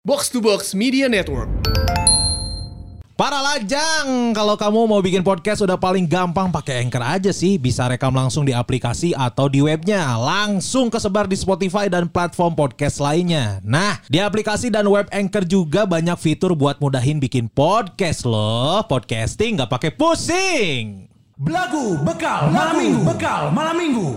Box to Box Media Network. Para lajang, kalau kamu mau bikin podcast udah paling gampang pakai Anchor aja sih. Bisa rekam langsung di aplikasi atau di webnya. Langsung kesebar di Spotify dan platform podcast lainnya. Nah, di aplikasi dan web Anchor juga banyak fitur buat mudahin bikin podcast loh. Podcasting nggak pakai pusing. Belagu bekal malam minggu bekal malam minggu.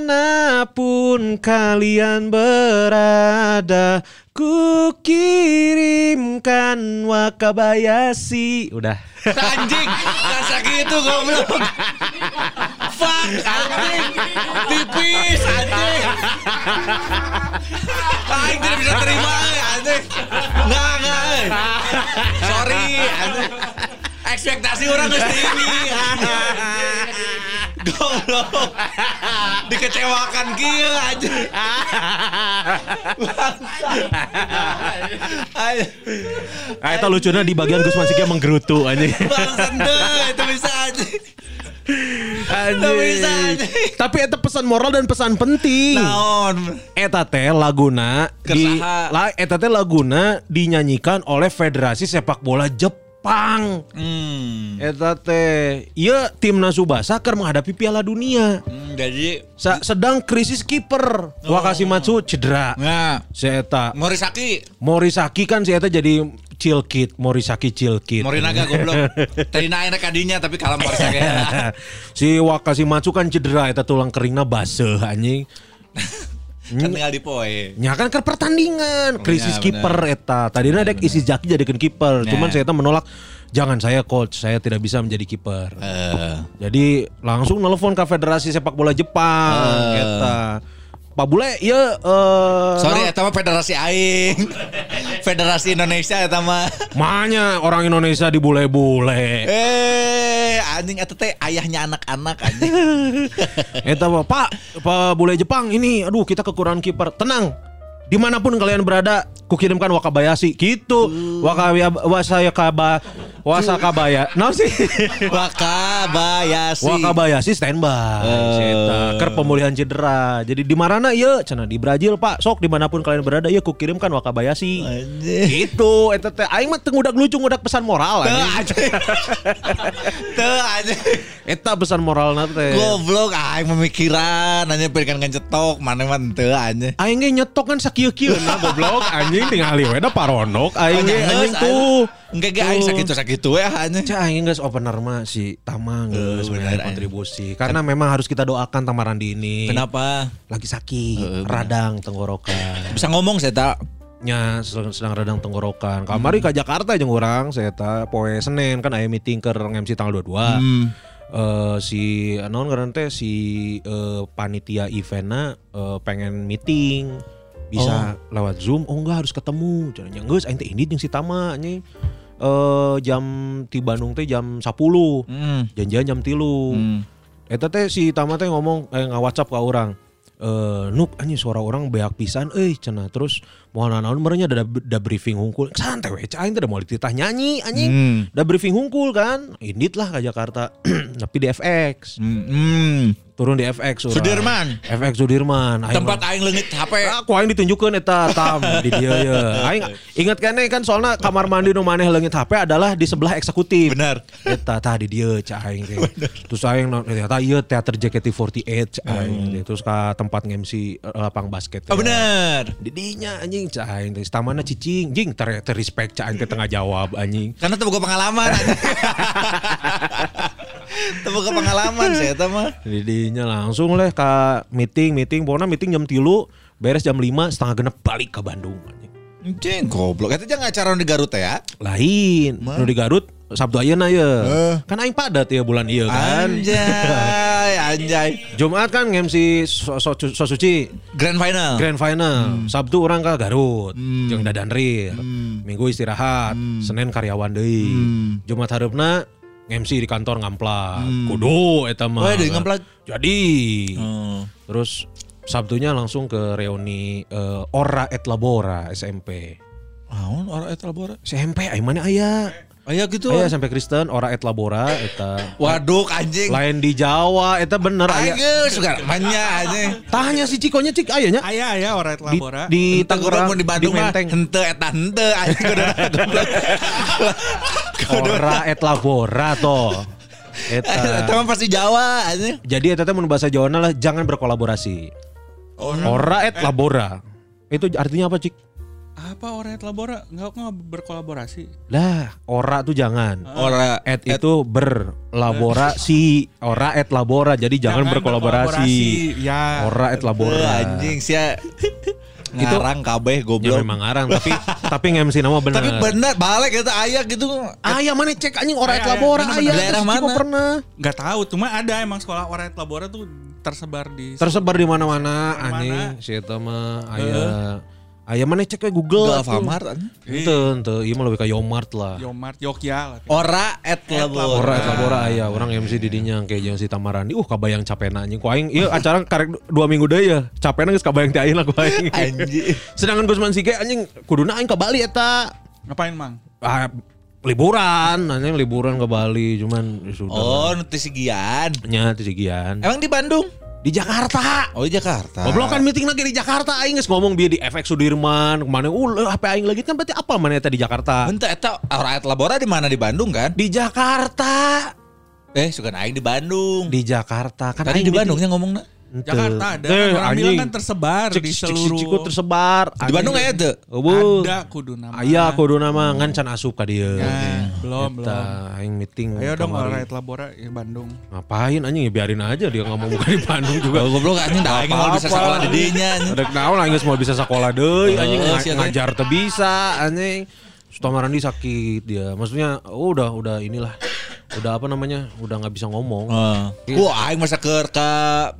Di mana pun kalian berada, ku kirimkan wakabayashi. Udah. Anjing, rasa gitu goblok. Fuck, anjing. Tipis, anjing. Anjing tidak bisa terima, anjing. Enggak. eh. Sorry, anjing. Ekspektasi orang mesti ini. Goblok. Dikecewakan kieu anjing. Anjing. Ah, itu lucunya di bagian Gus Masiknya menggerutu anjing. Bangsat itu bisa bisa, anjing. Tapi itu pesan moral dan pesan penting. Naon. Eta teh laguna di Kersaha. la, eta teh laguna dinyanyikan oleh Federasi Sepak Bola Jepang. Hmm. Eta teh ieu timnas Subasa keur menghadapi Piala Dunia. Hmm, jadi Sa- sedang krisis kiper. Wakashimatsu cedera. nah Si eta Morisaki Morisaki kan si eta jadi chill kid, Morisaki chill kid. Morinaga goblok. Tadi naik kadinya tapi kalah Morisaki. si Wakashimatsu kan cedera eta tulang keringna baseuh anjing. kan tinggal di poe. Ya kan ke pertandingan, krisis Iya, kiper eta. Tadinya ada isi Jaki jadikan kiper, Nah. cuman saya eta menolak. Jangan saya coach, saya tidak bisa menjadi kiper. Eh, Jadi langsung nelfon ke Federasi Sepak Bola Jepang Eh. eta. Pak Bule, ya eh sorry naon- eta mah federasi aing. Federasi Indonesia eta mah. Mahnya orang Indonesia dibule-bule. Eh, anjing eta teh ayahnya anak-anak anjing. Eta Pak, Pak Bule Jepang ini, aduh kita kekurangan kiper. Tenang, di mana pun kalian berada, kukirimkan Wakabayashi. Gitu, Wakabaya, Wasayakaba, Wasakabaya. Nah sih, Wakabayashi. Wakabayashi standby. Eh. Eta, Ker pemulihan cedera. Jadi di mana ya? Cina di Brazil Pak. Sok di mana pun kalian berada, ya kukirimkan Wakabayashi. Anjing. Gitu, eta teh aing mah teu ngudak lucu ngudak pesan moral anjing. Tuh anjing. Eta pesan moral teh. Goblok aing memikiran hanya berikan ngejetok mana mah teu anjing. Aing nyetok kan sakieu-kieu nah goblok anjing tinggal we da paronok aing ge Anjing, anjing tuh. Enggak ge aing sakitu-sakitu ya anjing. Cah aing geus opener mah si Tama geus kontribusi. Karena memang harus kita doakan Tamarandi ini. Kenapa? Lagi sakit, radang tenggorokan. Bisa ngomong saya tak. Nya sedang, sedang radang tenggorokan. Kamari ke Jakarta jeung urang saya ta poe Senin kan aya meeting ke MC tanggal 22. Hmm. Eh, si naon ngaran teh si eh, panitia eventna eh, pengen meeting bisa lewat Zoom? Oh enggak harus ketemu. Caranya aing teh indit jeung si Tama anjing. Eh jam di Bandung teh jam 10 Hmm. janjian jam tilu. Hmm. eta teh si Tama teh ngomong eh nge WhatsApp ke orang eh nuk anjing suara orang beak pisan euy cenah. Terus mohon naon merenya da, da briefing hungkul santai we cah aing teh mau dititah nyanyi anjing Hmm. da briefing hungkul kan indit lah ke Jakarta tapi di FX Hmm. hmm. turun di FX urang. Sudirman. FX Sudirman Aing Tempat aing leungit HP. Aku aing ditunjukkeun eta tam di dia ya. Aing ingat kan kan soalnya kamar mandi nu maneh leungit HP adalah di sebelah eksekutif. Benar. Eta tah di dieu cah aing teh. Terus aing ternyata ieu teater JKT48 cah aing teh. Terus ka tempat nge-MC lapang basket. Oh benar. Di dinya anjing cah aing teh. Stamana cicing, jing ter, ter respect cah aing teh tengah jawab anjing. Karena teu pengalaman anjing. Teu pengalaman saya eta mah. Di dinya langsung leh ka meeting meeting pokoknya meeting jam tilu beres jam 5 setengah genep balik ke Bandung anjing. Anjing goblok. Eta jangan acara di Garut ya. Lain, nu di Garut Sabtu ayeuna ya. Kan aing padat ya bulan iya kan. Anjay, anjay. Jumat kan MC so, so, so suci Grand final. Grand final. Sabtu orang ke Garut. Jeung Dadan Ril. Minggu istirahat. Senin karyawan deui. Jumat hareupna MC di kantor ngamplak. Kudu eta mah. Oh, deui ngamplak? Jadi. Oh. Terus Sabtunya langsung ke reuni eh, Ora et Labora SMP. Naon orang eta labora? SMP aing mana aya? Aya gitu. Aya SMP Kristen Ora et Labora eta Waduh anjing. lain di Jawa eta bener aya. Ayo suka manya anjing. Tanya si Cikonya Cik ayanya Aya aya orang di, labora. di Teu Tangerang di Bandung mah Menteng. henteu eta henteu anjing kudu goblok. Ora et Labora toh. Eta Eta. mah pasti Jawa anjing. Jadi eta teh mun bahasa Jawa lah jangan berkolaborasi. Ora et Labora. Itu artinya apa, Cik? Apa orang labora? Enggak enggak berkolaborasi. Lah, ora tuh jangan. Ora Et itu berlaborasi, ora et labora. Jadi jangan, berkolaborasi. Ya. Ora et labora. anjing sia ngarang kabeh Ya goblok. memang arang tapi tapi nge-MC nama bener. Tapi bener balik eta aya gitu. Ayah mana cek anjing ora et labora ayah. Daerah mana? pernah Enggak tahu, cuma ada emang sekolah orang labora tuh tersebar di tersebar di mana-mana Mana-mana. anjing si eta mah ayah. Ayah mana cek ke Google. Gak atuh. Alfamart. Ente, ente, iya mah lebih ke Yomart lah. Yomart, Yogya lah. Ora et labora. Ora et labora aya orang MC di dinya kayak jeung si Tamarandi. Uh kabayang capena anjing. Ku aing ieu acara karek dua minggu deui ya. Capena geus kabayang ti aing lah ku aing. Anjing. Sedangkan Gusman Sike anjing kuduna aing ke Bali eta. Ngapain, Mang? Ah, liburan, anjing liburan ke Bali cuman ya sudah. Oh, nutrisi gian. nya ti sigian. Emang di Bandung? Di Jakarta. Oh, di Jakarta. Goblok kan meeting lagi di Jakarta aing geus ngomong bieu di FX Sudirman ke mana uh HP aing lagi kan berarti apa mana eta di Jakarta Henteu eta ora et labora di mana di Bandung kan? di Jakarta Eh, suka aing di Bandung. di Jakarta kan Tadi aing di Bandungnya ngomongna. Jakarta ada. Eh, Orang bilang anjing. kan tersebar Cik, di cik, cik, seluruh. ciku tersebar Di Bandung teu? Eueuh. Ada kudu nama. Aya kudu nama ngan can asup ka dieu. Ya, belum, Eta, belum. aing meeting. Ayo dong orang labora di Bandung. Ngapain anjing ya biarin aja dia ngomong bukan di Bandung juga. Oh, goblok anjing da aing mau bisa sekolah di dinya anjing. Ada naon lah geus mau bisa sekolah deui anjing sia teh. ngajar teu bisa anjing. Sutomarandi sakit dia. Maksudnya oh, udah udah inilah. Udah apa namanya? Udah nggak bisa ngomong. Heeh. Wah, aing masa ke ka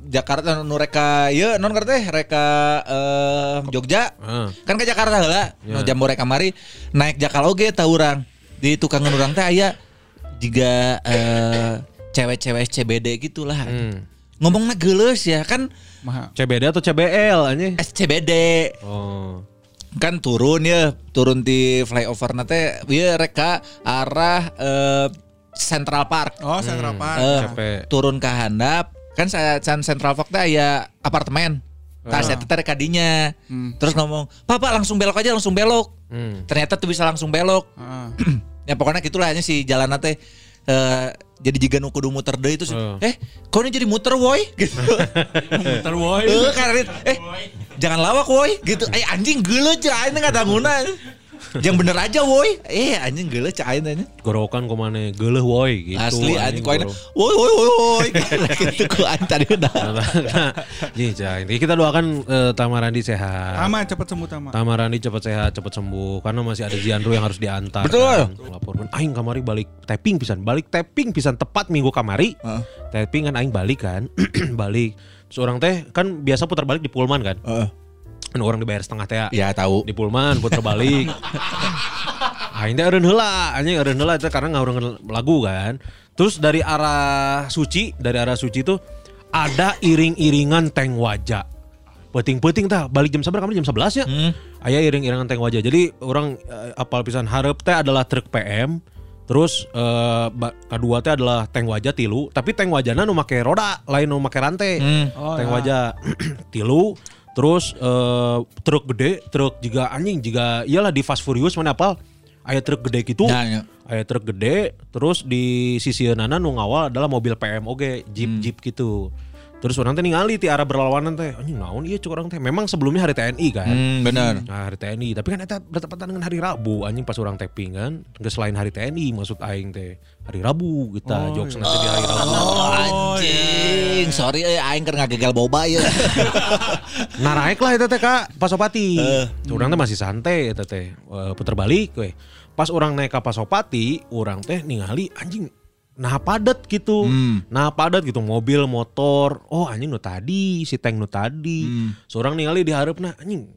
Jakarta nu reka ieu non teh reka eh, Jogja. Heeh. Kan ke Jakarta heula. Nu jambore kamari naik jakal oge tah urang. Di tukangan urang teh aya jiga eh, cewek-cewek CBD gitulah. Hmm. Ngomongna geuleuh ya kan Maha. CBD atau CBL anjing? SCBD. Oh. kan turun ya turun di flyover nate ya reka arah eh, Central Park Oh, Central Park. Capek. turun ke handap kan saya can Central Park teh aya apartemen tas saya teh kadinya terus ngomong papa langsung belok aja langsung belok Hmm. ternyata tuh bisa langsung belok Heeh. ya pokoknya gitulah hanya si jalan teh eh, jadi jika nu kudu muter deui itu Heeh. eh kau ini jadi muter woi gitu Muter woi. Eh, karena eh jangan lawak woi gitu. Eh anjing geuleuh cai aing teh ngadanguna. Yang bener aja woi. Eh anjing geuleuh cai aing teh. Gorokan ke mana? Geleh woi gitu. Asli anjing goro. woi woi woi woi. Gitu ku aing tadi udah. Iya, Cai. Jadi kita doakan eh, Tamarandi sehat. Tama cepet sembuh Tama. Tamarandi cepat sehat, cepat sembuh karena masih ada Ziandro yang harus diantar. Betul. Kan. Laporkan aing kamari balik tapping pisan, balik tapping pisan tepat minggu kamari. Heeh. Tapping kan aing balik kan, balik. Terus orang teh kan biasa putar balik di Pullman kan. Heeh. Kan orang dibayar setengah teh. Ya tahu. Di Pullman putar balik. Aing teh eureun heula, anjing eureun heula itu karena ngaureun lagu kan. Terus dari arah Suci, dari arah Suci tuh ada iring-iringan tank wajah. Peting-peting tah balik jam sabar kemarin jam 11 ya. Hmm. Aya iring-iringan tank wajah. Jadi orang eh, apal pisan hareup teh adalah truk PM. Terus eh, ba- kedua teh adalah tank wajah tilu, tapi tank wajahna nu make roda, lain nu make rantai. Hmm. Oh, tank ya. wajah tilu terus eh, truk gede truk juga anjing juga iyalah di Fast Furious mana apal? Aya truk gede gitu. Ya, ya. aya truk gede terus di sisi nana nu ngawal adalah mobil PM oge jeep jeep gitu Terus orang teh ningali ti arah berlawanan teh, anjing naon ieu cek orang teh. Memang sebelumnya hari TNI kan. Hmm, bener. Nah, hari TNI, tapi kan eta bertepatan dengan hari Rabu anjing pas orang tapping kan. Geus selain hari TNI maksud aing teh. Hari Rabu kita jokes nanti di hari Rabu. Oh, anjing. Sorry eh aing keur ngagegal boba ya. Nah naik lah itu teh kak Pasopati. Orang teh masih santai itu teh Eh, puter balik weh. Pas orang naik ke Pasopati, orang teh ningali anjing nah padat gitu. Nah padat gitu mobil, motor. Oh anjing nu tadi, si tank nu tadi. Seorang ningali di hareup anjing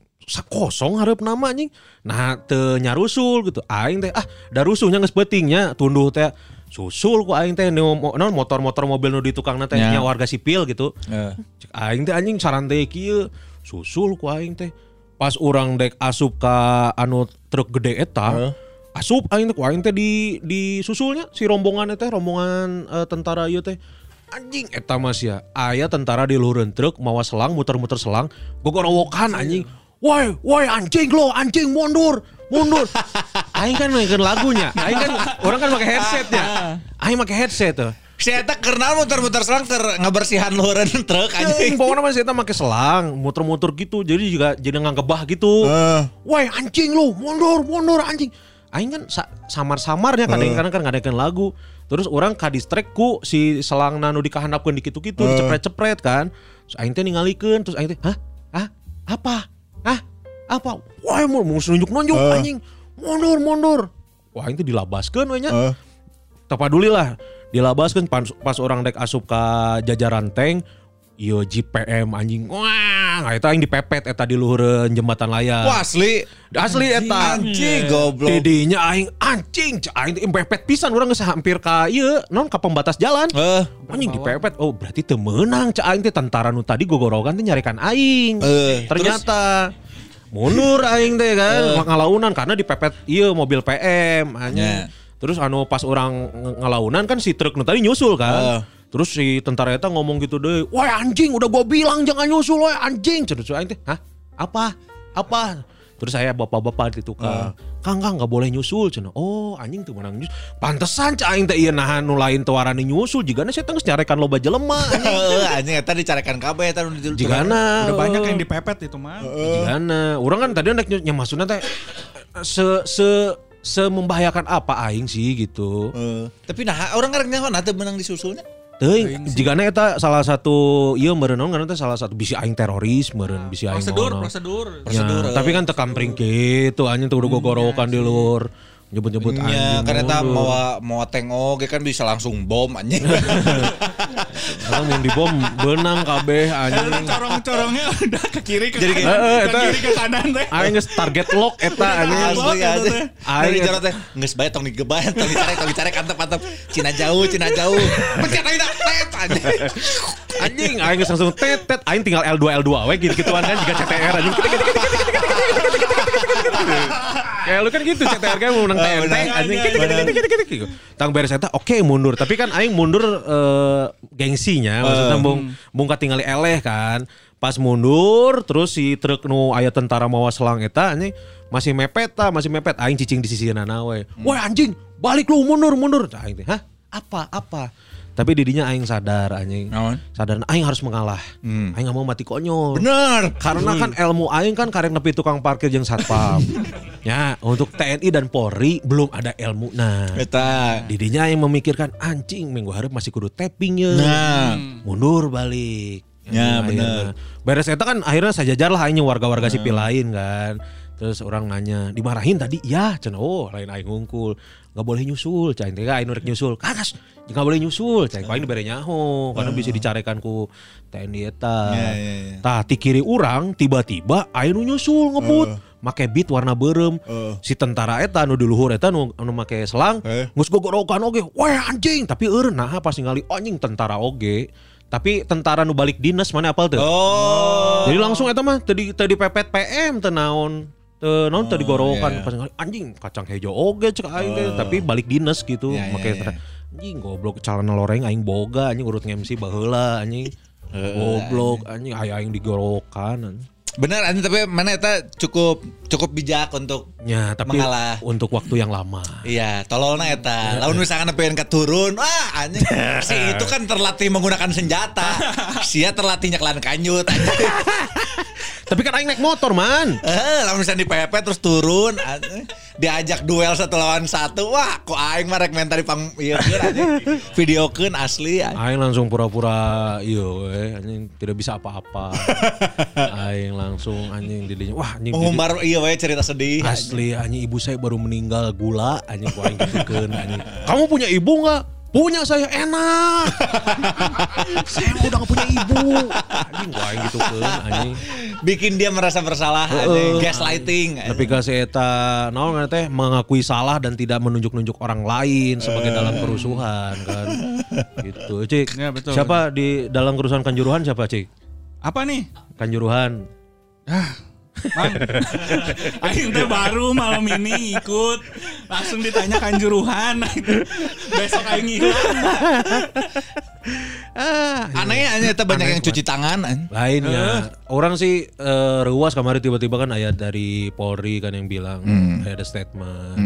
kosong hareup nama anjing. Nah teu nyarusul gitu. Aing teh ah da rusuhnya geus beutingnya tunduh teh susul ku aing teh nu mo- naon motor-motor mobil nu di tukang teh Ya. nya warga sipil gitu. Eh. Cek aing teh anjing sarante kieu susul ku aing teh pas orang dek asup ka anu truk gede eta asup aing teh ku aing teh di di susulnya si rombongan teh rombongan eh, tentara ieu teh. Anjing eta mas ya aya tentara di luhureun truk mawa selang muter-muter selang. Gogorowokan anjing. Woi woi anjing lo anjing mundur mundur. Aing kan mainin lagunya. Aing kan orang kan pakai headsetnya aing pakai headset tuh. Si eta kenal muter-muter selang keur ngabersihan luhureun truk Anjing, anjing. pokoknya masih kita pakai selang, muter-muter gitu, jadi juga jadi ngangebah gitu. Woi anjing lu, mundur, mundur anjing. Aing kan sa- samar-samarnya kadang-kadang kan ngadekeun lagu. Terus orang ka distract ku si selang nanu dikahandapkeun di kitu-kitu, dicepret-cepret kan. Terus aing teh ningalikeun, terus aing teh, "Hah? Hah? Apa? Hah? Apa? Wah, mau nunjuk-nunjuk anjing. Mundur, mundur." Wah, aing teh dilabaskeun we nya. Tepaduli lah dilabaskan pas, pas orang dek asup ke jajaran tank Yo JPM anjing wah eta aing dipepet eta di luhureun jembatan layar. Wah, asli. asli eta. Anjing goblok. Tidinya aing anjing aing pepet pisan urang geus hampir ka ieu non ka pembatas jalan. Eh, Anjing dipepet. Oh, berarti teu meunang cek aing teh tentara nu tadi gogorogan teh nyarikan aing. Eh, Ternyata mundur aing teh kan ngalaunan karena dipepet ieu mobil PM anjing. Ya. Terus anu pas orang ngalaunan kan si truk nu tadi nyusul kan. Eh. Terus si tentara eta ngomong gitu deh, "Woi anjing, udah gua bilang jangan nyusul, woi anjing." Terus aing teh, "Hah? Apa? Apa?" Terus saya bapak-bapak di tukang, "Kang, Kang nggak boleh nyusul." Cenah. "Oh, anjing tuh menang nyusul." Pantesan cah aing teh ieu nahan nu lain teu warani nyusul, jigana saya tengah nyarekan loba jelema. Heeh, anjing eta dicarekan kabeh eta nu di- Jigana Udah banyak yang dipepet itu mah. Jigana. Orang kan tadi naik nya maksudnya teh se se se membahayakan apa aing sih gitu. Eh, Tapi nah orang nyaho teu menang disusulnya. Teuing jigana eta salah satu ieu meureun naon karena salah satu bisi aing teroris meureun bisi aing Prosedur, naon. prosedur. Ya, prosedur, eh. tapi kan tekam pring gitu anjing tuh udah gogorokan di luar. Nyebut-nyebut Ya, anjing. kan eta mau mau tengok kan bisa langsung bom anjing. Orang mau dibom benang kabeh anjing. Corong-corongnya udah ke kiri ke Jadi kanan, Eh, eh, ke kiri ke kanan teh. Aing geus target lock eta anjing. Asli. Aja. Aing- jalan teh geus bae tong digebayan, tong dicarek, tong dicarek antep antep. Cina jauh, Cina jauh. Pencet aja tet anjing. Anjing aing geus langsung tet tet aing tinggal L2 L2 we gitu-gituan kan juga CTR anjing. Kayak lu kan gitu CTR kan mau menang Oh, TNT benar. anjing. Iya, iya, gitu. Tang beres eta oke mundur, tapi kan aing mundur eh, gengsinya maksudnya bung bung katingali eleh kan. Pas mundur terus si truk nu aya tentara mawa selang eta anjing masih mepet ta, masih mepet aing cicing di sisi we. Woi anjing, balik lu mundur mundur. Tah, Aing teh, hah? Apa? Apa? Tapi didinya aing sadar anjing. Naon? Sadar aing harus mengalah. Aing gak mau mati konyol. Bener. Karena kan ilmu aing kan karek nepi tukang parkir jeung satpam. ya, untuk TNI dan Polri belum ada ilmu. Nah, Eta. didinya yang memikirkan anjing minggu harap masih kudu tapping ya. Nah. Mundur balik. Ya, Nah, bener. akhirnya. Beres eta kan akhirnya sajajar lah aing warga-warga sipil lain kan. Terus orang nanya, dimarahin tadi? Ya, cenah oh lain aing ngungkul. Gak boleh nyusul, cai teh aing rek nyusul. Kagas, gak boleh nyusul, cai aing dibere nyaho karena bisa dicarekan ku TNI eta. Ya, ya, ya. Tah ti kiri urang tiba-tiba aing nyusul ngebut. Make beat warna berem. Uh. Si tentara eta nu di luhur eta nu anu make selang. Eh. Geus gogorokan oge. Wah anjing, tapi eureun nah pas ningali anjing tentara oge. Tapi tentara nu balik dinas mana apal tuh? Oh. Jadi langsung eta mah tadi tadi pepet PM teu naon. Teu naon teu digorokan iya. pas anjing kacang hejo oge cek aing teh tapi balik dinas gitu Iya, iya, make iya. tentara. Anjing goblok calana loreng aing boga anjing urut nge-MC baheula anjing. Goblok anjing aya aing digorokan. anjing. Bener anjing tapi mana eta cukup cukup bijak untuk Ya, tapi Mengalah. untuk waktu yang lama. Iya, tololna eta. Lamun misalkan pengen keturun, wah anjing si itu kan terlatih menggunakan senjata. Sia terlatih nyeklan kanyut. Tapi kan aing naik motor, man. Eh, lamun misalnya di PP terus turun. Diajak duel satu lawan satu, wah kok aing mah rek menta di pang ieu videokeun asli. anjing. Aing langsung pura-pura iyo we, anjing tidak bisa apa-apa. aing langsung anjing didinya. Wah, anjing didi- Mengumbar iya we cerita sedih. asli anjing ibu saya baru meninggal gula anjing ku aing gitukeun anjing. Kamu punya ibu nggak? Punya saya enak. saya udah gak punya ibu. Anjing aing gitukeun anjing. Bikin dia merasa bersalah, anjing. gaslighting. Tapi kasih eta naon ngaran teh mengakui salah dan tidak menunjuk-nunjuk orang lain sebagai dalam kerusuhan kan. Gitu. Cik. Ya, betul. Siapa di dalam kerusuhan Kanjuruhan siapa, Cik? Apa nih? Kanjuruhan. Mang. Aing teh baru malam ini ikut langsung ditanya kanjuruhan. Besok aing hilang. Ah, Aneh aneh eta banyak yang cuci tangan. anjing. lainnya orang sih eh, ruas kemarin tiba-tiba kan ayat dari Polri kan yang bilang ada statement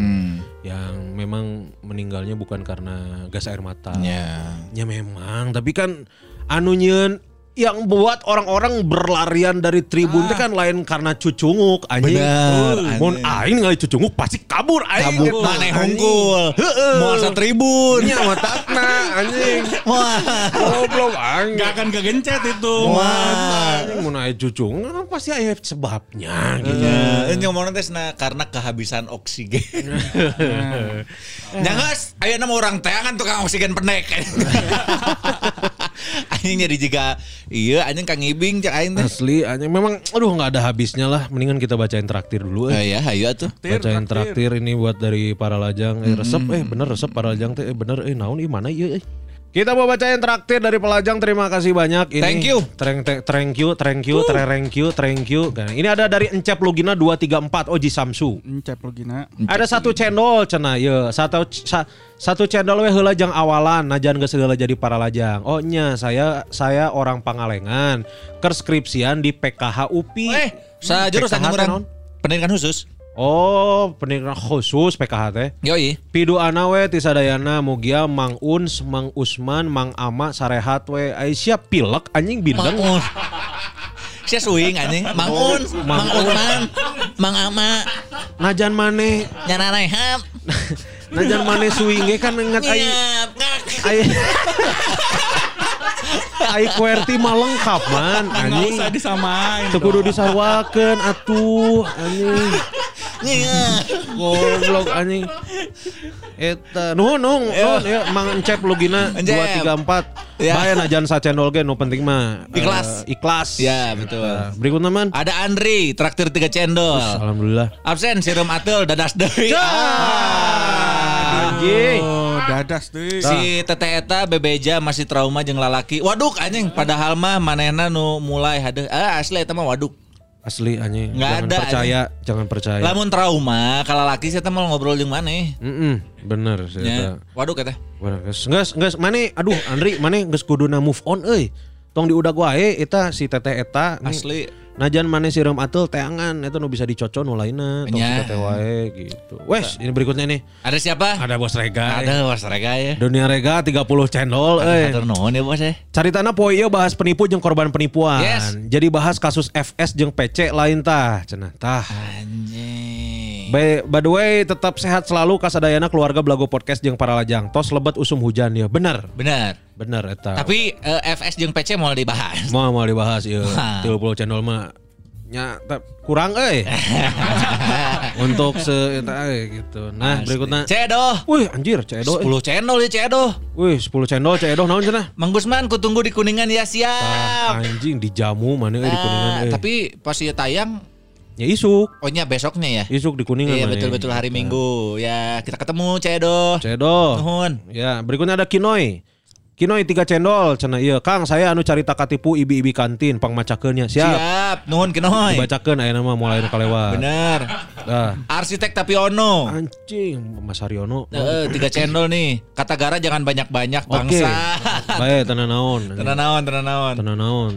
yang memang meninggalnya bukan karena gas air mata Ya. ya memang tapi kan anunya yang buat orang-orang berlarian dari tribun itu kan lain karena cucunguk anjing. Bener, Mun aing ngali cucunguk pasti kabur aing. Kabur maneh hungkul. Moal sa tribun. Nya matakna anjing. Wah. Goblok aing. Gak akan kegencet itu. Wah. Anjing mun aya cucung pasti aya sebabnya gitu. Ya, ini ngomongnya teh cenah karena kehabisan oksigen. Nyangas, aya nama orang teh kan tukang oksigen pendek. Anjing jadi juga iya anjing Kang Ibing cak aing teh. Asli anjing memang aduh nggak ada habisnya lah. Mendingan kita bacain traktir dulu eh. Ya, ayo tuh. Bacain traktir ini buat dari para lajang. Eh resep eh bener resep para lajang teh eh bener eh naon ih mana ieu eh. Kita mau bacain traktir dari pelajang. Terima kasih banyak. Ini, Thank you. Thank, thank, thank you, thank you, thank you, thank you. Ini ada dari Encep Lugina 234 Oji Samsu. Encep lo gina. Ada satu cendol cenah ye. Satu sa- satu cendol we heula jang awalan najan geus heula jadi para lajang. Oh nya saya saya orang Pangalengan. Kerskripsian di PKH UPI. Eh, sa jurusan PKH teh orang naon? pendidikan khusus. Oh, pendidikan khusus PKH teh. Yoi. Pidu ana we ti sadayana mugia Mang Uns, Mang Usman, Mang Ama sarehat we. Aisyah pilek anjing bindeng. Mangun. Sia swing anjing. Mangun, Mang Uman, Mang Ama, Najan maneh, nyana rehat. najan maneh swinge kan ai ngak. ai ai QWERTY mah lengkap man anjing. usah disamain. Teu kudu disarwakeun atuh anjing. Goblok anjing. Eta nuhun nuhun nuhun ya Mang Encep Encep. 234. Ya. Bae najan sa channel ge nu penting mah eh, Ikhlas. ikhlas. Ya, betul. Nah, berikutnya man. Ada Andri, traktir tiga cendol. Alhamdulillah. Absen sirum atul dadas deui. Ah. Anjing. Oh, dadas tuh. Si Tete eta bebeja masih trauma jeung lalaki. Waduk anjing padahal mah manehna nu mulai hadeuh. Ah asli eta mah waduk. Asli anjing. Nggak jangan ada, percaya, jangan percaya. Lamun trauma kalau laki saya mau ngobrol jeung maneh. Mm bener sih eta. Ya, waduk eta. Bener, geus geus mane aduh Andri mane geus kuduna move on euy. Tong diudag wae eta si teteh eta nih, Asli. Najan mane siram atul teangan eta nu bisa dicoco nu lainna tong si Nya. teteh wae gitu. Wes, ini berikutnya nih. Ada siapa? Ada Bos Rega. Ada was rega ya. Dunia Rega 30 cendol euy. Atur nuhun ya bos ya. Caritana poe ieu bahas penipu jeung korban penipuan. Yes. Jadi bahas kasus FS jeung PC lain tah. Cenah tah. Anjing. By, by the way, tetap sehat selalu kasadayana keluarga Blago Podcast jeung para lajang. Tos lebet usum hujan ya. Bener. Benar. Bener eta. Tapi eh, FS jeung PC mau dibahas. mau mau dibahas ya. Wah. 30 channel mah nya kurang euy. Untuk se eta euy gitu. Nah, Asli. berikutnya. Cedoh. Wih, anjir, cedo. 10 channel ya cedoh. Wih, 10 channel cedo naon cenah? Mang Gusman kutunggu di Kuningan ya siap. anjing dijamu mana euy di kuningan Ah, euy. tapi pas ieu tayang ya isuk. ohnya besoknya ya. Isuk di kuningan Iya betul-betul hari Minggu. Ya kita ketemu Cedoh. Cedo. Nuhun. Ya, berikutnya ada Kinoy. Kinoy tiga cendol cenah ieu. Kang, saya anu carita katipu ibi-ibi kantin pangmacakeunnya. Siap. Siap. Nuhun kinoy. Dibacakeun aya nama mulai nu kalewat. Bener. Dah. Arsitek Tapiono. Anjing, Mas Haryono. Eh, tiga channel nih. Kata gara jangan banyak-banyak Oke. bangsa. Bae tenan naon. Tenan naon, tenan naon. Tenan naon.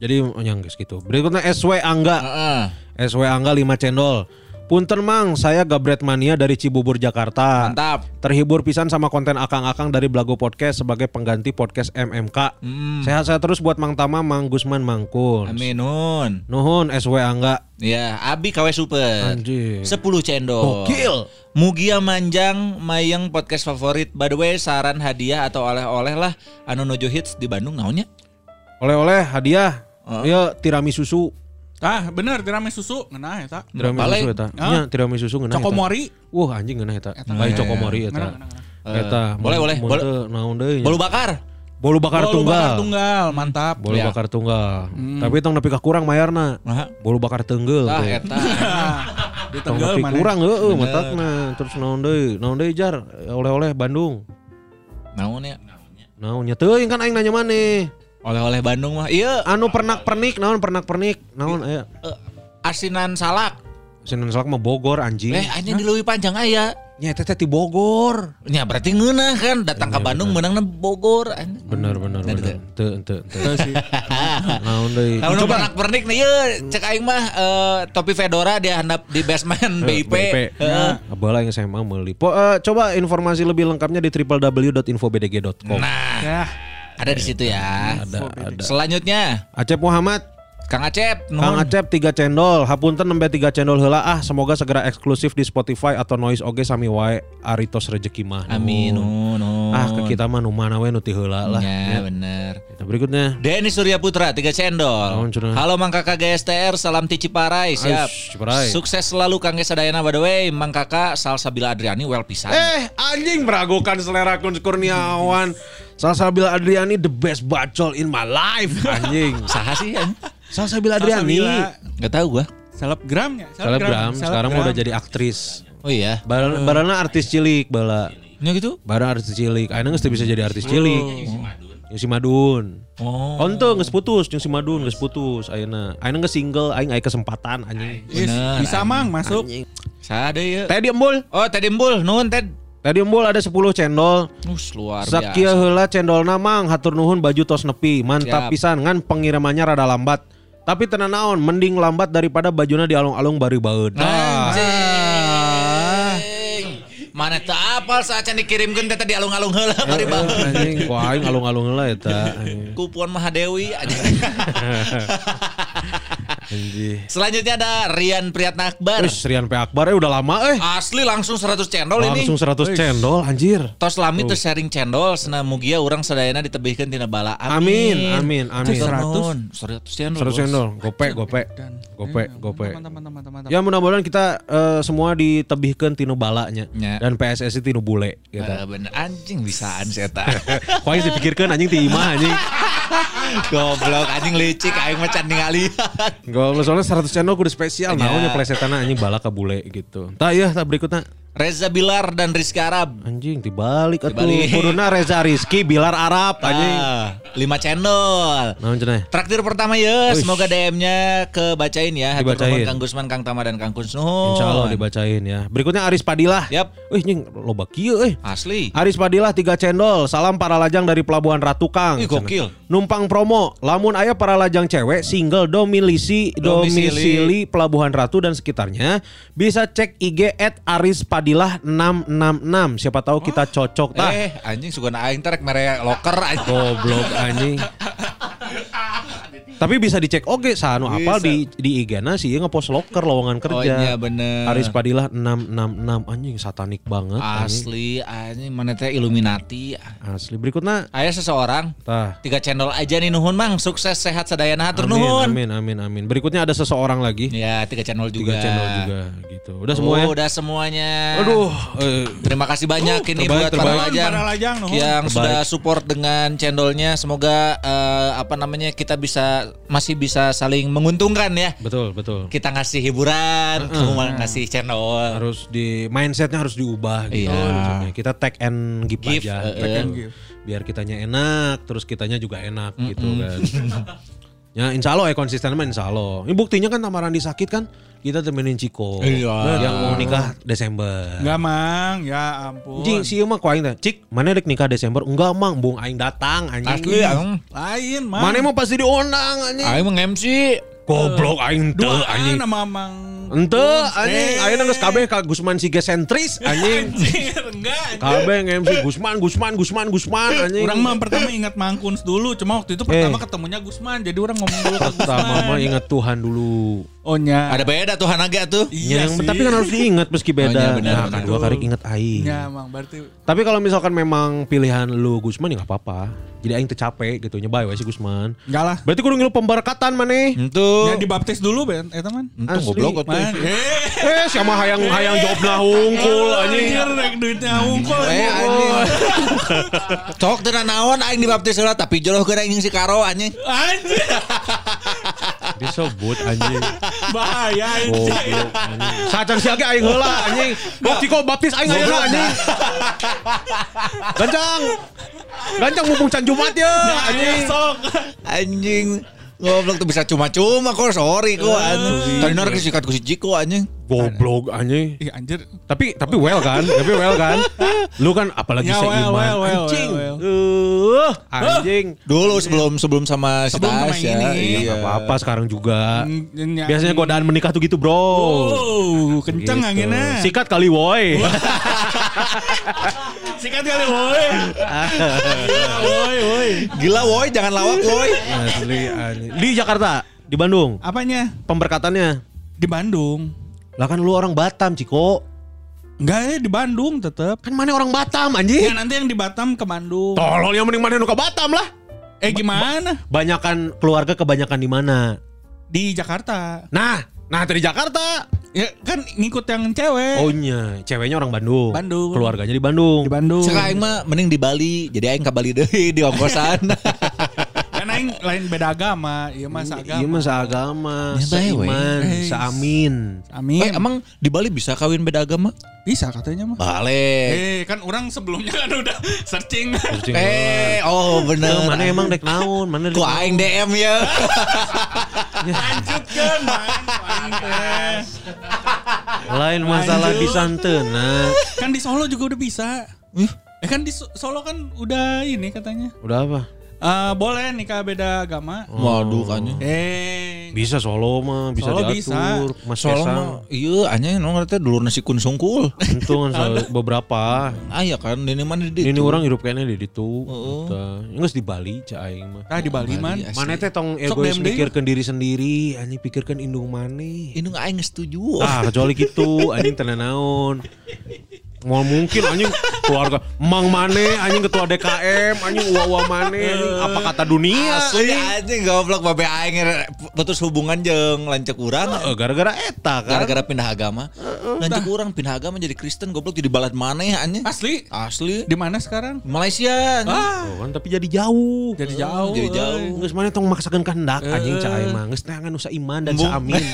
Jadi yang guys gitu. Berikutnya SW Angga. Heeh. SW Angga 5 cendol. Punten Mang, saya Gabret Mania dari Cibubur Jakarta. Mantap. Terhibur pisan sama konten akang-akang dari Blago Podcast sebagai pengganti podcast MMK. Sehat-sehat terus buat Mang Tama, Mang Gusman, Mang Kun. Amin nun. Nuhun SW Angga. Ya, Abi KW Super. Anjir. 10 cendol. Gokil. Mugia Manjang Mayang podcast favorit. By the way, saran hadiah atau oleh-oleh lah anu nuju hits di Bandung naonnya? Oleh-oleh hadiah. Ya tiramisu susu. Ah, bener tiramisu susu ngeunah eta. Tiramisu eta. Ah. Nya tiramisu susu ngeunah eta. Cokomori. Wah anjing ngeunah eta. Baik cokomori eta. Eta. boleh, boleh, boleh. naon deui. Bolu bakar. Bolu bakar Bolu tunggal. bakar tunggal, mantap. Bolu Ya. bakar tunggal. Tapi tong nepi ka kurang mayarna. Nah, Bolu bakar teungeul tah eta. Di nepi mana? kurang heueuh matakna. Terus naon deui? Naon deui jar? Oleh-oleh Bandung. Naon ya? Naon nya teuing kan aing nanya maneh. Oleh-oleh Bandung mah. Iya, Anu pernak-pernik naon pernak-pernik? Naon aya? eh, asinan salak. Senin Salak mah Bogor anjing. Eh, anjing di Leuwi Panjang aya. Nya eta teh ti Bogor. Ya berarti ngeunah kan datang ke Bandung menangna Bogor. Bener bener Nah, bener. Teu teu teu. Naon deui? Nah, udah pernak-pernik nih, ya cek aing mah eh, topi fedora dia handap di basement BIP. BIP. Heeh. Abalah yang SMA meuli. Po, eh, coba informasi lebih lengkapnya di www.infobdg.com. Nah, Ya. Ada di situ ya. Ada ada. Selanjutnya, Acep Muhammad, Kang Acep, Kang. Acep 3 cendol, hapunten nembe 3 cendol heula ah semoga segera eksklusif di Spotify atau Noise oge sami wae aritos rezeki mah. Amin. Ah ke kita mah nu mana we nu ti heula lah. Ya, bener. Kita berikutnya. Denny Surya Putra, tiga cendol. Cenah? Halo Mang Kakak GSTR, salam ti Ciparai, siap. Aish, Ciparai. Sukses selalu Kang Gesadayana by the way. Mang Kakak Salsabila Adriani well pisan. Eh anjing meragukan selera Kun Kurniawan. Salsabila Adriani the best bacol in my life anjing. Saha sih? an? Salsabila Adriani. Salsabila. Gak tahu gua. Selebgram ya? Selebgram sekarang udah jadi aktris. Oh iya. Barana, barana artis cilik bala. Nya gitu? Barana artis cilik. Ayeuna geus teu bisa jadi artis cilik. Yang si Madun. Oh. Onto geus putus, yang si Madun geus putus ayeuna. Ayeuna geus single, aing aya kesempatan anjing. Yes, bisa mang masuk. Saha deui ya? Tadi embul. Oh, tadi embul, nuhun Ted. Tadi embul ada 10 cendol. Us luar Sakia biasa. heula cendolna mang hatur nuhun baju tos nepi. Mantap Siap. pisan ngan pengirimannya rada lambat. Tapi tenan naon, mending lambat daripada bajuna di alung-alung bari baeud. Mana teu apal saat can dikirimkeun teh di alung-alung heula bari banget. Anjing, ku aing alung-alung heula eta. anjing. Ku Puan Mahadewi anjing. Anjing. Selanjutnya ada Rian Priyatna Akbar. Rian P Akbar eh udah lama eh. Asli langsung 100 cendol ini. Langsung 100 cendol anjir. Tos lami teu sharing cendol sana mugia urang sadayana ditebihkeun tina bala. Amin, amin, amin. 100 100 cendol. 100 bos. cendol, gope, gope. Dan Gope, gope. Ya mudah-mudahan kita eh, semua ditebihkeun tinu balanya Ya. dan PSSI tinu bule gitu. Eh, bener anjing bisaan sih eta. Kok aing dipikirkeun anjing ti imah anjing. Goblok anjing licik aing mah can Gak soalnya 100 channel kudu spesial Ya. naonnya plesetanna anjing bala ka bule gitu. Tah iya tah berikutnya Reza Bilar dan Rizky Arab. anjing dibalik atuh. Kuduna Reza Rizky Bilar Arab anjing. Ah, lima cendol. Naon cenah? Traktir pertama ya, Uish. semoga DM-nya kebacain ya. Hatur Dibacain. Kang Gusman, Kang Tama dan Kang Kuns nuhun. Insya Allah dibacain ya. Berikutnya Aris Padilah. Yap. Wih nying loba kieu euy. Asli. Aris Padilah 3 cendol. Salam para lajang dari Pelabuhan Ratu Kang. Ih, gokil. Numpang promo. Lamun aya para lajang cewek single domisili Domisili. domisili Pelabuhan Ratu dan sekitarnya bisa cek IG at Aris Padilah 666. Siapa tahu kita cocok tah. Eh, anjing suka aing terek mere loker anjing. Goblok anjing. Tapi bisa dicek oke sanu apal di di IG-na sih ngepost locker lowongan Oh kerja. iya bener. Aris Padilah 666 anjing satanik banget anjing. Asli anjing mana teh Illuminati. Asli. Berikutnya Aya seseorang tah. tiga cendol aja nih nuhun mang sukses sehat sadayana hatur Amin, nuhun. amin amin amin. Berikutnya ada seseorang lagi. Ya tiga channel juga. Tiga channel juga gitu. Udah semua Oh, ya. udah semuanya. Aduh, eh, Terima kasih banyak ini terbaik, buat para terbaik. lajang, Para lajang, nuhun. yang Terbaik. sudah support dengan cendolnya. Semoga eh, apa namanya kita bisa masih bisa saling menguntungkan ya. betul betul. Kita ngasih hiburan, kamu malah ngasih channel. Harus di mindsetnya harus diubah gitu. Iya. maksudnya. Kita tag and give, Give, aja. eh, Tag and give. Biar kitanya enak, terus kitanya juga enak gitu kan. Ya insya Allah ya konsisten mah insya Allah. Ini buktinya kan sama Randi sakit kan kita temenin Ciko. Iya. Yang mau nikah Desember. Enggak mang, ya ampun. Anjing si mah ku aing teh. Cik, mana dek nikah Desember? Enggak mang, bung aing datang anjing. Asli aing. Lain mang. Mana emang pasti diundang anjing. Aing mah MC. Goblok aing teu Dua anjing. nama mang. Ente anjing, Eh. ayeuna geus kabeh ka Gusman si sentris anjing. Enggak. Kabeh nge-MC Gusman, Gusman, Gusman, Gusman anjing. Orang mah pertama ingat Mangkuns dulu, cuma waktu itu pertama ketemunya Gusman, jadi orang ngomong dulu ke Gusman. Pertama mah ingat Tuhan dulu. Oh nya. Ada beda tuh Hanaga tuh. Iya yang sih. tapi kan harus diingat meski beda. Oh, iya, benar, nah, benar. kedua kali ingat aing. Ya, Mang, berarti Tapi kalau misalkan memang pilihan lu Gusman ya nggak apa-apa. Jadi aing teu capek gitu nyoba we si Gusman. enggak lah. Berarti kudu ngilu pemberkatan maneh. Itu. Ya dibaptis dulu, Ben, eta man. Itu Asli. goblok atuh. Eh, Eh, siapa hayang hayang jawabna hungkul anjing. anjir, rek duitnya hungkul. Eh anjing. Cok tenan naon aing dibaptis heula tapi joloh ke aing si Karo anjing. Anjir, Disebut anjing. bahaya anjing. Sacan sia ge aing heula anjing. Bok Ciko baptis aing ayeuna anjing. Gancang. Gancang mumpung can Jumat ya anjing. Sok. Anjing. Goblok tuh bisa cuma-cuma kok sorry kok anjing. Tadi nor kesikat ku si Jiko anjing. Goblok anjing. Ih, anjir. Tapi tapi well kan, tapi well kan. Lu kan apalagi Ya, well, seiman well, well, anjing. well, Uh, anjing. Dulu sebelum sebelum sama si Sebelum sama Tas ya. ini. Iya. Apa-apa sekarang juga. Biasanya godaan menikah tuh gitu, Bro. Oh, kenceng Gitu. anginnya. Sikat kali woi. Sikat kali, woi. Woi, woi. Gila woi jangan lawak woi. Asli, anjing. Di Jakarta, di Bandung. Apanya? Pemberkatannya. Di Bandung. Lah kan lu orang Batam, Ciko. Enggak ya di Bandung tetap. Kan mana orang Batam, Ya anjing. nanti yang di Batam ke Bandung. Tolol yang mending mana nu ke Batam lah. Eh gimana? Banyakan keluarga kebanyakan di mana? Di Jakarta. Nah, nah dari Jakarta. Ya kan ngikut yang cewek. Oh iya, ceweknya orang Bandung. Bandung. Keluarganya di Bandung. Di Bandung. Sekarang aing mah mending di Bali. Jadi aing ke Bali deui di ongkosan. Aing lain beda agama, iya seagama. Iya mah seagama, Ya, bae, we. seiman, Eh, seamin. Amin. Eh, emang di Bali bisa kawin beda agama? bisa katanya mah. Balik. Eh kan orang sebelumnya kan udah searching. Eh, oh bener. Nah, mana emang dek naon? Mana dek Ku aing DM ya. Lanjutkan. Lain masalah Lanjut. di Santena. Kan di Solo juga udah bisa. Eh kan di So- Solo kan udah ini katanya. Udah apa? Eh boleh nikah beda agama. Waduh kan. Eh Bisa Solo mah, bisa Solo diatur. Mas Soalnya Kesang. mah iya anjing nu ngerti dulu nasi kun sungkul. Itu kan sa- beberapa. Ah iya kan ini mana di Ini orang hidup kayaknya di ditu. Heeh. Enggak di Bali cah aing mah. ah di Bali man. Asli. Mana teh tong egois mikirkeun diri sendiri, anjing pikirkan indung maneh. Ini nggak aing setuju. Ah, kecuali gitu, anjing tenan naon. Mau mungkin anjing keluarga Mang Mane anjing ketua DKM anjing uwa-uwa Mane anjing apa kata dunia Asli anjing. anjing goblok babe aing putus hubungan jeung lancek urang. Eh, gara-gara eta kan. Gara-gara pindah agama. Lancek urang pindah agama jadi Kristen goblok jadi balad maneh anjing. Asli. Asli. Di mana sekarang? Malaysia. anjing. Ah, Oh, kan tapi jadi jauh. jadi jauh. jadi jauh. Geus mana tong maksakeun kehendak anjing cai mah. Geus neangan usa iman dan saamin.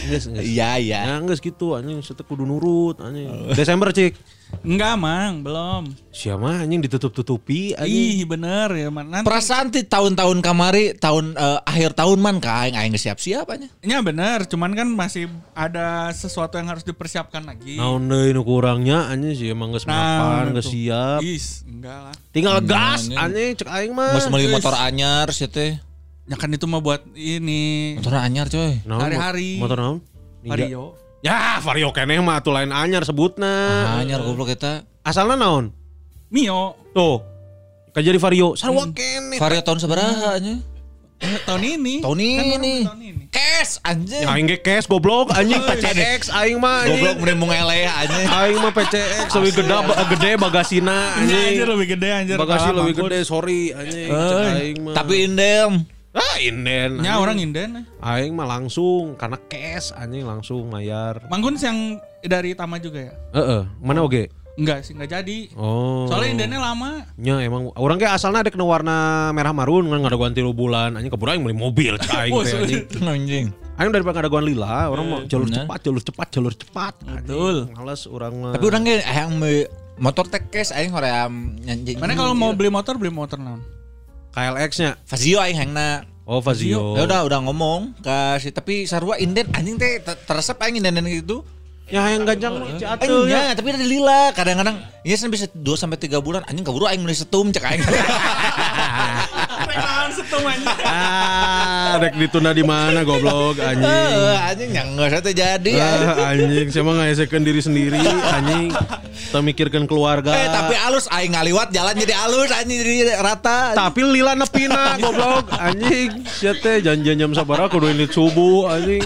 Geus geus. Iya iya. Ya geus gitu anjing setek kudu nurut anjing. Desember cik. Enggak, Mang, belum. Siapa anjing ditutup-tutupi anjing. Ih, bener ya, Man. Nanti Perasaan ti tahun-tahun kamari tahun eh, akhir tahun man ka aing aing siap-siap anya. Ya bener, cuman kan masih ada sesuatu yang harus dipersiapkan lagi. Naon deui nu kurangnya anjing sih emang geus mapan, geus tuh. siap. Is, enggak lah. Tinggal gas anjing. anjing cek aing mah. Mas beli motor anyar sih teh. Ya kan itu mah buat ini Motor anyar coy. Hari-hari. Motor naon? Vario. Ya, Vario keneh mah atuh lain anyar sebutna. Anyar goblok eta. Asalna naon? Mio. Tuh. Kan jadi Vario. Sarua keneh. Vario tahun sabaraha nya? Eh, tahun ini. Tahun Kan ini. tahun ini. Cash anjing. Ya aing ge cash goblok anjing PCX aing mah anjing. Goblok mending mung ele anjing. Aing mah PCX lebih gede gede bagasina Ini anjir anjing. lebih gede anjir. Bagasi lebih gede, sorry anjing. Aing mah. Tapi indem. Ah inden. Ya orang inden. eh. Aing mah langsung karena cash anjing langsung mayar. Manggun yang dari Tama juga ya? Heeh, mana oge? Enggak sih, enggak jadi. Oh. Soalnya indennya lama. nya emang orang kayak asalnya ada kena warna merah marun kan nggak ada ganti lu bulan anjing keburu aing beli mobil teh, anjing. Anjing. Aing daripada nggak ada gua lila orang mau jalur bener. cepat jalur cepat jalur cepat Betul. Males orang mah Tapi orang ge hayang me- motor cash aing hoream nyanyi. Mana kalau mau beli motor, beli motor naon? KLX nya Fazio aing hayangna Oh Fazio. Ya udah udah ngomong kasih tapi sarua inden anjing teh ter- teresep aing inden gitu. Ya yang ganjang mah Eh, atuh ya. Enggak, tapi ada lila. Kadang-kadang kan bisa 2 sampai 3 bulan anjing kaburu aing mulai setum cek aing. Ah, rek ditunda di mana goblok anjing. Eh, anjing yang enggak usah teh jadi. Ah, anjing, siapa ngaesekeun diri sendiri anjing. Kita mikirkan keluarga. Eh tapi alus aing ngaliwat jalan jadi alus anjing jadi rata. tapi lila nepina goblok anjing. Sia teh janjian jam sabaraha kudu ini subuh anjing.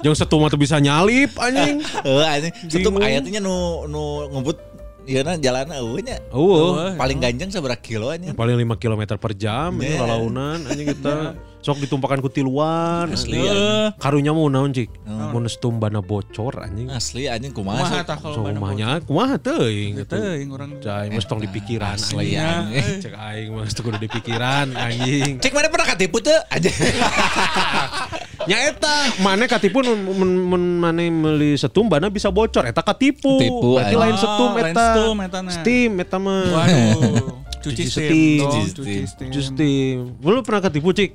Jeung setu mah teu bisa nyalip anjing. Eh anjing setum ayatnya nu nu ngebut ieu na jalan eueuh nya. Eueuh. Paling ganjang seberapa kilo anjing. Paling 5 km per jam ini Yeah. lalaunan anjing kita. Sok ditumpakan ku tiluan. Asli, anjing. Karunya mau naon cik? Mun setumbana bocor anjing. Asli anjing Kumaha kumaha. tah kalau So kumahnya kumaha teuing gitu. Teuing urang. Cai mesti tong dipikiran Asli anjing. Cek aing mah teu kudu dipikiran anjing. Cek mana pernah katipu teu anjing. Nya eta mana katipu mun mun mun mana meuli setum bana bisa bocor eta katipu. Tipu, Berarti lain setum eta. setum eta na. Steam eta mah. Waduh. Cuci Cuci steam. Cuci Cuci steam. Just steam. Lu pernah ketipu cik?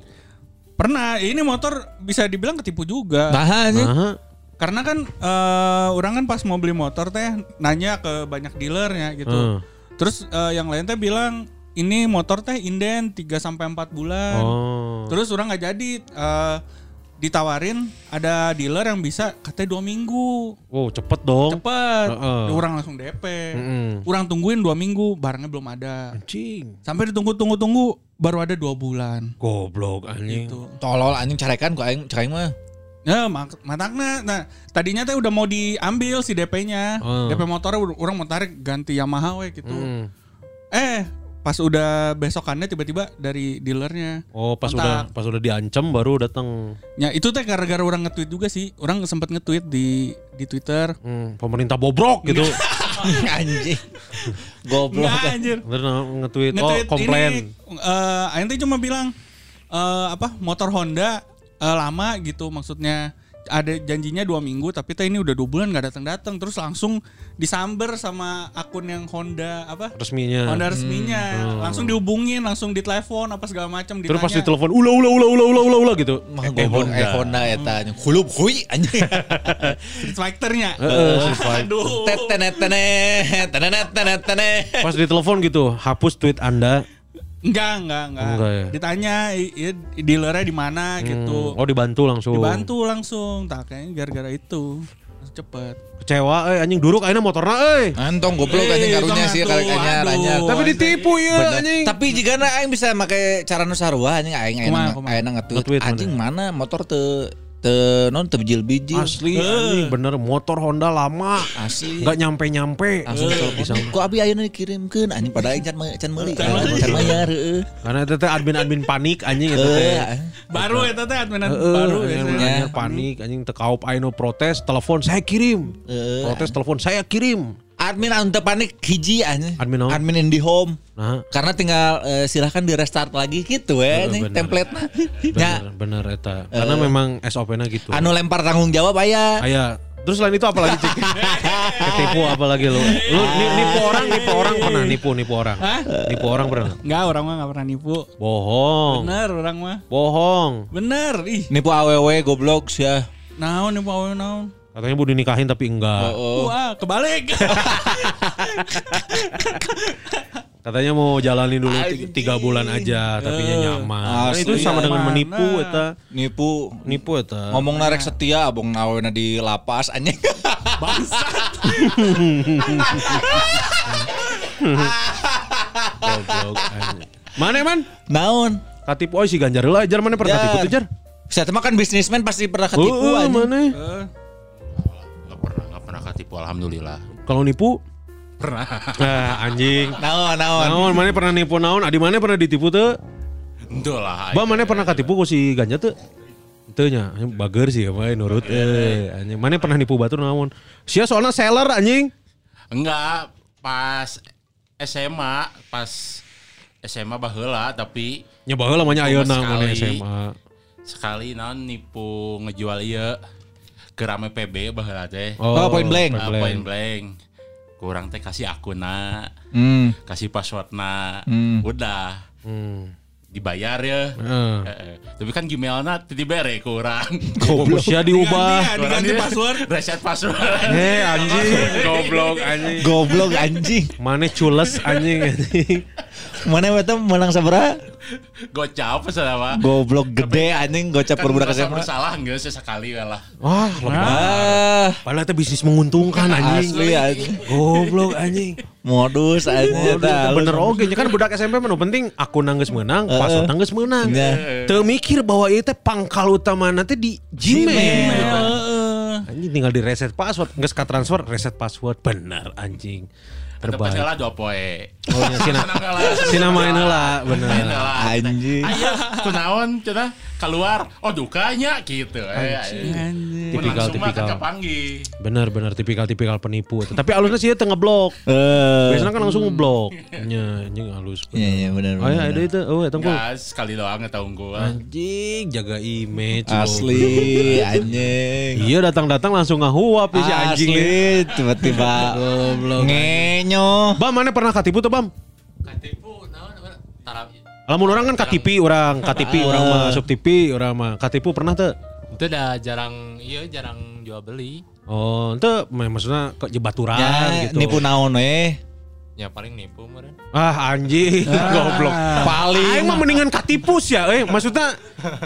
Pernah, ini motor bisa dibilang ketipu juga. Nah. Nah, Karena kan eh, orang kan pas mau beli motor teh nanya ke banyak dealernya gitu. Hmm. Terus eh, yang lain teh bilang ini motor teh inden 3 sampai 4 bulan. Oh. Terus orang nggak jadi eh, ditawarin ada dealer yang bisa katanya dua minggu. Wow, cepet dong. Cepet. Heeh. Orang langsung DP. Mm-mm. Orang tungguin dua minggu, barangnya belum ada. Anjing. Sampai ditunggu-tunggu-tunggu baru ada dua bulan. Goblok anjing. Gitu. Tolol anjing carekan ku aing cek aing mah. Ya, mak matakna. Nah, tadinya teh udah mau diambil si DP-nya. Hmm. DP motornya udah- orang mau tarik ganti Yamaha we gitu. Hmm. Eh, pas udah besokannya tiba-tiba dari dealernya. Oh, pas Kontak. udah pas udah diancam baru datang Ya, itu teh gara-gara orang nge-tweet juga sih. Orang sempat nge-tweet di di Twitter. hmm, pemerintah bobrok gitu. anjing. Goblok. Enggak anjir. Nge-tweet oh Nge-tweet komplain. ini eh Aing teh cuma bilang eh apa motor Honda eh, lama gitu maksudnya ada janjinya dua minggu tapi teh ini udah dua bulan nggak datang datang terus langsung disamber sama akun yang Honda apa resminya. Honda resminya langsung dihubungin langsung ditelepon apa segala macam Terus pas ditelepon ula ula ula ula ula ula ula gitu. Mah goblok eh Honda eta anjing. Hulub hui anjing. Street Fighter-nya. Heeh, Street Fighter. Aduh. Tetenet tenet tenet tenet tenet. Pas ditelepon gitu, hapus tweet Anda. Enggak, enggak, enggak. Enggak ya? Ditanya i- i- dealernya di mana gitu. Oh, dibantu langsung. Dibantu langsung. Tak kayaknya gara-gara itu. Langsung cepet. Kecewa eh anjing duruk ayeuna motorna euy. Antong goblok anjing Eh, karunya tong sih anyar aduh. anyar. Tapi ditipu ya anjing. Tapi jika aing bisa make cara nu sarua anjing aing aing aing nge-tweet Nge-tweet anjing mana motor teu teu non bijil-bijil. Asli anjing bener motor Honda lama. Asli. Enggak nyampe-nyampe. Langsung bisa. Kok abi ayeuna dikirimkeun anjing pada aing can me- can meuli. Can mayar heeh. Karena itu teh admin-admin panik anjing itu teh. Eh, Baru eta teh Heeh, baru anyar panik anjing teu kaup ayeuna protes, telepon saya kirim. Protes telepon saya kirim. Admin anu teu panik hiji anjing. Admin naon? Admin IndiHome. Nah, Karena tinggal eh, silahkan di restart lagi gitu ya Bener, nih bener. template-nya. Ya, bener bener eta. Karena memang SOP-na gitu. anu lempar tanggung jawab aya. Aya. Terus selain itu apa lagi Cik? Ketipu apa lagi lu? Lu ni- nipu orang, nipu orang pernah nipu nipu orang. Hah? Nipu orang pernah. Enggak, orang mah enggak pernah nipu. Bohong. Bener orang mah. Bohong. Bener. Ih, Nipu AWW goblok sih ya. naon nipu awe naon. Katanya mau dinikahin tapi enggak. Oh. Wah, kebalik. Katanya mau jalanin dulu tiga, tiga bulan aja tapi nyaman. Kan Asli, itu sama dengan nyaman. menipu Nah. eta. Nipu Nipu eta. ngomong narek setia abong nawena di lapas anjing. Anjing. Mana man? Naon? Katipu oh si Ganjar lah, Jar mana pernah katipu tuh Jar? Saya mah kan bisnismen pasti pernah ketipu Oh, anjing. mana? Nggak pernah, ketipu alhamdulillah. Kalau nipu? Pernah. Ah, anjing. Naon naon. Naon, mana pernah nipu naon? Adi mana pernah ditipu tuh? Itu lah. Ba mana pernah katipu ku si Ganja tuh? Teu nya, bager sih apa nurut eh anjing. Mana pernah nipu batur naon? Sia soalnya seller anjing. Enggak, pas SMA, pas SMA baheula tapi Nya baheula lamanya ayeuna Sekali. mana SMA. sekali naon nipu ngejual ieu ke rame PB baheula teh. Oh, point blank. Ah, point blank. Kurang teh kasih akunna, Hmm. kasih passwordna. Hmm. Udah Hmm. Dibayar ya. Heeh. Heeh. Tapi kan Gmailnya tiba-tiba re kurang. Goblok sia diubah. Diganti, diganti password. Reset password. Heh anjing, goblok anjing. Goblok anjing. Mana cules anjing anjing. Mana eta menang sabaraha? Gocap sama. Goblok gede anjing gocap Kan budak merasa SMA. bersalah enggak sesekali lah. Wah. Ah, Padahal itu bisnis menguntungkan anjing. asli anjing. Goblok anjing. Modus anjing Oh, eta. bener oge nya kan budak SMP mah nu penting akun nanggeus meunang, password nanggeus meunang. Ya. Teu mikir bahwa itu teh pangkal utama nanti di Gmail. Heeh. Anjing tinggal di reset password, geus ka transfer reset password. Bener anjing. Terbaik. lah dua poe. Oh nya sina. Sina main heula bener. Anjing. Aya kunaon cenah keluar oh dukanya gitu. Eh, Tipikal, mah tipikal. kan kepanggih. Bener bener tipikal-tipikal penipu. Tapi alusnya sih teu ngeblok. Eh. Biasanya kan langsung ngeblok. Nya anjing alus. Iya iya benar. Oh ya ada itu. Oh unggul. Gas sekali doang eta unggul. Anjing jaga image. Asli anjing. Iya datang-datang langsung ngahuap ya si anjing. Asli tiba-tiba ngenyo. Bam mana pernah katipu tuh Bam? Katipu naon tarap Lamun orang kan KTP orang, KTP orang mah sub TV orang mah katipu pernah tuh? itu udah jarang iya jarang jual beli Oh, itu maksudnya ke jebaturan Ya, gitu. nipu naon we. ya paling nipu meren Ah anjing, goblok. Paling aing mah mendingan katipus ya, eh maksudnya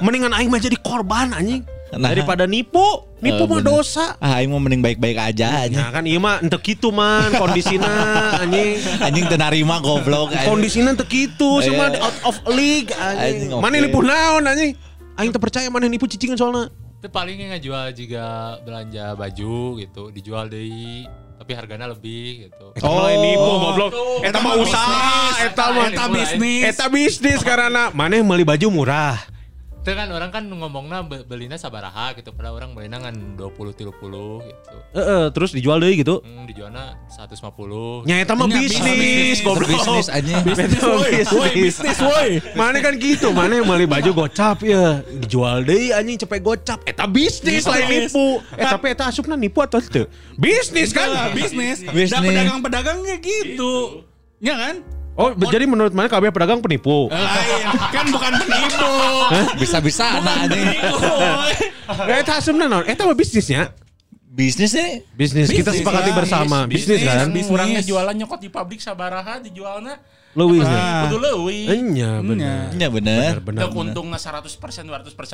mendingan aing mah jadi korban anjing. Nah. Daripada nipu, nipu Eh, mah dosa. Ah, aing mau mending baik-baik aja anjing. Nah kan iya mah ente kitu man kondisina anjing. Anjing teu narima goblok. anjing. Kondisina ente kitu, semua Iya. out of league Anjing, anjing. oke. Mana nipu naon anjing? Aing teu percaya mana nipu cicingan soalnya. itu palingnya ngejual juga belanja baju gitu dijual deh tapi harganya lebih gitu mah lain nipu goblok. Eta mah mah usaha, eta mah Eta bisnis. Eta bisnis karena maneh meuli baju murah. Itu kan orang kan ngomongnya be- belinya sabaraha gitu padahal orang belinya kan 20 30 gitu Heeh, terus dijual deui gitu. hmm, dijualnya 150 Nya eta mah bisnis, bisnis. goblok. bisnis anjing. Eta mah Woi, bisnis woi. Mana kan gitu, mana meuli baju gocap ya, dijual deui anjing cepet gocap. Eta bisnis lain nipu. Eh tapi eta asupna nipu atau teu? Bisnis Kan kan? bisnis. Bisnis. Dan pedagang-pedagang kayak gitu. Ya kan? Oh, jadi menurut mana kabeh pedagang penipu? Lain. kan bukan penipu. Bisa-bisa anjing. Eh, Eta asupna naon? Eta mah bisnisnya. Bisnis nih. Bisnis, kita sepakati bersama. Bisnis, kan? Bisnis. Kurangnya jualan nyokot di pabrik sabaraha dijualnya Leuwih. Ah. kudu leuwih. Enya bener. Ya bener. Bener Teu bener. untungna 100% 200%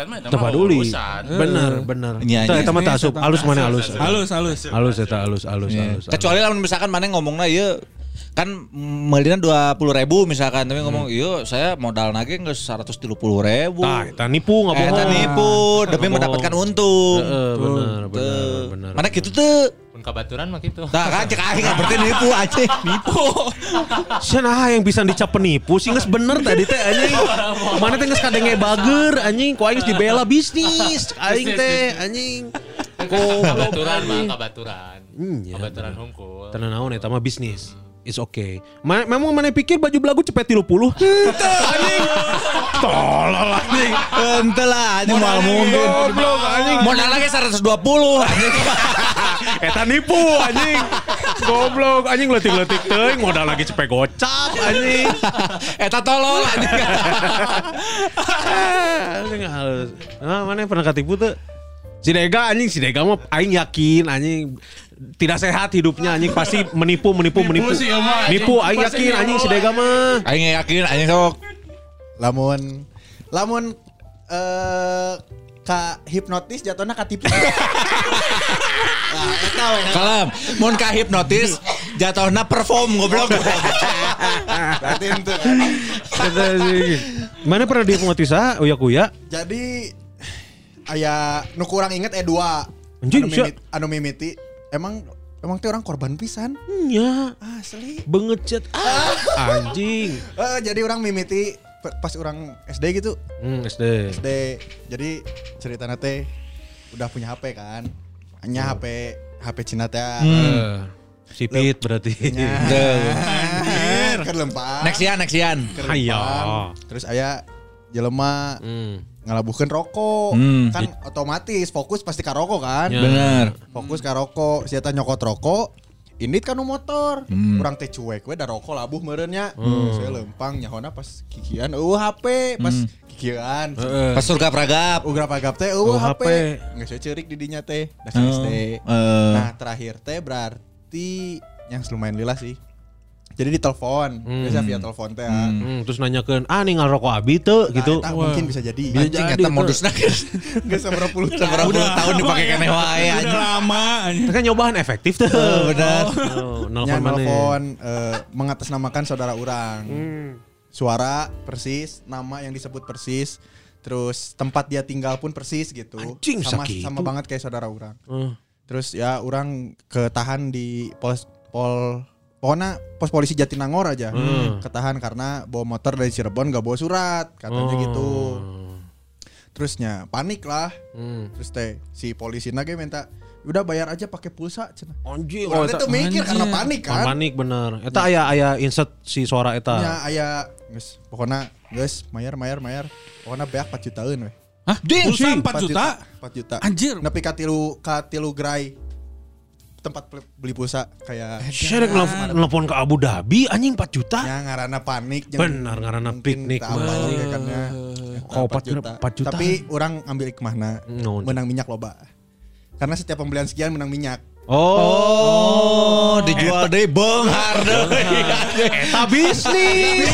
mah eta Teu mah paduli. urusan. Bener, bener. Iya, iya. eta mah tah asup, alus mana alus. Halus, halus. Alus eta alus alus Iya. alus. Kecuali lamun misalkan mana ngomongnya iya kan melina dua puluh ribu misalkan tapi ngomong iya saya modal nage nggak seratus tiga puluh ribu Tah, eta nipu nggak Eh, bohong. eta nipu demi bohong. mendapatkan untung Heeh, bener bener bener. mana gitu tuh pun kabaturan mah gitu Nah kan cek aing berarti nipu aja nipu Cenah yang bisa dicap penipu sih geus bener tadi teh anjing. Mana teh geus kadenge bager anjing, ku aing geus dibela bisnis. Aing teh anjing. kabaturan mah kabaturan kabaturan hungkul Tenan naon eta mah bisnis. It's okay. Ma memang mana pikir baju belagu cepet 30? Henteu anjing. Tolol anjing. ente lah anjing mal mungkin Goblok anjing. modal lagi seratus dua puluh anjing Eta nipu anjing. Goblok anjing letik-letik teuing modal lagi cepet gocap anjing. eta tolol anjing anjing halus. Nah, mana yang pernah ketipu tuh? Si Dega anjing, si Dega mah aing yakin anjing tidak sehat hidupnya anjing pasti menipu menipu menipu. anjing. Nipu aing yakin anjing si Dega mah. aing yakin anjing sok lamun lamun eh ka hipnotis jatuhnya ka tipu. nah, kalem mun ka hipnotis jatuhna perform goblok Berarti si- Mana pernah dihipnotis ah? Uya kuya. Jadi aya nu kurang inget eh dua. Anjing, anu, anu mimiti emang emang teh orang korban pisan. Nya, Asli. bengecet ah anjing. Eh, jadi orang mimiti pas orang SD gitu. Hmm, SD. SD. Jadi cerita teh udah punya HP kan. Hanya HP HP Cina teh. Eh, Sipit berarti. Anjir. Kan lempar. nexian nexian Ayo. Terus aya jelema Hmm. Ngalabuhkeun rokok. Hmm. Kan otomatis fokus pasti ka rokok kan. Ya. bener Fokus ka rokok, si eta nyokot rokok. Ini kan motor, Hmm. orang teh cuek we da rokok labuh meureunnya. Saya lempang nyahona pas kikian eueuh HP pas kikian. Pas surga pragap. Ugra pagap teh eueuh HP. Geus we ceurik di dinya teh. Da Oh, teh. eh. Nah, terakhir teh berarti yang lumayan lila sih. Jadi ditelepon, biasa via telepon teh. ah. Hmm, terus nanyakeun, ah ningal rokok abi tuh Nah, gitu. eta mungkin bisa jadi. Bisa Anjing jadi modusna geus Geus seberapa puluh seberapa puluh tahun dipakai wae Udah anjing. lama anjing. Kan nyobaan efektif tuh. benar. Oh, Nya nelpon mana? nelfon eh, mengatasnamakan saudara orang. Suara persis, nama yang disebut persis, terus tempat dia tinggal pun persis gitu. Anjing, sama sakitu. sama banget kayak saudara orang. Eh, Terus ya orang ketahan di pos pol pokoknya pos polisi Jatinangor aja. Ketahan karena bawa motor dari Cirebon gak bawa surat, katanya Oh. gitu. Terusnya panik lah. Hmm. Terus teh si polisi nage minta udah bayar aja pakai pulsa cenah. Anjing, Orang eta- itu mikir karena panik Pan kan. panik bener. Eta aya aya insert si suara eta. Ya aya geus pokoknya geus mayar mayar mayar. Pokoknya beak 4 jutaan we. Hah? Pulsa 4 juta? 4 juta. Anjir. Nepi ka tilu ka tilu gerai tempat beli pulsa kayak Saya nelfon nelfon ke Abu Dhabi anjing 4 juta. ya ngarana panik Benar, mungkin piknik, mah. kan ya. Kau 4 juta, 4 juta. Tapi orang ambil hikmahna No. menang minyak loba. Karena setiap pembelian sekian menang minyak. Oh, Oh, dijual deui beunghar deui. eta bisnis.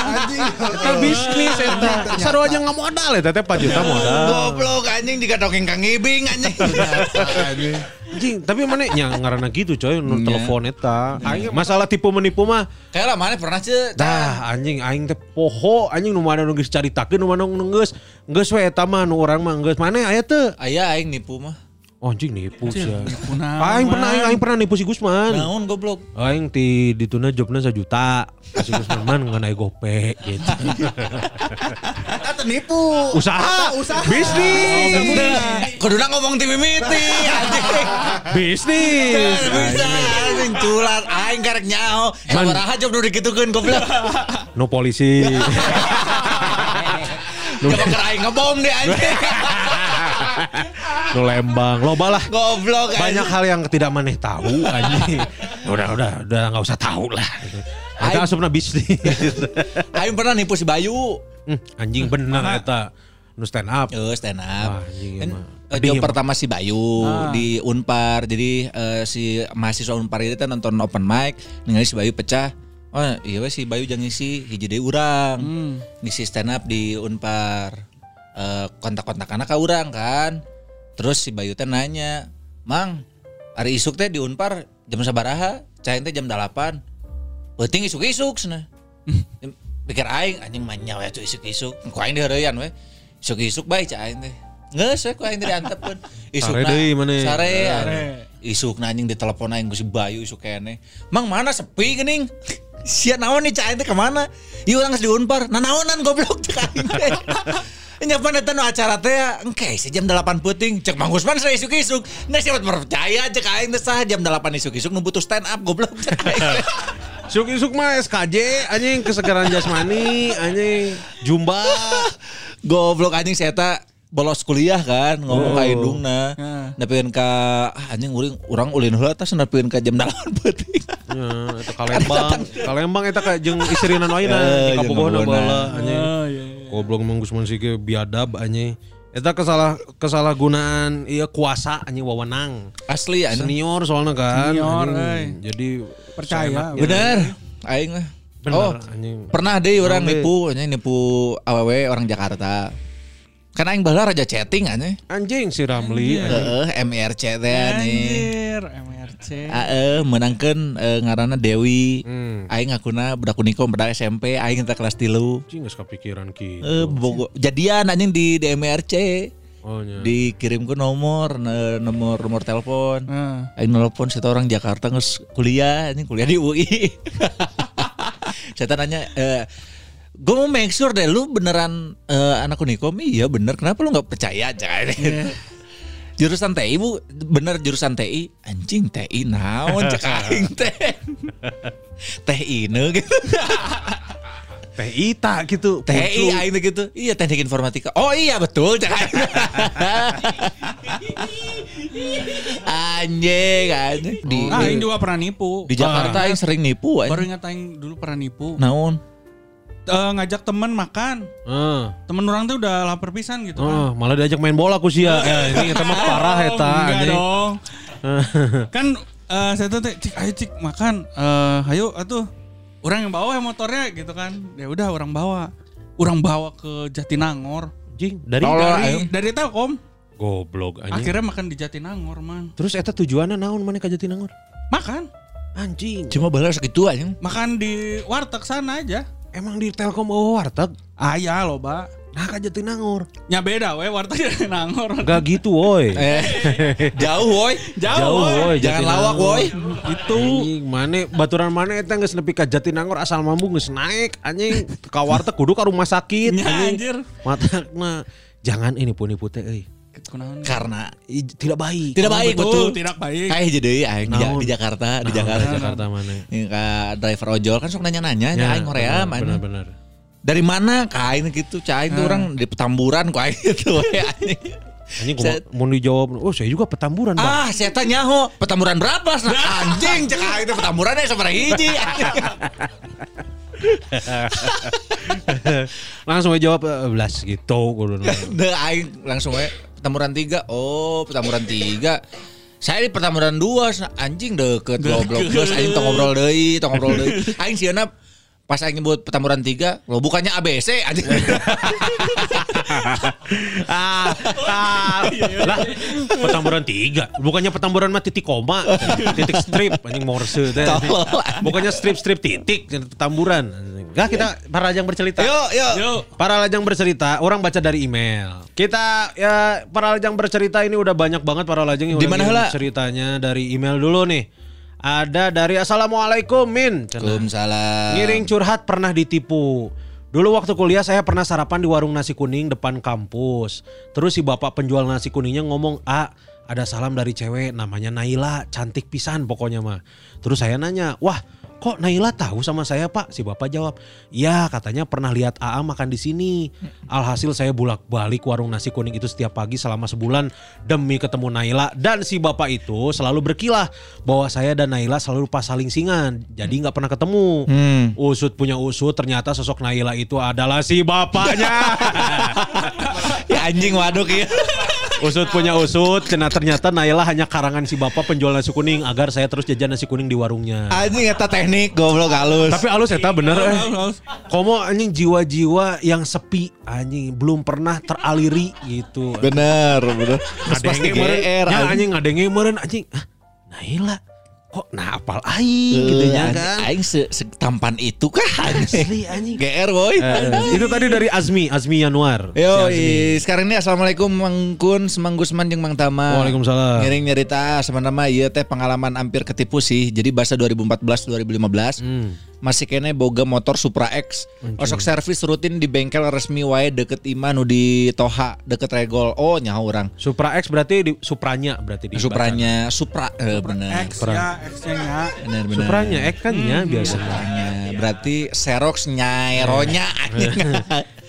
Anjing. Eta bisnis eta. Sarua aja nggak modal eta teh 4 juta modal. Goblok anjing juga dongeng Kang Ibing anjing. Anjing, tapi mana nya ngaranna gitu coy, nu Nya. telepon eta. Aing masalah tipu menipu mah Kayak lah mana pernah ce? Dah anjing aing teh poho anjing nu mana nu geus caritakeun nu mana nu geus geus we eta mah nu urang mah geus mana aya teu. Aya aing nipu mah. Oh anjing nipu sih. Aing pernah aing, aing pernah nipu si Gusman. Naon goblok. Aing ti dituna jobna sejuta. Si Gusman man ngeunai gope gitu. Eta nipu. Usaha, usaha. bisnis, Kuduna ngomong ti mimiti anjing. bisnis. Bisa anjing culat aing karek nyaho. Sabaraha job nu dikitukeun goblok. No polisi. Coba keur aing ngebom deh anjing. No lembang. Loba lah. Goblok Banyak hal yang tidak maneh tahu anjing. Udah udah udah nggak usah tahu lah. Aing- asupna bisnis. Aing pernah nipu si Bayu. Hmm, anjing bener eta. Nu stand up. Eh stand up. Wah, anjing Kan, eh, job pertama si Bayu di Unpar. Jadi eh, si mahasiswa Unpar itu nonton open mic, ningali si Bayu pecah. Oh iya we si Bayu jangan ngisi hiji deui urang. Ngisi stand up di Unpar. Eh, kontak-kontak anak ka urang kan. Terus si Bayu teh nanya, "Mang, hari isuk teh di Unpar jam sabaraha? Cain teh jam 8." Penting isuk-isuk cenah. Pikir aing anjing manya we tuh isuk-isuk. Ku aing dihareuyan we. Isuk-isuk bae aing teh. Geus we ku aing teh diantepkeun. Sare deui maneh. Sare. anjing. Isuk aing ditelepon aing ku si Bayu isuk kene. Mang mana sepi geuning? Sia naon nih aing teh ke mana? Ieu urang geus di Unpar. Nah naonan goblok cak aing teh. Nyapan eta nu acara teh engke si jam 8 peuting cek Mang Gusman saya isuk-isuk. Nah siapa percaya cek aing teh sah jam 8 isuk-isuk nu butuh stand up goblok cek aing teh. Suk-suk mah SKJ anjing kesegaran jasmani anjing jumba. Goblok anjing saya tak bolos kuliah kan ngomong ka indungna. Nepikeun ka ah, anjing urang urang ulin heula tas nepikeun ka jam 8 peuting. Ya, eta Kalembang. Kalembang eta kayak jeung istrina nu Eh, di jeung Kapogohna Kapogohna. baheula anjing. Iya, iya. Goblok Mang Gusman sih ge biadab anjing. Eta kesalah kesalahgunaan ieu kuasa anjing wewenang. Asli anjing. Senior soalnya kan. Senior, anjing. euy. Jadi Percaya, seenaknya. Bener. Aing. Bener, Oh, anjing. pernah deh orang nipu, anjing nipu awewe orang Jakarta. Kan aing baheula raja chatting anjing. Anjing si Ramli. Heeh, MRC teh anjing. Anjir, MRC. Heeh, menangkeun eh, ngaranna Dewi. Hmm. Aing ngakuna budak unikom budak SMP, aing teh kelas 3. Anjing geus kepikiran ki. Eh, bogo, jadian anjing di DMRC. Oh nya. Dikirim ke nomor, nomor nomor telepon. Heeh. Aing nelpon satu orang Jakarta nges kuliah, ini kuliah di UI. Saya nanya, eh, gue mau make sure deh lu beneran eh, anak unikom, iya bener. Kenapa lu nggak percaya aja? jurusan TI bu, bener jurusan TI, anjing TI naon cek aing teh, teh ini gitu. Teh Ita gitu. TI aing gitu. Iya teknik informatika. Oh iya betul. cek aing. anjing anjing. Di, Ah, di, aing juga pernah nipu. di Jakarta aing sering nipu Baru anjing. ingat aing dulu pernah nipu. Naon? Eh, ngajak temen makan. Heeh. Temen orang tuh udah lapar pisan gitu Heeh, kan. malah diajak main bola ku sia. Eh, ini eta mah parah Oh, eta enggak anjing. dong. kan eh, saya tuh teh, cik ayo cik makan. Eh, ayo atuh. Orang yang bawa ya motornya gitu kan. Ya udah orang bawa. Orang bawa ke Jatinangor. Anjing, dari Tolol. Dari ayo. dari Telkom. goblok anjing. Akhirnya makan di Jatinangor, Mang. Terus eta tujuannya naon mana ka Jatinangor? Makan. Anjing. Cuma balas segitu anjing. Makan di warteg sana aja. Emang di Telkom oh warteg? Ah ya loh, Mbak. Nah ka Jatinangor. Ya beda we warteg Jatinangor. Gak gitu woi. Eh, jauh woi. Jauh, woy, Jangan Jatinangor. lawak woi. Itu Anjing, mana baturan mana eta geus nepi ka Jatinangor asal mambu geus naik anjing ka warteg kudu ka rumah sakit Nya, anjing. anjir. Matakna jangan ini punipu teh euy. Kunaon? Karena I- Tidak baik. tidak baik betul, betul. tidak baik. Kayak jadi aing di, Naon? di Jakarta, di Nah, Jakarta. di Jakarta mana? Ini ka driver ojol kan sok nanya-nanya, Ya, aing Korea benar, mana. benar. Dari mana ka aing gitu, cah aing tuh orang di Petamburan ku aing gitu anjing. Saya- mau dijawab, oh saya juga petamburan bang. Ah, saya tanya ho, Petamburan berapa? Nah, anjing cek aing teh Petamburan ya sabaraha hiji. Langsung aja jawab eh, belas gitu. Deh aing langsung we Petamburan 3. Oh, Petamburan 3. Saya di Petamburan 2 anjing deket goblok geus aing tong ngobrol deui, tong ngobrol deui. Aing sieuna pas aing nyebut Petamburan 3, lo bukannya ABC anjing. ah, ah, lah petamburan tiga, bukannya petamburan mah titik koma, titik strip, anjing morse teh. Bukannya strip-strip titik, petamburan. Enggak kita para lajang bercerita. Yuk, yuk. Yuk. Para lajang bercerita, orang baca dari email. Kita ya para lajang bercerita ini udah banyak banget para lajang yang Di udah ceritanya dari email dulu nih. Ada dari Assalamualaikum Min. Waalaikumsalam. Ngiring curhat pernah ditipu. Dulu waktu kuliah saya pernah sarapan di warung nasi kuning depan kampus. Terus si bapak penjual nasi kuningnya ngomong, "Ah, ada salam dari cewek namanya Naila, cantik pisan pokoknya mah." Terus saya nanya, "Wah, kok Naila tahu sama saya, Pak?" Si bapak jawab, "Ya, katanya pernah lihat AA makan di sini." Alhasil saya bulak-balik warung nasi kuning itu setiap pagi selama sebulan demi ketemu Naila dan si bapak itu selalu berkilah bahwa saya dan Naila selalu pas saling singan. Jadi nggak pernah ketemu. Hmm. Usut punya usut ternyata sosok Naila itu adalah si bapaknya. Ya anjing waduk ya. Usut punya usut karena ternyata Naila hanya karangan si bapak penjual nasi kuning agar saya terus jajan nasi kuning di warungnya. Anjing eta teknik goblok halus. Tapi alus eta bener eh. Haus, haus. Komo anjing jiwa-jiwa yang sepi anjing belum pernah teraliri gitu. bener, bener. Terus pasti GR anjing. anjing ngadenge meureun anjing. Ah, Naila kok nah apal aing gitu nya Eh, kan. Aing se tampan itu kan. Asli anjing. GR boy. Eh, itu tadi dari Azmi, Azmi Yanuar. Yo, Si Azmi. sekarang ini assalamualaikum Mang Kun, Semang Gusman jeung Mang Tama. Waalaikumsalam. Ngiring nyerita sebenarnya ieu teh pengalaman hampir ketipu sih. Jadi bahasa 2014 2015. Hmm. Masih kene boga motor Supra X. Osok servis rutin di bengkel resmi wae deket Ima nu di Toha deket Regol. Oh, nyaho urang. Supra X berarti di Supranya berarti di Supranya Supra eh, bener. X ya, X-nya nya. Bener bener. Supranya X kan ya biasa. Supranya. Berarti Xerox nyaironya anjing.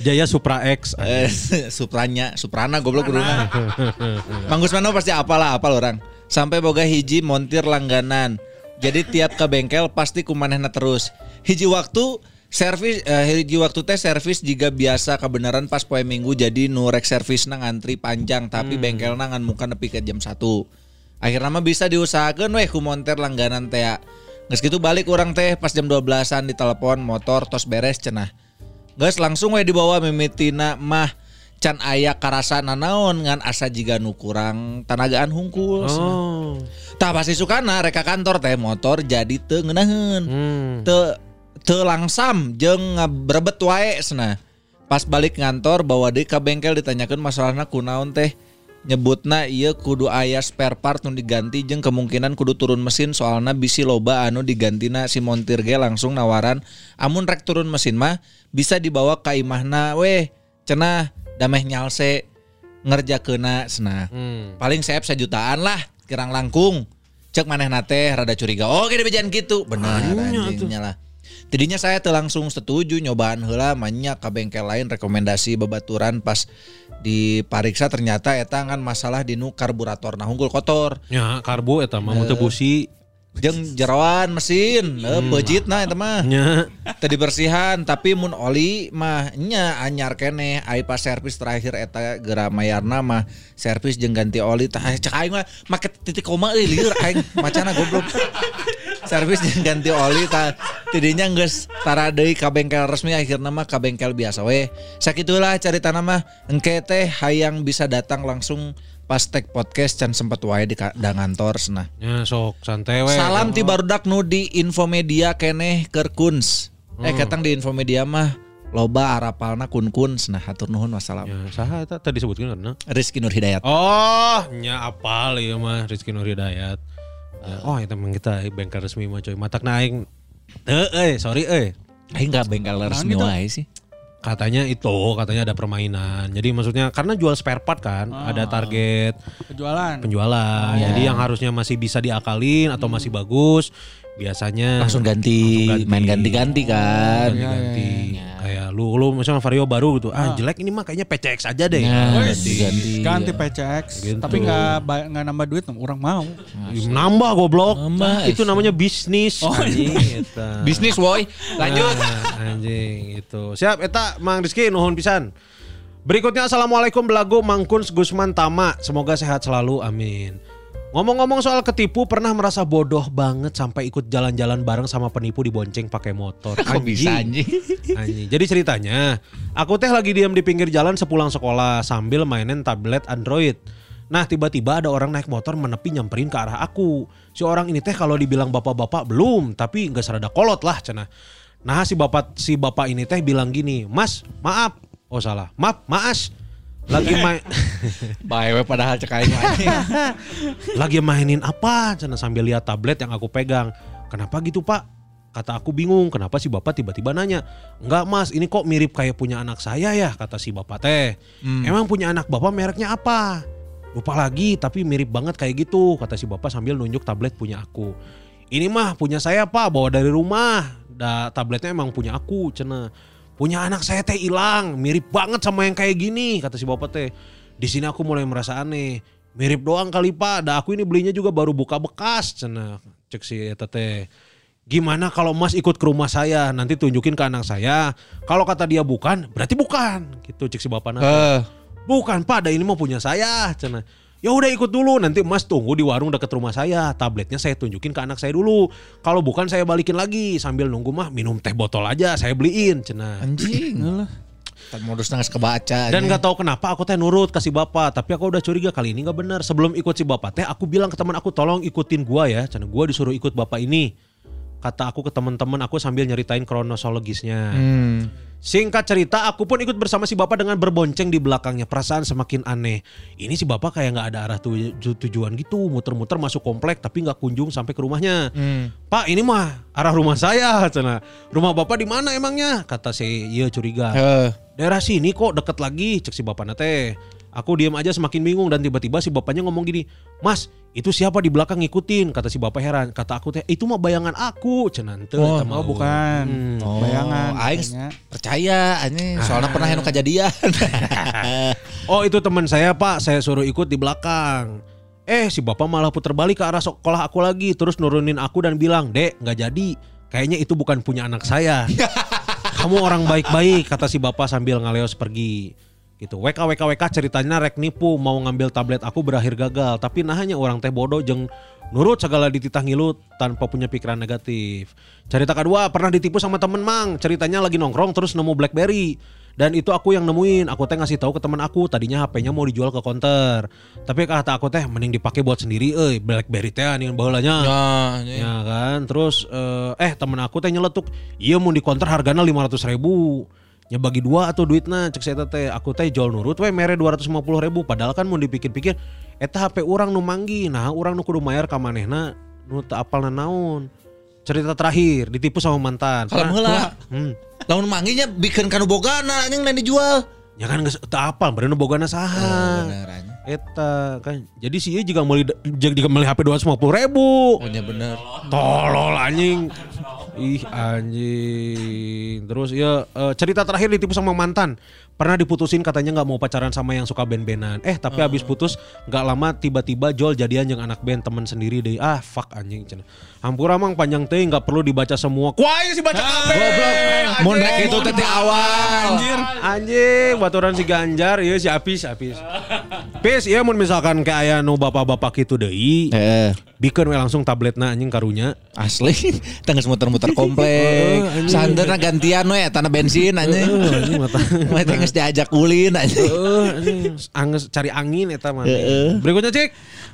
Jaya Supra X. Eh, Supranya, Suprana goblok kurungan. Mang Gusmano pasti apalah apal orang. Sampai boga hiji montir langganan. Jadi tiap ke bengkel pasti kumanehna terus. Hiji waktu servis eh, hiji waktu teh servis jika biasa kebenaran pas poe minggu jadi nu rek servis ngantri panjang tapi bengkel ngan muka nepi ke jam 1. Akhirnya mah bisa diusahakan weh ku montir langganan teh. Geus gitu balik orang teh pas jam 12-an ditelepon motor tos beres cenah. Guys langsung we dibawa mimitina mah can aya karasa nanaon ngan asa jiga nu kurang tanagaan hungkul. Oh. Tah pasti sukana reka kantor teh motor jadi teu ngeunaheun. Hmm. Teu teu langsam jeung ngaberebet wae cenah. Pas balik ngantor bawa deui ka bengkel ditanyakeun masalahna kunaon teh. Nyebutna ieu kudu aya spare part nu diganti jeung kemungkinan kudu turun mesin soalna bisi loba anu digantina si montir ge langsung nawaran amun rek turun mesin mah bisa dibawa ka imahna weh cenah dameh nyalse ngerjakeuna cenah Hmm. paling saya sejutaan lah kirang langkung. Cek maneh nate rada curiga. Oh gini bejan gitu benar anjingnya lah. Tidinya saya teu langsung setuju nyobaan heula manya ka bengkel lain rekomendasi babaturan pas dipariksa. Ternyata eta kan masalah dinu karburator nah unggul kotor. Ya karbo eta mah muntah busi. Jeung jerawan mesin, eh pejit nah eta mah. Tadi bersihan tapi mun oli mah nya anyar keneh ai pas servis terakhir eta geura mayarna mah servis jeung ganti oli. Tah cek aing mah make titik koma euy lieur aing. Macana goblok. servis jeung ganti oli tah. Tidinya geus tara deui ka bengkel resmi akhirna mah ka bengkel biasa we. Sakitulah caritana mah engke teh hayang bisa datang langsung pas tag podcast can sempet wae di ka- da ngantor cenah. Ya sok santai we. Salam ti barudak nu di Infomedia keneh keur kuns. Eh ketang di Infomedia mah loba arapalna kun kuns. Nah hatur nuhun wassalam. Ya saha eta tadi disebutkeun karena. Rizky Nur Hidayat. Oh, nya apal ieu mah Rizky Nur Hidayat. Ya, oh, itu emang kita eh, bengkel resmi mah coy. Matak naing. Teu euy, sorry euy. Aing enggak bengkel resmi wae sih. Katanya itu, katanya ada permainan. Jadi maksudnya karena jual spare part kan, ada target Penjualan. penjualan. Jadi yang harusnya masih bisa diakalin atau masih bagus, biasanya Langsung ganti, Langsung ganti. main ganti-ganti kan. ganti. Kayak lu lu misalnya Vario baru gitu. Ah, jelek ini mah kayaknya PCX aja deh. Nah, Wes, ganti-ganti. Ganti PCX. Gitu. Tapi nggak nggak nambah duit, orang mau. Nambah goblok. Nambah, itu namanya bisnis. Oh, anjing, eta. Bisnis woi. Lanjut. Nah, anjing itu. Siap eta Mang Rizky nuhun pisan. Berikutnya Assalamualaikum belagu Mangkuns Gusman Tama. Semoga sehat selalu. Amin. Ngomong-ngomong soal ketipu pernah merasa bodoh banget sampai ikut jalan-jalan bareng sama penipu di bonceng pakai motor. Kok bisa anjing? Anjing. Jadi ceritanya, aku teh lagi diam di pinggir jalan sepulang sekolah sambil mainin tablet Android. Nah tiba-tiba ada orang naik motor menepi nyamperin ke arah aku. Si orang ini teh kalau dibilang bapak-bapak belum, tapi nggak serada kolot lah cenah. Nah si bapak si bapak ini teh bilang gini, Mas maaf, oh salah, maaf maas, lagi main Bae we padahal cek aing mah anjing. lagi mainin apa? Cenah sambil lihat tablet yang aku pegang. Kenapa gitu pak? Kata aku bingung, kenapa si bapak tiba-tiba nanya? Enggak mas, ini kok mirip kayak punya anak saya ya, kata si bapak teh. Emang punya anak bapak mereknya apa? Lupa lagi, tapi mirip banget kayak gitu, kata si bapak sambil nunjuk tablet punya aku. Ini mah punya saya pak, bawa dari rumah. Da, tabletnya emang punya aku, cena. Punya anak saya teh hilang, mirip banget sama yang kayak gini, kata si bapak teh. Di sini aku mulai merasa aneh. Mirip doang kali pak, da aku ini belinya juga baru buka bekas, cena. Cek si eta teh. Gimana kalau Mas ikut ke rumah saya, nanti tunjukin ke anak saya. Kalau kata dia bukan, berarti bukan. Gitu cek si bapak nanti. Eh, Bukan Pak, ada ini mau punya saya. Cina. Ya udah ikut dulu, nanti Mas tunggu di warung dekat rumah saya. Tabletnya saya tunjukin ke anak saya dulu. Kalau bukan saya balikin lagi sambil nunggu mah minum teh botol aja saya beliin. Cina. anjing. Tak modus nangis kebaca. Dan nggak tahu kenapa aku teh nurut kasih bapak, tapi aku udah curiga kali ini nggak benar. Sebelum ikut si bapak teh, aku bilang ke teman aku tolong ikutin gua ya, karena gua disuruh ikut bapak ini. Kata aku ke teman-teman aku sambil nyeritain kronologisnya. Singkat cerita, aku pun ikut bersama si bapak dengan berbonceng di belakangnya. Perasaan semakin aneh. Ini si bapak kayak nggak ada arah tuju- tujuan gitu, muter-muter masuk komplek tapi nggak kunjung sampai ke rumahnya. Pak, ini mah arah rumah saya, cina. Rumah bapak di mana emangnya? Kata si iya curiga. Eh, Daerah sini kok deket lagi, cek si bapaknya teh. Aku diam aja semakin bingung dan tiba-tiba si bapaknya ngomong gini, Mas, itu siapa di belakang ngikutin? Kata si bapak heran. Kata aku teh, itu mah bayangan aku, cenan teh. Oh, eta Oh mah. bukan. Hmm. Bayangan. aing percaya anjing soalnya pernah anu kejadian. Oh itu teman saya pak, saya suruh ikut di belakang. Eh si bapak malah putar balik ke arah sekolah aku lagi, terus nurunin aku dan bilang, dek nggak jadi, kayaknya itu bukan punya anak saya. Kamu orang baik-baik, kata si bapak sambil ngaleos pergi. Gitu. WK WK WK ceritanya rek nipu mau ngambil tablet aku berakhir gagal, tapi nah hanya orang teh bodoh jeng nurut segala dititah ngilut tanpa punya pikiran negatif. Cerita kedua pernah ditipu sama temen mang, ceritanya lagi nongkrong terus nemu BlackBerry. Dan itu aku yang nemuin, aku teh ngasih tahu ke teman aku, tadinya HP-nya mau dijual ke konter. Tapi kata aku teh mending dipakai buat sendiri euy, BlackBerry teh anu baheulanya. Nah, Ya kan, terus eh, eh temen aku teh nyeletuk, iya mau di konter harganya 500 ribu. Ya bagi dua atau duitnya cek saya teh aku teh jual nurut we mere 250 ribu padahal kan mau dipikir-pikir eta HP orang nu manggi nah orang nu kudu mayar ka manehna nu teu apal naon cerita terakhir ditipu sama mantan Kalau heula. hmm. lamun mangginya bikin kanu bogana anjing lain dijual. ya kan geus teu apal bener bogana saha anjing. eta kan jadi sih meuli jika meuli HP 250 ribu Oh nya bener. tolol anjing Ih anjing. Terus ya eh, cerita terakhir ditipu sama mantan. Pernah diputusin katanya nggak mau pacaran sama yang suka band-bandan. Eh tapi habis putus nggak lama tiba-tiba Jol jadian yang anak band teman sendiri deh. Ah fuck anjing cenah. Hampura mang panjang teh nggak perlu dibaca semua. Kuai sih baca kabeh. Goblok. Mun rek itu teh awal. Anjir. Anjing, baturan si Ganjar, iya si Apis, Apis. Pis, iya mun misalkan kayak aya nu bapak-bapak gitu deui, Heeh. Bikin we langsung tabletna anjing karunya. Asli, tengah muter-muter komplek. Sanderna gantian we tanah bensin anjing. anjing mata. Mah teh geus diajak ulin anjing. Heeh, anjing anges cari angin eta mah. Berikutnya cek.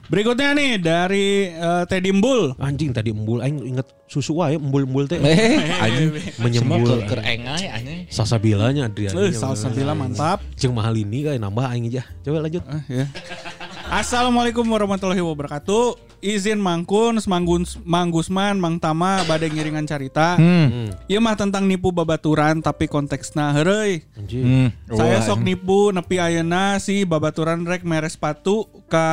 Berikutnya nih dari eh, Teddy Mbul. Anjing tadi embul aing inget susu wae embul-embul teh. Eh, anjing. Menyembul. Semua keur engay anjing. Sasabilanya Adrian. Eh, Salsabila mantap. Jeung mahal ini kayak nambah aing aja. Coba lanjut. Eh, ya. Assalamualaikum warahmatullahi wabarakatuh. Izin Mangkun, Manggun, Mang Gusman, Mang Tama, badai ngiringan carita. Hmm. Ieu mah tentang nipu babaturan tapi konteksna heureuy. Anjing. Hmm. Saya sok nipu nepi ayeuna si babaturan rek mere sepatu ka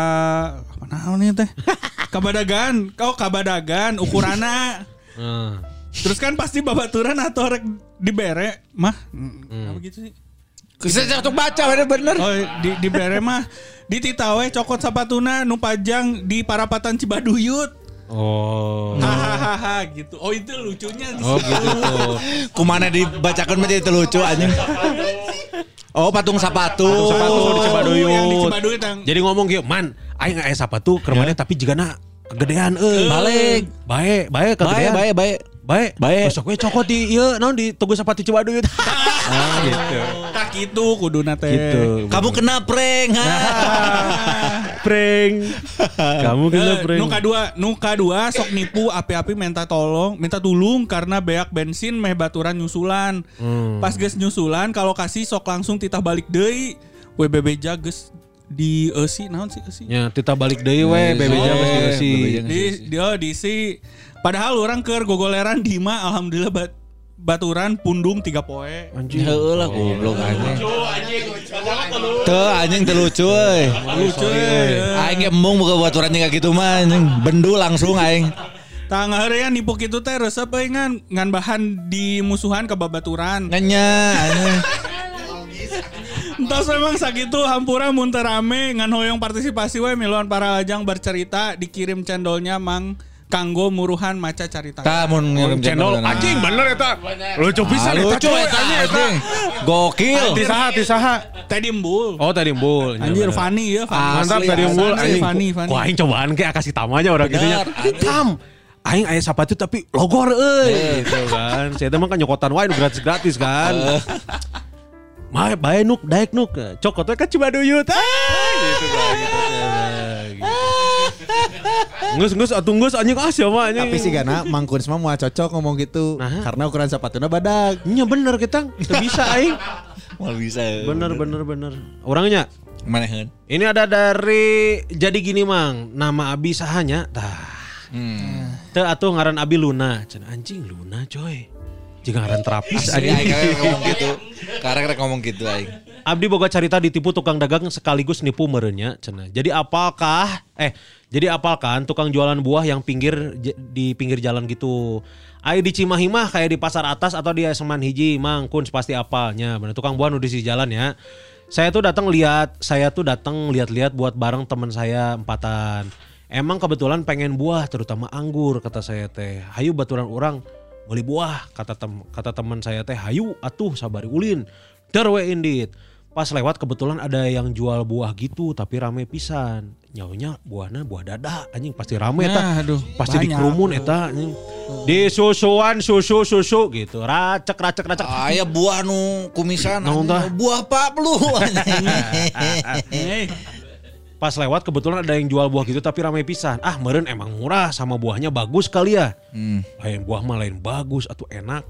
apa naon ieu teh? Kabadagan, kau kabadagan ukurana. Nah. Terus kan pasti babaturan atau rek dibere mah apa gitu sih? Saya untuk baca bener bener. Oh di dibere mah di titawe cokot sapatuna nu pajang di parapatan Cibaduyut. Oh. Hahaha gitu. Oh itu lucunya di Oh gitu. Kumana dibacakan menjadi itu lucu anjing. Oh patung sepatu. Patung sepatu di Cibaduyut. yang di Cibaduyut yang Jadi ngomong gitu, man, aing aya sapatu keur mana tapi jigana kegedean euy. Balik. Bae, bae kegedean. baik, baik. Bae. Bae. Besok we cokot di ieu naon di tugu sepatu Cibaduyut. ah, gitu. tak gitu kuduna teh. Gitu. Kamu kena prank. ha. prank. Kamu kena Eh, prank. nu kadua, nu kadua sok nipu api-api minta tolong, minta tulung karena beak bensin meh baturan nyusulan. Hmm. Pas geus nyusulan kalau kasih sok langsung titah balik deui. WBB jages di eusi naon sih eusi? Ya, kita balik deui we, Eh, oh, jaga sih bebe sih. jaga. Di dia di si padahal orang ke gogoleran Dima alhamdulillah bat, baturan pundung tiga poe. Anjing. Heuh lah goblok anjing. Tuh anjing teu lucu euy. Lucu ya. Aing ge embung buka baturan kayak gitu mah anjing. Bendu langsung aing. Tangga harian nipu kitu teh resep euy ngan ngan bahan di musuhan ke babaturan. Anjing. Entos memang sakitu hampura mun teu rame ngan hoyong partisipasi we miluan para lajang bercerita dikirim cendolnya mang kanggo muruhan maca carita. Tah mun ngirim Cendol anjing bener eta. Lucu Ah, pisan eta. lucu coy, eta anjing, eta. anjing. Gokil. Ti saha, ti saha. Tadi embul. Oh tadi embul. Anjir bener. Fanny ya Fanny. Mantap tadi embul anjing. Fanny, Fanny. Wah, aing cobaan ke kasih tamanya orang gitu nya. Tam. Aing aya sepatu tapi logor euy. Gitu kan. Saya teh mah kan nyokotan wae gratis-gratis kan. Mah bae nuk daek nuk. Cokot we ka Cibaduyut. Ah, gitu kan. Gitu. Ngus ngus atuh ngus anjing ah siapa anjing. Tapi sih Gana Mangkun semua mau cocok ngomong gitu Nah. karena ukuran sepatunya badak. Nya bener kita bisa aing. Mal bisa. Bener bener bener. Orangnya Maneheun. Ini ada dari jadi gini mang nama Abi sahanya tah Hmm. teu atuh ngaran Abi Luna Cenah anjing Luna coy jika ngaran terapis Asli anjing. aing ngomong gitu. Karek rek ngomong gitu aing. Abdi boga carita ditipu tukang dagang sekaligus nipu merenya cenah. Jadi apakah eh jadi apalkan tukang jualan buah yang pinggir di pinggir jalan gitu. Ayo di Cimahi mah kayak di pasar atas atau di Seman Hiji mang kun pasti apalnya. Bener tukang buah nu di jalan ya. Saya tuh datang lihat, saya tuh datang lihat-lihat buat bareng teman saya empatan. Emang kebetulan pengen buah terutama anggur kata saya teh. Hayu baturan orang beli buah kata tem kata teman saya teh hayu atuh sabari ulin. Derwe indit. Pas lewat kebetulan ada yang jual buah gitu tapi rame pisan. Nyaunya buahnya buah dada anjing pasti rame eta. Nah, aduh, pasti banyak. dikerumun eta anjing. Di susuan susu susu gitu. Racek racek racek. Aya buah nu kumisan. Anjing. Buah Pak. Eh, Pas lewat kebetulan ada yang jual buah gitu tapi rame pisan. Ah meren emang murah sama buahnya bagus kali ya. Hmm. Lain buah mah lain bagus atau enak.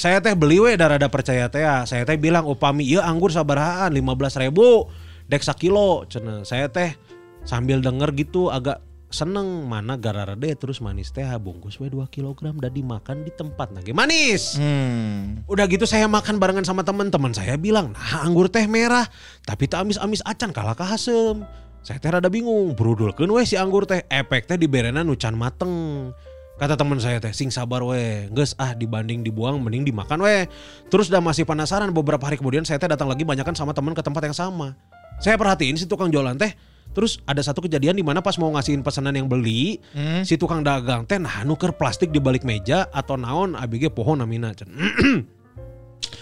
Saya teh beli we darada percaya teh ya. Saya teh bilang upami ieu anggur sabarahaan 15 ribu dek sakilo cenah. Saya teh sambil denger gitu agak seneng mana garara deh terus manis teh bungkus we 2 kilogram dan dimakan di tempat nage manis. Hmm. Udah gitu saya makan barengan sama teman-teman saya bilang, nah anggur teh merah, tapi tak amis-amis acan kalah ka hasem. Saya teh rada bingung, berudulkeun we si anggur teh, efek teh di berena nu can mateng. Kata teman saya teh, sing sabar weh, geus ah dibanding dibuang mending dimakan weh. Terus udah masih penasaran beberapa hari kemudian saya teh datang lagi banyakan sama teman ke tempat yang sama. Saya perhatiin si tukang jualan teh, terus ada satu kejadian di mana pas mau ngasihin pesanan yang beli, si tukang dagang teh nah nuker plastik di balik meja atau naon abg pohon namina.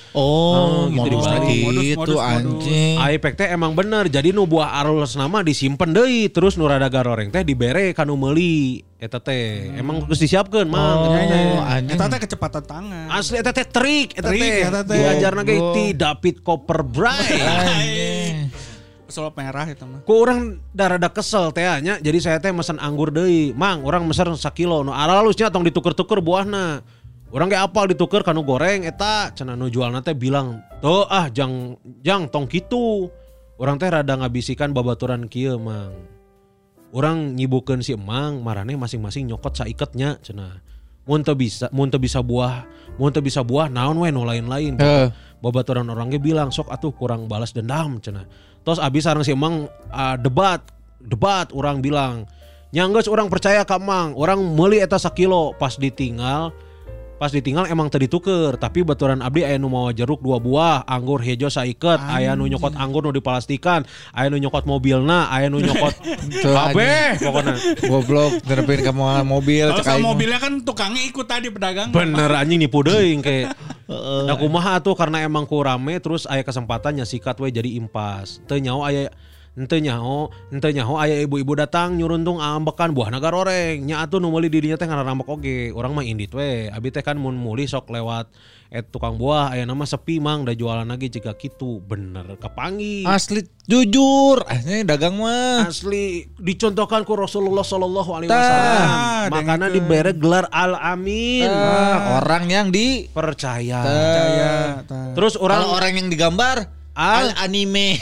Cen. Oh, gitu modus modus, modus. anjing. Aipek teh emang bener jadi nu buah arus nama disimpen deui terus nu rada garoreng teh dibere kanu meuli eta teh emang geus disiapkeun mang Oh, eta teh. anjing. Eta teh kecepatan tangan. Asli eta teh trik eta Trik, teh. eta teh. Diajarna ge ti David Copperbright. Sulap merah itu mah. Ku orang da rada kesel teh nya jadi saya teh mesen anggur deui. Mang, orang mesen sakilo nu aralusnya tong dituker-tuker buahna. Orang kayak apal dituker kanu goreng eta cenah nu jualna teh bilang, "Tuh ah jang jang tong kitu." Orang teh rada ngabisikan babaturan kieu, Mang. Orang nyibukeun si Emang, marane masing-masing nyokot saiketnya cenah. Mun teu bisa, mun teu bisa buah, mun teu bisa buah naon we nu lain-lain. Heeh. Babaturan orang ge bilang sok atuh kurang balas dendam cenah. Terus abis sareng si Emang ah, debat, debat orang bilang, "Nyanggeus orang percaya ka Emang, orang meuli eta sakilo pas ditinggal Pas ditinggal emang tadi tuker, tapi baturan abdi aya nu mawa jeruk dua buah, anggur hejo saiket, aya nu nyokot anggur nu dipalastikan, aya nu nyokot mobilna, aya nu nyokot kabeh pokoknya. Goblok, nerepin ke mobil Kalau cek mobilnya kan tukangnya ikut tadi pedagang. Bener anjing nipu deui kayak. Da kumaha tuh karena emang ku rame terus aya kesempatan sikat we jadi impas. Teu nyaho aya Ente nyaho, ente nyaho aya ibu-ibu datang nyuruntung ambekan buah naga roreng. Nya atuh nu meuli di dinya teh ngarambek oge. Urang mah indit we. Abi teh kan mun meuli sok lewat eh tukang buah aya nama sepi mang da jualan lagi jika kitu. Bener kepangi. Asli jujur, asli dagang mah. Asli dicontohkan ku Rasulullah Shallallahu alaihi wasallam. Makanya dibere gelar Al Amin. Ah, orang yang di Percaya. Terus orang orang yang digambar Al- al anime.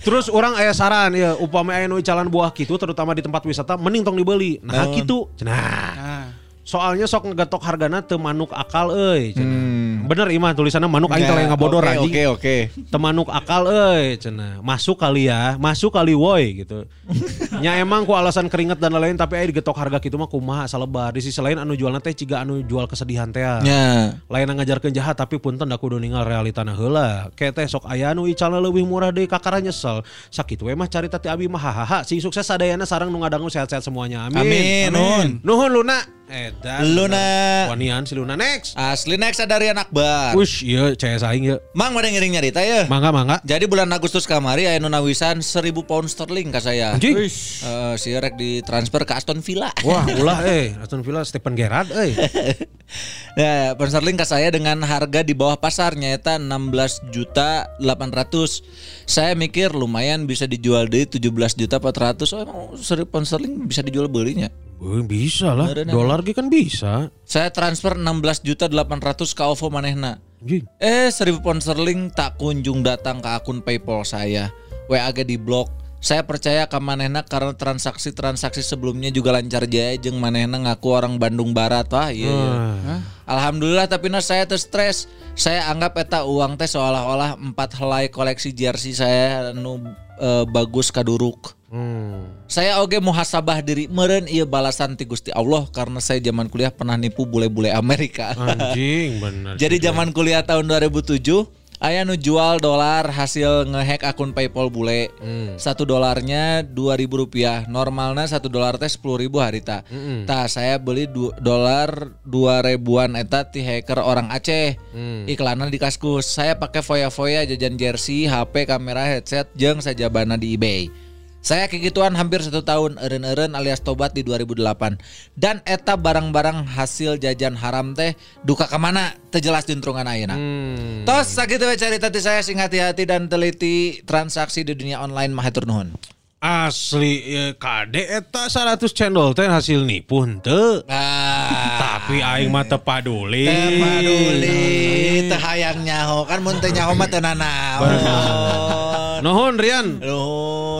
Terus orang aya saran ya upama aya nu jalan buah gitu terutama di tempat wisata mending tong dibeli. Nah gitu. Cenah. Nah, Soalnya sok ngegetok hargana teu manuk akal euy. cenah. Hmm. Bener imah tulisannya manuk aing teh ngabodor Oke, anjing. Oke, oke. Temanuk akal euy cenah. Masuk kali ya, masuk kali woi gitu. Nya emang ku alasan keringet dan lain-lain tapi aya digetok harga gitu mah kumaha salebar. Di sisi lain anu jualna teh ciga anu jual kesedihan teh. Ya. lain ngajarkeun jahat tapi punten da kudu ninggal realitana heula. Kayak teh sok aya nu icalna leuwih murah deui kakara nyesel. Sakitu we mah carita ti abi mah hahaha. Sing sukses sadayana sareng nu ngadangu sehat-sehat semuanya. Amin. Amin. Nun. Nuhun Luna. Edan. Luna. Wanian si Luna next. Asli next ada Rian Akbar. Wush, iya CS aing ya. Mang mana ngiring nyarita ya? Mangga mangga. Jadi bulan Agustus kamari aya nu nawisan 1000 pound sterling ka saya. Anjing. Eh, si rek ditransfer ke Aston Villa. Wah, ulah eh Aston Villa Stephen Gerrard eh. Nah, pound sterling ke saya dengan harga di bawah pasarnya eta 16 juta 800. Saya mikir lumayan bisa dijual di 17 juta 400. Oh, emang 1000 pound sterling bisa dijual belinya. Eh, bisa lah. Dolar kan bisa. Saya transfer 16 juta 800 ke OVO manehna. Anjing. Eh 1000 pound sterling tak kunjung datang ke akun PayPal saya. WA di blok. Saya percaya ke manehna karena transaksi-transaksi sebelumnya juga lancar jaya jeung manehna ngaku orang Bandung Barat wah iya. iya. Ah. Alhamdulillah tapi nah saya teh stres. Saya anggap eta uang teh seolah-olah empat helai koleksi jersey saya anu eh, bagus kaduruk. Hmm. Saya oge muhasabah diri meren iya balasan ti Gusti Allah karena saya zaman kuliah pernah nipu bule-bule Amerika. Anjing bener. Jadi zaman kuliah tahun 2007 Aya nu jual dolar hasil ngehack akun PayPal bule. Satu dolarnya dua ribu rupiah. Normalnya satu dolar teh sepuluh ribu harita. Tah saya beli du- dolar dua ribuan eta ti hacker orang Aceh. Iklannya di kaskus. Saya pakai foya-foya jajan jersey, HP, kamera, headset, jeng sajabana di eBay. Saya kegituan hampir satu tahun eren-eren alias tobat di 2008 dan eta barang-barang hasil jajan haram teh duka ke mana terjelas juntrungan ayeuna. Tos sakitu we carita ti saya sing hati-hati dan teliti transaksi di dunia online mah hatur nuhun. Asli ya, kade eta 100 cendol teh hasil nipu henteu. Ah, Tapi aing mah teu paduli. teu paduli teu hayang nyaho kan mun teu nyaho mah teu nanaon. Nuhun Rian.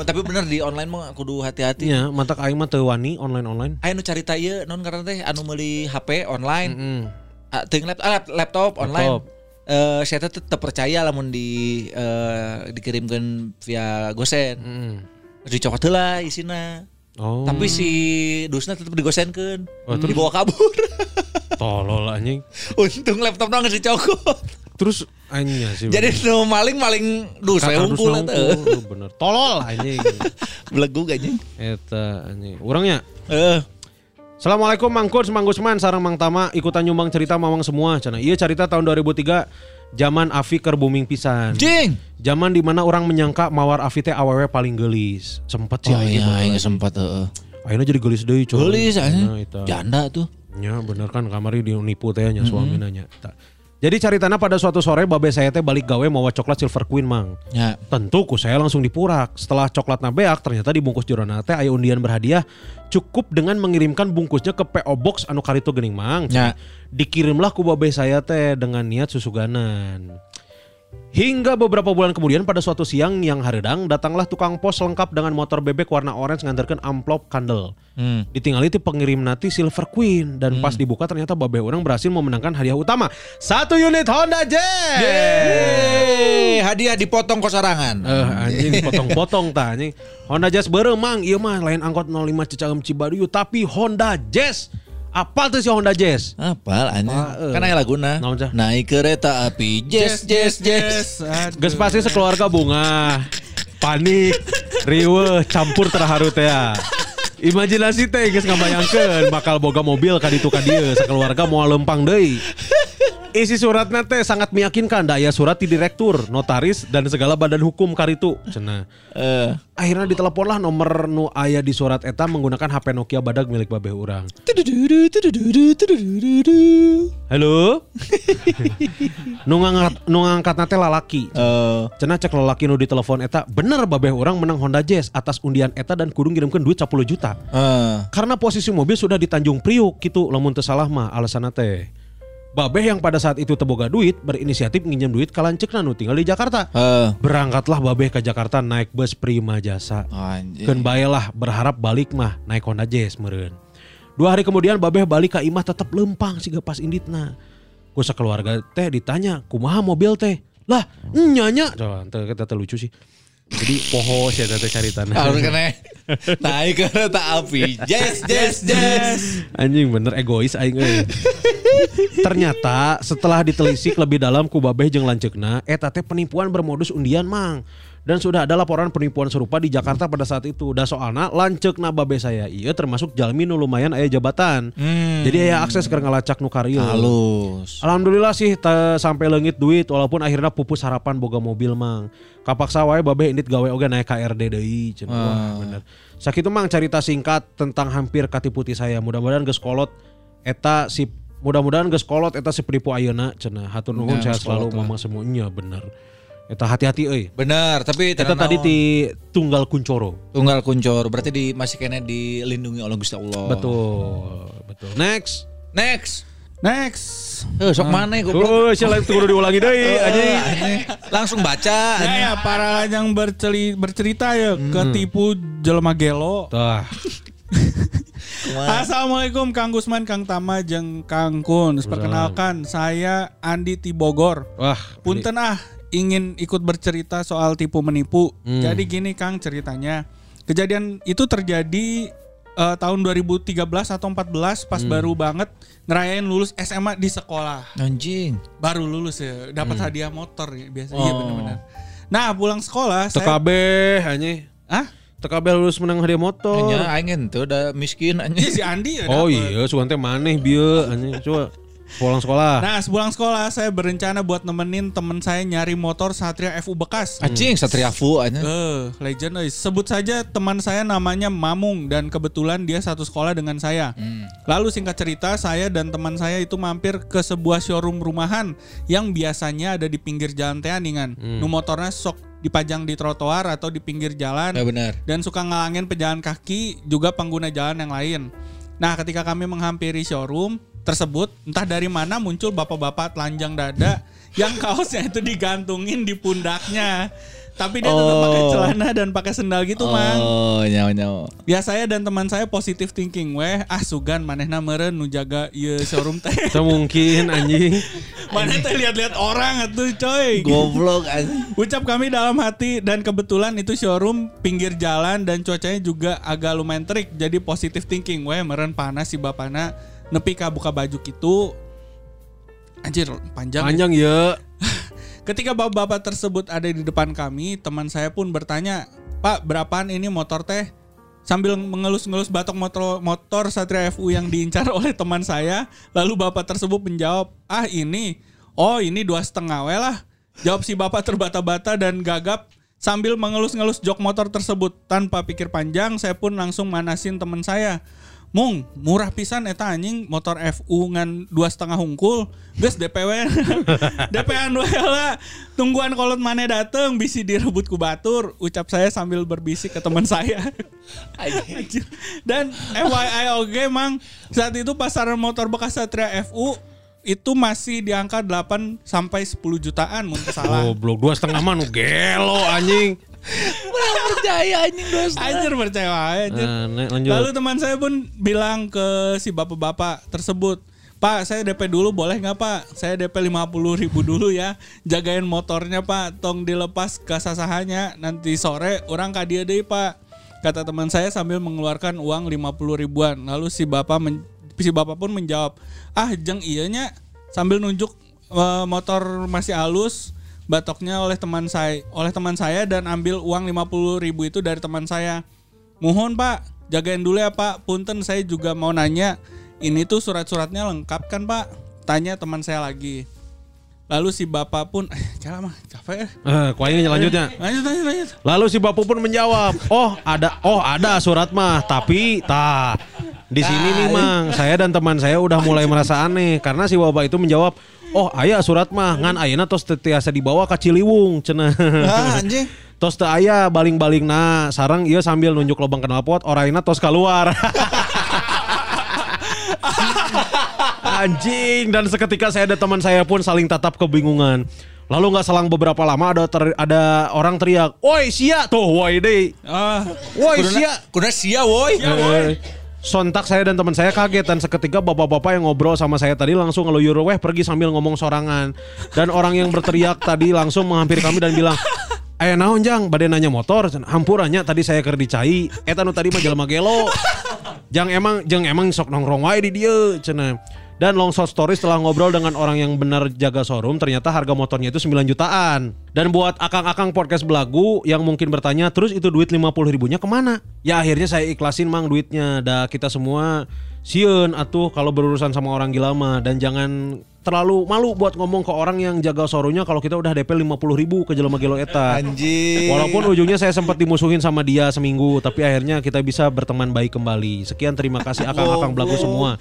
Tapi bener di online mah kudu hati-hati. Iya, mantak aing mah teu wani online-online. Aya nu carita ieu non karena teh anu meuli HP online. Mm. Ah, ah, lap- laptop online. Laptop. Eh saya teh tetep percaya lamun di eh, dikirimkan via gosen. Mm. Dicokot heula isina. Oh. Tapi si Dusna tetap digosenkeun. Oh, terus? dibawa kabur. Tolol anjing. Untung laptop geus dicokot. Terus anjing sih. Jadi nu maling maling Dusna Kakak unggul eta. unggul, bener. Tolol anjing. Belegug anjing. Eta anjing. Urangnya Eh, Assalamualaikum Mang Kus, Mang Gusman, sarang Mang Tama ikutan nyumbang cerita mamang semua. Cana iya cerita tahun 2003 zaman Afi keur booming pisan. jing. Zaman di mana orang menyangka mawar Afi teh awewe paling gelis. Sempet sih Oh iya, aing sempat heeh. Akhirnya jadi gelis deui coy. Gelis Nah, anjing. eta. Janda tuh. Ya bener kan kamari dinipu teh nya suamina nya. Ta. Jadi caritana pada suatu sore babe saya teh balik gawe mawa coklat Silver Queen mang. Ya. Tentu ku saya langsung dipurak. Setelah coklat beak ternyata dibungkus jorona teh aya undian berhadiah cukup dengan mengirimkan bungkusnya ke PO Box anu karitu geuning mang. Ya. Dikirimlah ku babe saya teh dengan niat susuganan. Hingga beberapa bulan kemudian pada suatu siang yang haredang datanglah tukang pos lengkap dengan motor bebek warna orange ngantarkan amplop kandel. Hmm. Ditinggali ti pengirim nanti Silver Queen dan pas dibuka ternyata babe orang berhasil memenangkan hadiah utama satu unit Honda Jazz. Yeay, hadiah dipotong kosarangan. Eh anjing potong-potong tah anjing. Honda Jazz bareng mang ieu mah lain angkot 05 Cicahem Cibaduyu tapi Honda Jazz. Apal tuh si Honda Jazz? Apal anjing. Eh. Kan aya laguna. Naik kereta api. Jazz jazz jazz. Geus pasti sekeluarga bunga. Panik, riweuh, campur terharu teh ya. Imajinasi teh geus ngabayangkeun bakal boga mobil ka ditu ka dieu sakeluarga moal lempang deui. Isi suratnya teh sangat meyakinkan daya surat di direktur, notaris dan segala badan hukum karitu. Cenah. Eh, Akhirnya diteleponlah nomor nu aya di surat eta menggunakan HP Nokia badag milik babeh urang. Halo? nu ngangkat nu ngangkatna teh lalaki. eh, Cenah cek lelaki nu di telepon eta bener babeh orang menang Honda Jazz atas undian eta dan kudu ngirimkeun duit 10 juta. eh. Karena posisi mobil sudah di Tanjung Priuk gitu lamun teu salah mah alasanna teh. Babeh yang pada saat itu teboga duit berinisiatif nginjem duit ka lanceukna nu tinggal di Jakarta. Eh, Berangkatlah babeh ke Jakarta naik bus Prima Jasa. Keun baelah berharap balik mah naik Honda Jazz meureun. Dua hari kemudian babeh balik ke imah tetap lempang siga pas inditna. Ku keluarga teh ditanya, kumaha mobil teh? Lah, nyanya. Coba, kita lucu sih. Jadi poho sih teh caritana. Harus kena naik kereta api. Jazz jazz jazz. Anjing bener egois aing euy. Ternyata setelah ditelisik lebih dalam ku babeh jeung lanceukna, eta teh penipuan bermodus undian mang. Dan sudah ada laporan penipuan serupa di Jakarta pada saat itu. Da soalna lanceukna babeh saya iya termasuk jalmi nu lumayan aya jabatan. Jadi aya akses ke ngalacak nu karya. Halus. Alhamdulillah sih sampai leungit duit walaupun akhirnya pupus harapan boga mobil mang. Kapaksa wae babeh indit gawe oge naik KRD deui cenah. Wah, bener. Sakitu mang cerita singkat tentang hampir katiputi saya. Mudah-mudahan geus kolot eta si mudah-mudahan geus kolot eta si penipu ayeuna cenah. Hatur nuhun Ya, saya geus selalu ngomong semuanya bener. Eta hati-hati euy. Benar, tapi Eta tenang tadi di Tunggal Kuncoro. tunggal kuncor. Berarti di masih kena dilindungi oleh Gusti Allah. Betul. Betul. Next. Next. Next. Eh, sok mana goblok? Oh, sila kudu diulangi deui anjing. Anjing. Langsung baca. Ya, ya para yang berceli, bercerita ya ketipu jelema gelo. Tah. Assalamualaikum Kang Gusman, Kang Tama, jeung Kang Kun. Perkenalkan saya Andi Tibogor. Wah, Punten ah ingin ikut bercerita soal tipu menipu. Hmm. Jadi gini Kang ceritanya. Kejadian itu terjadi eh, tahun 2013 atau 14 pas Hmm. baru banget ngerayain lulus SMA di sekolah. Anjing. Baru lulus ya, dapat Hmm. hadiah motor ya biasa. Iya Oh. benar-benar. Nah, pulang sekolah saya TKB anjing. Hah? TKB lulus menang hadiah motor. Hanya aing tuh udah miskin Iya anjing. si Andi ya Oh dapet. iya, sugan teh maneh bieu anjing. Coba pulang sekolah. Nah, sepulang sekolah saya berencana buat nemenin temen saya nyari motor Satria FU bekas. Anjing Satria Fu anjing. Eh, legend euy. Sebut saja teman saya namanya Mamung dan kebetulan dia satu sekolah dengan saya. Lalu singkat cerita, saya dan teman saya itu mampir ke sebuah showroom rumahan yang biasanya ada di pinggir jalan Teaningan. Nu motornya sok dipajang di trotoar atau di pinggir jalan Ya benar. dan suka ngalangin pejalan kaki juga pengguna jalan yang lain. Nah, ketika kami menghampiri showroom tersebut, entah dari mana muncul bapak-bapak telanjang dada yang kaosnya itu digantungin di pundaknya. Tapi dia tetap pakai celana dan pakai sendal gitu, Mang. Oh, nyawa nyawa. Ya saya dan teman saya positive thinking weh ah sugan manehna meureun nu jaga ieu showroom teh. Itu mungkin anjing. Maneh teh lihat-lihat orang atuh coy. Goblok anjing. Ucap kami dalam hati dan kebetulan itu showroom pinggir jalan dan cuacanya juga agak lumayan terik jadi positive thinking weh meren panas si bapana nepi ka buka baju gitu anjir panjang, ya. Panjang ya. Ketika bapak-bapak tersebut ada di depan kami, teman saya pun bertanya, Pak berapaan ini motor teh? Sambil mengelus-ngelus batok motor, motor Satria FU yang diincar oleh teman saya, lalu bapak tersebut menjawab, ah ini, oh ini dua setengah we lah. Jawab si bapak terbata-bata dan gagap sambil mengelus-ngelus jok motor tersebut. Tanpa pikir panjang, saya pun langsung manasin teman saya. Mung, murah pisan eta anjing motor FU ngan dua setengah hungkul. Geus DPW. DP-an we lah. Tungguan kolot mana dateng bisi direbut ku batur. Ucap saya sambil berbisik ke teman saya. Dan FYI oge mang saat itu pasaran motor bekas Satria FU itu masih di angka 8 sampai 10 jutaan mun teu salah. Goblok dua setengah mah nu gelo anjing. Percaya anjing dos. Anjir percaya anjir. Nah, lanjut. Lalu teman saya pun bilang ke si bapak-bapak tersebut, Pak, saya DP dulu boleh nggak Pak? Saya DP 50 ribu dulu ya. Jagain motornya Pak, tong dilepas ke sasahannya. Nanti sore orang ka dia deh Pak. Kata teman saya sambil mengeluarkan uang 50 ribuan. Lalu si bapak men- si bapak pun menjawab, ah jeng iyanya sambil nunjuk eh, motor masih halus batoknya oleh teman saya oleh teman saya dan ambil uang 50 ribu itu dari teman saya. Mohon Pak, jagain dulu ya Pak. Punten saya juga mau nanya, ini tuh surat-suratnya lengkap kan Pak? Tanya teman saya lagi. Lalu si bapak pun, eh jangan mah, capek. Eh, kuahnya lanjutnya. Lanjut, lanjut, lanjut. Lalu si Bapu pun menjawab, "Oh, ada oh ada surat mah, tapi tah di sini nih Mang, saya dan teman saya udah mulai merasa aneh karena si Bapak itu menjawab, "Oh, aya surat mah, ngan ayeuna tos teu tiasa dibawa ka Ciliwung." cenah. Ah, anjing. tos teu aya baling-baling nah, sarang ieu sambil nunjuk lubang knalpot, orangna tos keluar. Anjing dan seketika saya dan teman saya pun saling tatap kebingungan. Lalu nggak selang beberapa lama ada ter- ada orang teriak, "Woi, sia tuh, woi deh. Ah, Woi, sia." Kuda sia woi. Eh, Sontak saya dan teman saya kaget dan seketika bapak-bapak yang ngobrol sama saya tadi langsung ngeluyur weh pergi sambil ngomong sorangan. Dan orang yang berteriak tadi langsung menghampiri kami dan bilang, Eh naon jang, badai nanya motor, hampurannya tadi saya keur dicai, nu tadi mah jelema gelo. Jang emang, jang emang sok nongkrong wae di dieu, cenah. Dan long short story setelah ngobrol dengan orang yang benar jaga showroom, ternyata harga motornya itu 9 jutaan. Dan buat akang-akang podcast belagu yang mungkin bertanya, terus itu duit 50 ribunya ke mana? Ya akhirnya saya ikhlasin mang duitnya. Dah kita semua sieun atuh kalau berurusan sama orang gila mah. Dan jangan terlalu malu buat ngomong ke orang yang jaga showroomnya kalau kita udah DP 50 ribu ke jelema gelo eta. Anjing. Walaupun ujungnya saya sempat dimusuhin sama dia seminggu, tapi akhirnya kita bisa berteman baik kembali. Sekian terima kasih akang-akang belagu semua.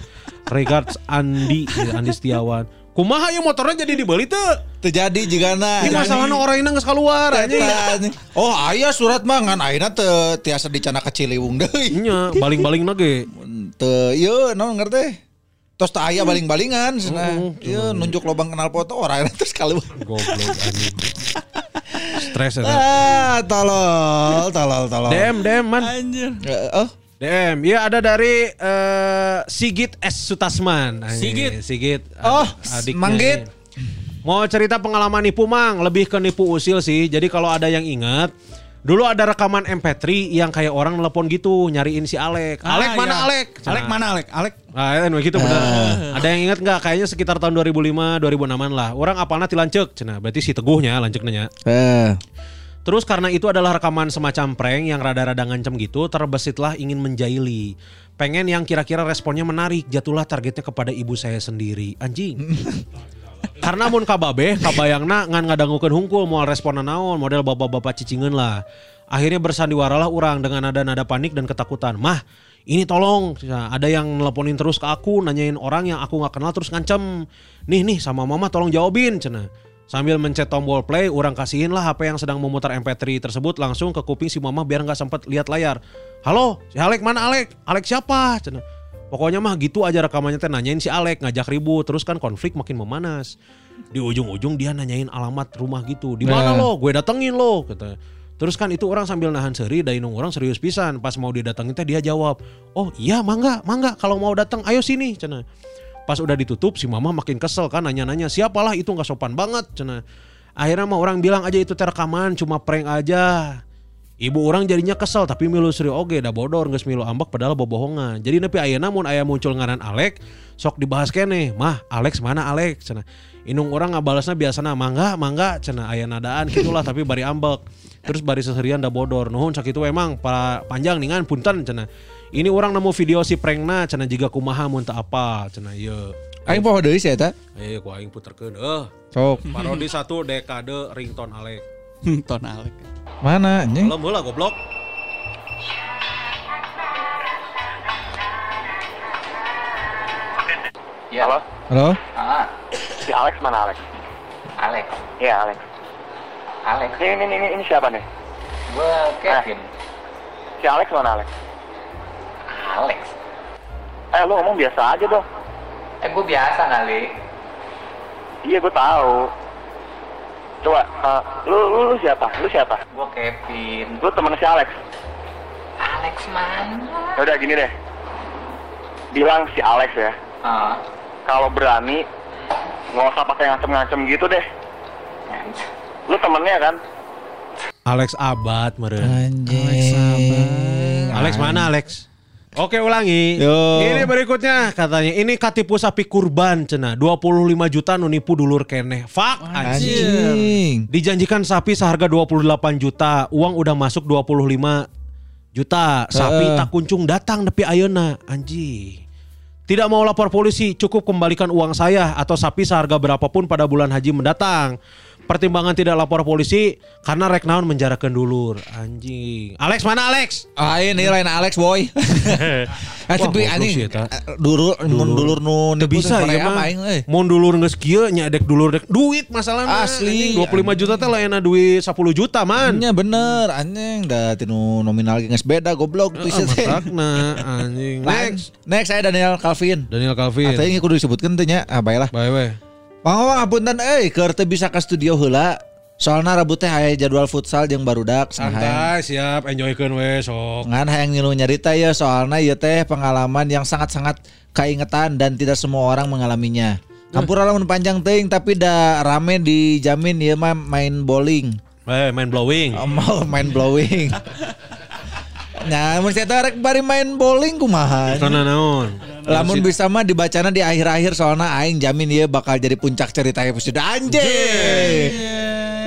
Regards Andi, Andi Setiawan. Kumaha ya motornya jadi dibeli tuh? Terjadi juga na. Ini masalahnya orang ini nggak keluar aja. Oh ayah surat mah ngan ayeuna teu tiasa dicana ke Ciliwung deui. Nya baling-baling nage. Teu ieu naon ngerti? Tos teu aya baling-balingan cenah. Mm, Ieu nunjuk lobang kenal foto orang terus kalau Goblok anjing. Stres ya. Ah, tolol, tolol, tolol. Dem, dem man. anjir. Oh, Dem, ya ada dari eh, Sigit S Sutasman. Sigit. Sigit. Oh, adiknya Manggit. Mau cerita pengalaman nipu Mang, lebih ke nipu usil sih. Jadi kalau ada yang ingat, dulu ada rekaman MP3 yang kayak orang nelpon gitu, nyariin si Alek. Ah, Alek mana iya. Alek? Alek mana Alek? Alek. Nah, itu gitu bener. Ada yang ingat nggak? Kayaknya sekitar tahun 2005, 2006-an lah. Orang apalna ti lancek, cenah. Berarti si teguhnya lancek nanya. Eh. Terus karena itu adalah rekaman semacam prank yang rada-rada ngancem gitu, terbesitlah ingin menjaili. Pengen yang kira-kira responnya menarik, jatuhlah targetnya kepada ibu saya sendiri. Anjing. karena mun kababe, kabayangna ngan ngadangukeun hungkul moal responan naon, model bapak-bapak cicingeun lah. Akhirnya bersandiwaralah orang dengan nada-nada panik dan ketakutan. Mah, ini tolong, ada yang nelponin terus ke aku, nanyain orang yang aku nggak kenal terus ngancem. Nih nih sama mama tolong jawabin, cenah. Sambil mencet tombol play, orang kasihin lah HP yang sedang memutar MP3 tersebut langsung ke kuping si mama biar nggak sempat lihat layar. Halo, si Alek mana Alek? Alek siapa? Cenah. Pokoknya mah gitu aja rekamannya teh nanyain si Alek ngajak ribut terus kan konflik makin memanas. Di ujung-ujung dia nanyain alamat rumah gitu. Di mana lo? Gue datengin lo kata. Terus kan itu orang sambil nahan seri dari nung orang serius pisan. Pas mau didatengin teh dia jawab, "Oh iya, mangga, mangga kalau mau datang ayo sini." Cenah. Pas udah ditutup si mama makin kesel kan nanya-nanya, "Siapalah itu nggak sopan banget." Cenah. Akhirnya mah orang bilang aja itu teh rekaman cuma prank aja. Ibu orang jadinya kesel tapi milu seri oge dah bodor geus milu ambek padahal bobohongan. Jadi nepi ayeuna mun aya muncul ngaran Alek sok dibahas kene. Mah Alex mana Alex cenah. Inung orang ngabalasna biasana mangga mangga cenah aya nadaan gitulah tapi bari ambek. Terus bari seserian dah bodor. Nuhun sakitu emang para panjang ningan punten cenah. Ini orang nemu video si prankna cenah jiga kumaha mun teu apa cenah ieu. Aing poho deui sih eta. Ayo ku aing puterkeun euh. Sok. Parodi satu dekade ringtone Alek. Ton Alek. Mana anjing? Belum bola goblok. Iya. Halo? Halo? Ah, si Alex mana Alex? Alex, Iya Alex. Alex, Ini ini ini, ini siapa nih? gue Kevin. Si Alex mana Alex? Alex. Eh lu ngomong biasa aja dong. Eh gue biasa kali. Iya gue tahu. Coba, eh, lu, lu lu siapa? Lu siapa? Gue Kevin. Lu temen si Alex. Alex mana? Ya udah gini deh. Bilang si Alex ya. Ah, Kalau berani nggak usah pakai ngancem-ngancem gitu deh. Lu temennya kan? Alex Abad meren. Anjing. Alex mana Alex? Oke ulangi. Yo. Ini berikutnya katanya ini katipu sapi kurban cenah 25 juta nu nipu dulur keneh. Fuck anjing. Anjing. Dijanjikan sapi seharga 28 juta, uang udah masuk 25 juta. Sapi Heeh. tak kuncung datang nepi ayeuna. Anjing. Tidak mau lapor polisi, cukup kembalikan uang saya atau sapi seharga berapapun pada bulan haji mendatang. Pertimbangan tidak lapor polisi karena rek naon menjarakan dulur. Anjing. Alex mana Alex? Ah ini lain Alex boy. Wah, Tapi anjing eta. dulur mun dulur nu Teu bisa ya mah. euy. Mun dulur geus kieu nya dek dulur dek duit masalahnya. Asli. Anjing, 25 juta teh lainna duit 10 juta man. Nya bener anjing da tinu nominal ge geus beda goblok tuh teh. matakna anjing. Next. Next. Next saya Daniel Calvin. Daniel Calvin. Atau ini kudu disebutkan teh nya. Ah baiklah. Bye bye. Pangawang apunten euy keur teu bisa ka studio heula. Soalna Rabu teh aya jadwal futsal jeung barudak saha hayang- Santai, siap, enjoykeun we sok. Ngan hayang ngilu nyarita ya soalnya ya teh pengalaman yang sangat-sangat keingetan dan tidak semua orang mengalaminya. Kampur lamun panjang teuing tapi da rame dijamin ya mah main bowling. Eh, main blowing. Oh, mau main blowing. Nah, mun saya rek bari main bowling kumaha. Karena naon? Lamun bisa mah dibacana di akhir-akhir soalnya aing jamin ya bakal jadi puncak cerita episode anjing.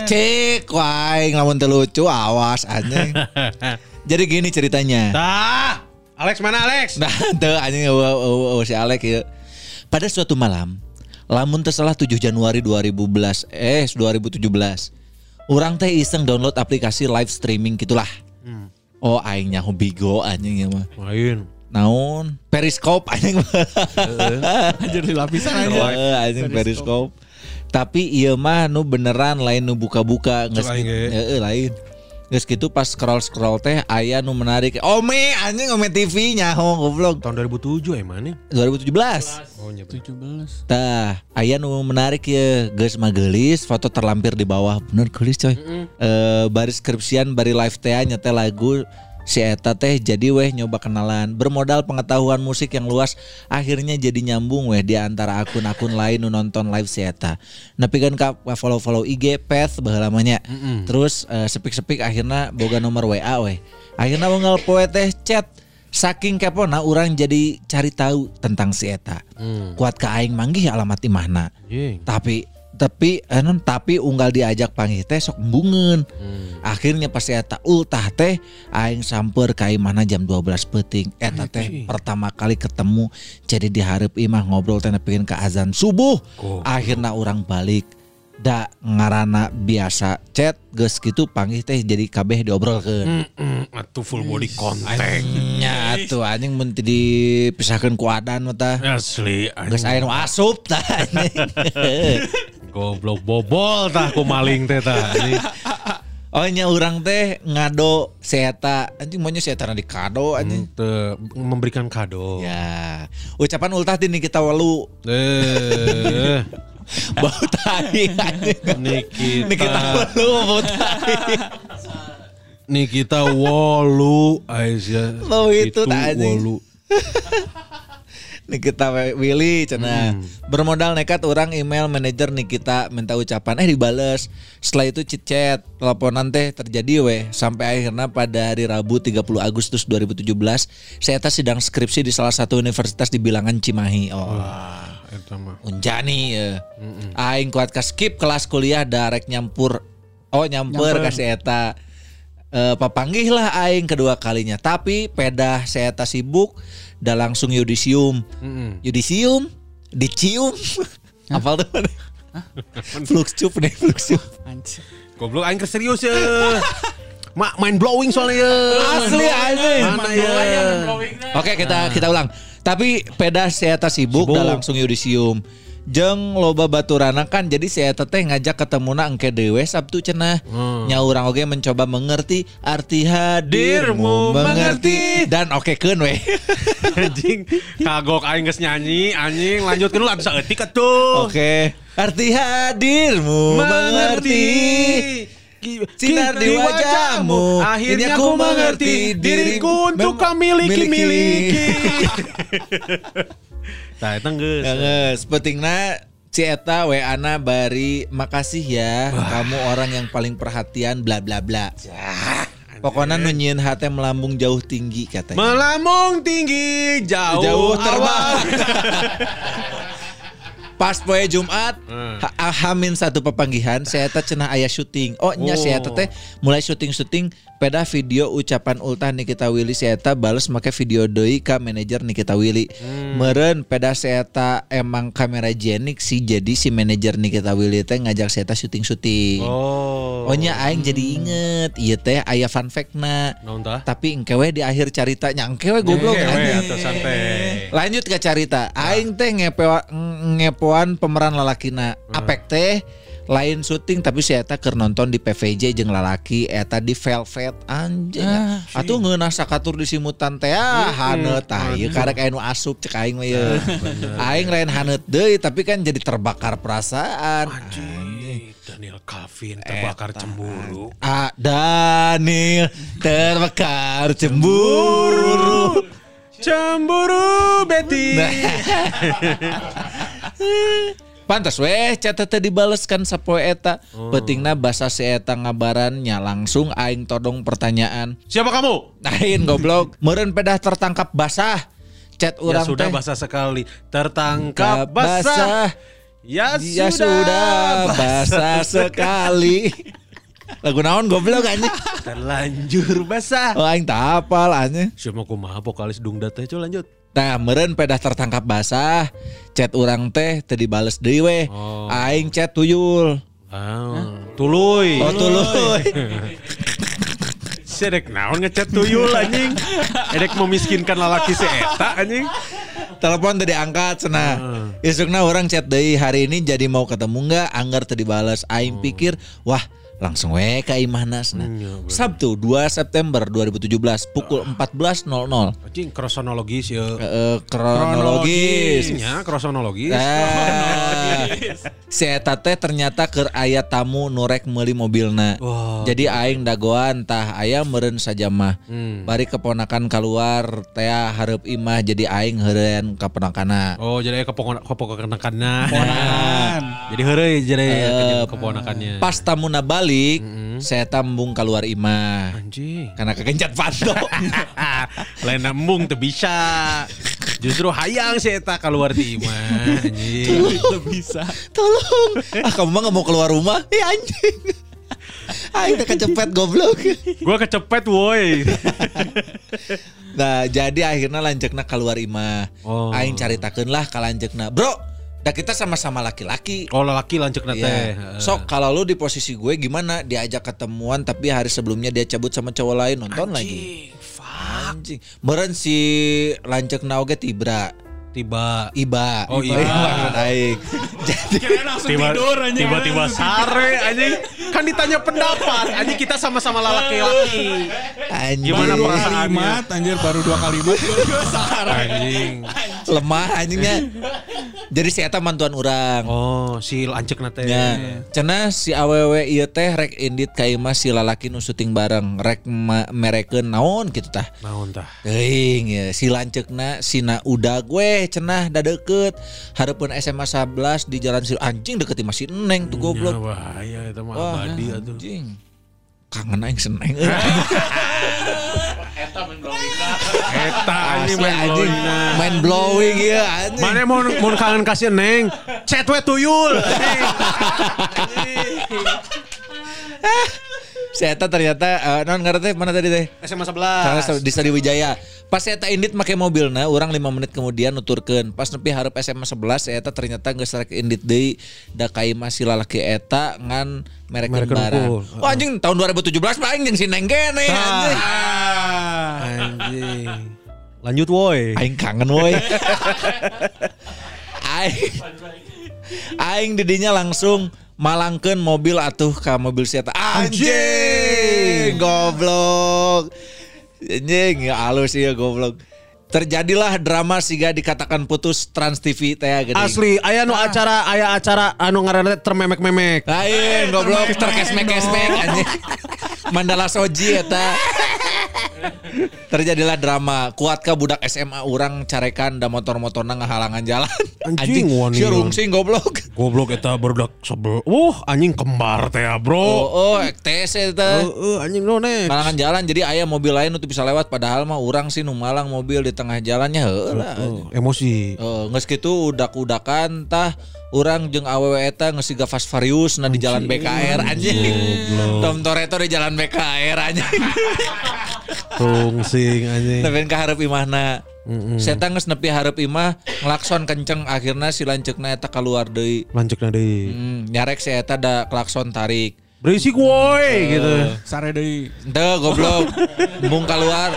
Cek waing lamun teu lucu awas anjing. jadi gini ceritanya. Tah. Alex mana Alex? Nah, tuh anjing si Alek ya. Pada suatu malam, lamun tersalah 7 Januari 2011, eh 2017. Orang teh iseng download aplikasi live streaming gitulah. Oh, aing nyaho bigo anjing ya mah. Main. Naon? Periscope anjing. Anjir di lapisan aja. Heeh, anjing Periscope. Tapi iya mah nu beneran lain nu buka-buka gitu. ge. Heeh, lain. Geus gitu pas scroll-scroll teh aya nu menarik. Ome anjing Ome TV nyaho goblok. Tahun 2007 emang nih. 2017. Oh, nyebut. 17. Tah, aya nu menarik ya, geus magelis, foto terlampir di bawah. Bener gelis coy. Eh baris skripsian bari live teh nya teh lagu si eta teh jadi weh nyoba kenalan. Bermodal pengetahuan musik yang luas, akhirnya jadi nyambung weh di antara akun-akun lain nu nonton live si eta. Nepi kan ka follow-follow IG, Path baheula lamanya. Terus eh, sepik-sepik akhirnya boga nomor WA weh. Akhirnya unggal poe teh chat Saking kepona orang jadi cari tahu tentang si eta. Kuat ke aing manggih alamat imahna. Tapi tapi enon tapi unggal diajak panggih teh sok embungeun. Akhirnya pas eta ultah teh aing samper ka imahna jam 12 peuting. Eta teh pertama kali ketemu jadi diharap imah ngobrol teh nepikeun ka azan subuh. Akhirnya orang balik da ngarana biasa chat geus gitu panggih teh jadi kabeh diobrolkeun. Mm, atuh full body contact. Nya atuh anjing mun dipisahkeun ku adan mah tah. Asli. Geus aya asup tah. Goblok bobol tah ku maling teh tah. Anjing. Oh nya orang teh ngado seeta anjing maunya seeta di kado anjing. Teu, memberikan kado. Ya, ucapan ultah di kita walu Eh, bau tai. Nikita. Nikita walu bau tai. Nikita wolu Aisyah. Lo itu tak wolu. Nikita Willy cina. Bermodal nekat orang email manajer Nikita minta ucapan. Eh dibales. Setelah itu chit chat. Teleponan teh terjadi weh sampai akhirnya pada hari Rabu 30 Agustus 2017 saya tas sidang skripsi di salah satu universitas di bilangan Cimahi. Oh. Unjani ya. Aing kuat ke skip kelas kuliah darek nyampur. Oh nyampur ke si eta. Eh, papanggih lah aing kedua kalinya. Tapi pedah saya eta sibuk dah langsung yudisium. Yudisium dicium. Apal tuh? Fluxcup nih Fluxcup. Goblok aing serius ya. Ma main blowing soalnya ya. Asli anjing. Mana ya? Oke kita kita ulang. Tapi peda saya sibuk, Sibuk. dah langsung yudisium. Jeng loba baturana kan jadi saya teteh ngajak ketemuna engke dewe Sabtu cenah. Nya urang oge mencoba mengerti arti hadirmu mengerti. dan oke keun we. Anjing kagok aing geus nyanyi anjing lanjutkeun lu atuh saeutik atuh. oke arti hadirmu mengerti. Sinar di wajahmu. Akhirnya ku mengerti diriku. untuk kau miliki-miliki. Nah, eta geus. Geus, pentingna si eta we ana bari makasih ya kamu orang yang paling perhatian bla bla bla. Pokoknya nunyin hati melambung jauh tinggi katanya. Melambung tinggi jauh, Jauh terbang. Pas poe Jumat, Hmm. ha- hamin satu pepanggihan, saya teh cenah aya syuting. Oh, nya Oh. saya teh mulai syuting-syuting peda video ucapan ultah Nikita Willy saya teh bales make video deui ka manajer Nikita Willy. Hmm. Meren peda saya teh emang kamera jenik sih jadi si manajer Nikita Willy teh ngajak saya teh syuting-syuting. Oh. Oh nya aing jadi inget, iya teh aya fun fact-na. Naon tah? Tapi engkewe di akhir carita nya engkewe goblok. Lanjut ke carita. Aing teh ngepewa, ngepoan pemeran lalakina. Apek teh lain syuting tapi si eta keur nonton di PVJ jeung lalaki eta di Velvet anjing. Atuh ngeunah sakatur di simutan teh ah haneut tah ieu karek aya nu asup cek aing mah ieu. Aing lain haneut deui tapi kan jadi terbakar perasaan. Anjing, Daniel Calvin terbakar cemburu. Ah, Daniel terbakar cemburu. Cemburu Betty. Pantas weh catat teh dibaleskan sapoe eta. Pentingna basa si eta ngabarannya langsung aing todong pertanyaan. Siapa kamu? Aing goblok, meureun pedah tertangkap basah. Chat Ya urang sudah teh basah sekali. Tertangkap basah. Ya, Ya sudah, sudah basah sekali. Lagu naon goblok anjing. Terlanjur basah. Oh aing tak hafal anjing. Siapa kumaha vokalis dungda teh coba lanjut. Nah, meren pedah tertangkap basah. Chat urang teh teu dibales deui weh. Oh. Aing chat tuyul. Ah, tuluy. Oh tuluy. Sedek naon ngechat tuyul anjing. Edek memiskinkan lalaki si eta anjing. Telepon tadi angkat cenah. Isukna orang chat deui hari ini jadi mau ketemu nggak? Anggar tadi balas. Aing pikir, wah langsung we ka imahna cenah. Sabtu 2 September 2017 pukul 14.00. Anjing kronologis ya. Eh, kronologis. Ya, kronologis. Ah. Si eta teh ternyata keur aya tamu nurek meuli mobilna. Wah. Jadi aing dagoan tah aya meureun saja mah. Hmm. Bari keponakan keluar teh hareup imah jadi aing heureun keponakanna. Oh, jadi kepokok keponakanna. Ponakan. Jadi heureuy jadi Eh, keponakannya. Pas tamuna balik, saya tambung keluar imah. Anjing. Karena kegencat panto. Lain nembung teu bisa. Justru hayang si eta keluar di imah. Anjing. bisa. Tolong. Ah kamu mah gak mau keluar rumah? Ya anjing. Aing teh kecepet goblok. Gua kecepet woi. Nah, jadi akhirnya lanjekna keluar imah. Oh. Aing caritakeun lah ka lanjekna. Bro, dah kita sama-sama laki-laki. Oh, laki lancek teh. Iya. Sok kalau lu di posisi gue gimana? Diajak ketemuan tapi hari sebelumnya dia cabut sama cowok lain nonton lagi. Anjing. Meren si lancek oge tibra. Tiba Iba. Oh, Iba. maksud aing. Jadi tiba tidur anjing. tiba-tiba sare anjing kan ditanya pendapat anjing kita sama-sama laki-laki anjing. Gimana Dua perasaannya? kalimat anjir baru dua kalimat. anjing lemah anjingnya. Jadi si eta mantuan orang. oh si lancek nate Ya, cenah si awewe ieu teh rek indit ka imah si lalaki nu syuting bareng rek merekeun naon kitu tah. naon tah Teuing ya si lanceukna sina udah gue cenah da deket hareupeun SMA 11 di jalan Sil anjing deket di masih Neng tuh Ya, goblok. bahaya itu mah abadi atuh anjing. Kangen aing seneng. Eta main blowing eta anjing main blowing main blowing ya anjing. Mana mau mau kangen kasih neng, chat we tuyul. Saya ternyata eh, non ngerti mana tadi teh? SMA Karena 11. di Stadion Wijaya. Pas saya tak indit make mobil nah, orang lima menit kemudian nuturkeun. Pas nepi hareup SMA 11 saya ternyata geus rek indit deui da ka imah si lalaki eta ngan Merekeun barang. Oh anjing tahun 2017 mah aing jeung si Neng kene anjing. Anjing. Lanjut woi. Aing kangen woi. aing aing didinya langsung malangkeun mobil atuh ka mobil si eta. Anjing, goblok. Anjing, ya halus ya goblok. Terjadilah drama sehingga dikatakan putus Trans TV teh geuning. Asli, aya nu acara, aya acara anu ngaranna termemek-memek. Lain goblok terkesmek-kesmek anjing. Mandala Soji eta. Terjadilah drama. Kuatkah budak SMA orang carekan da motor-motorna ngahalangan jalan. Anjing, wani. si rungsing goblok. Goblok eta barudak sebel. Wuh, anjing kembar teh ya, Bro. Oh, oh TS eta. Heeh, anjing no nek. Ngahalangan jalan jadi aya mobil lain untuk bisa lewat padahal mah orang sih nu malang mobil di tengah jalannya heula. Oh, emosi. Oh, geus kitu udak-udakan tah urang jeung awewe eta geus siga Fast Furious na di jalan BKR anjing. Tom Toretto di jalan BKR anjing. Rungsing anjing. Tapi ka hareup imahna. Saya geus nepi hareup imah ngelakson kenceng akhirnya si lanceukna eta keluar deui. Lanjutna deui. Hmm, nyarek si eta da klakson tarik. Berisik woi gitu. Sare deui. Ente goblok. Embung keluar.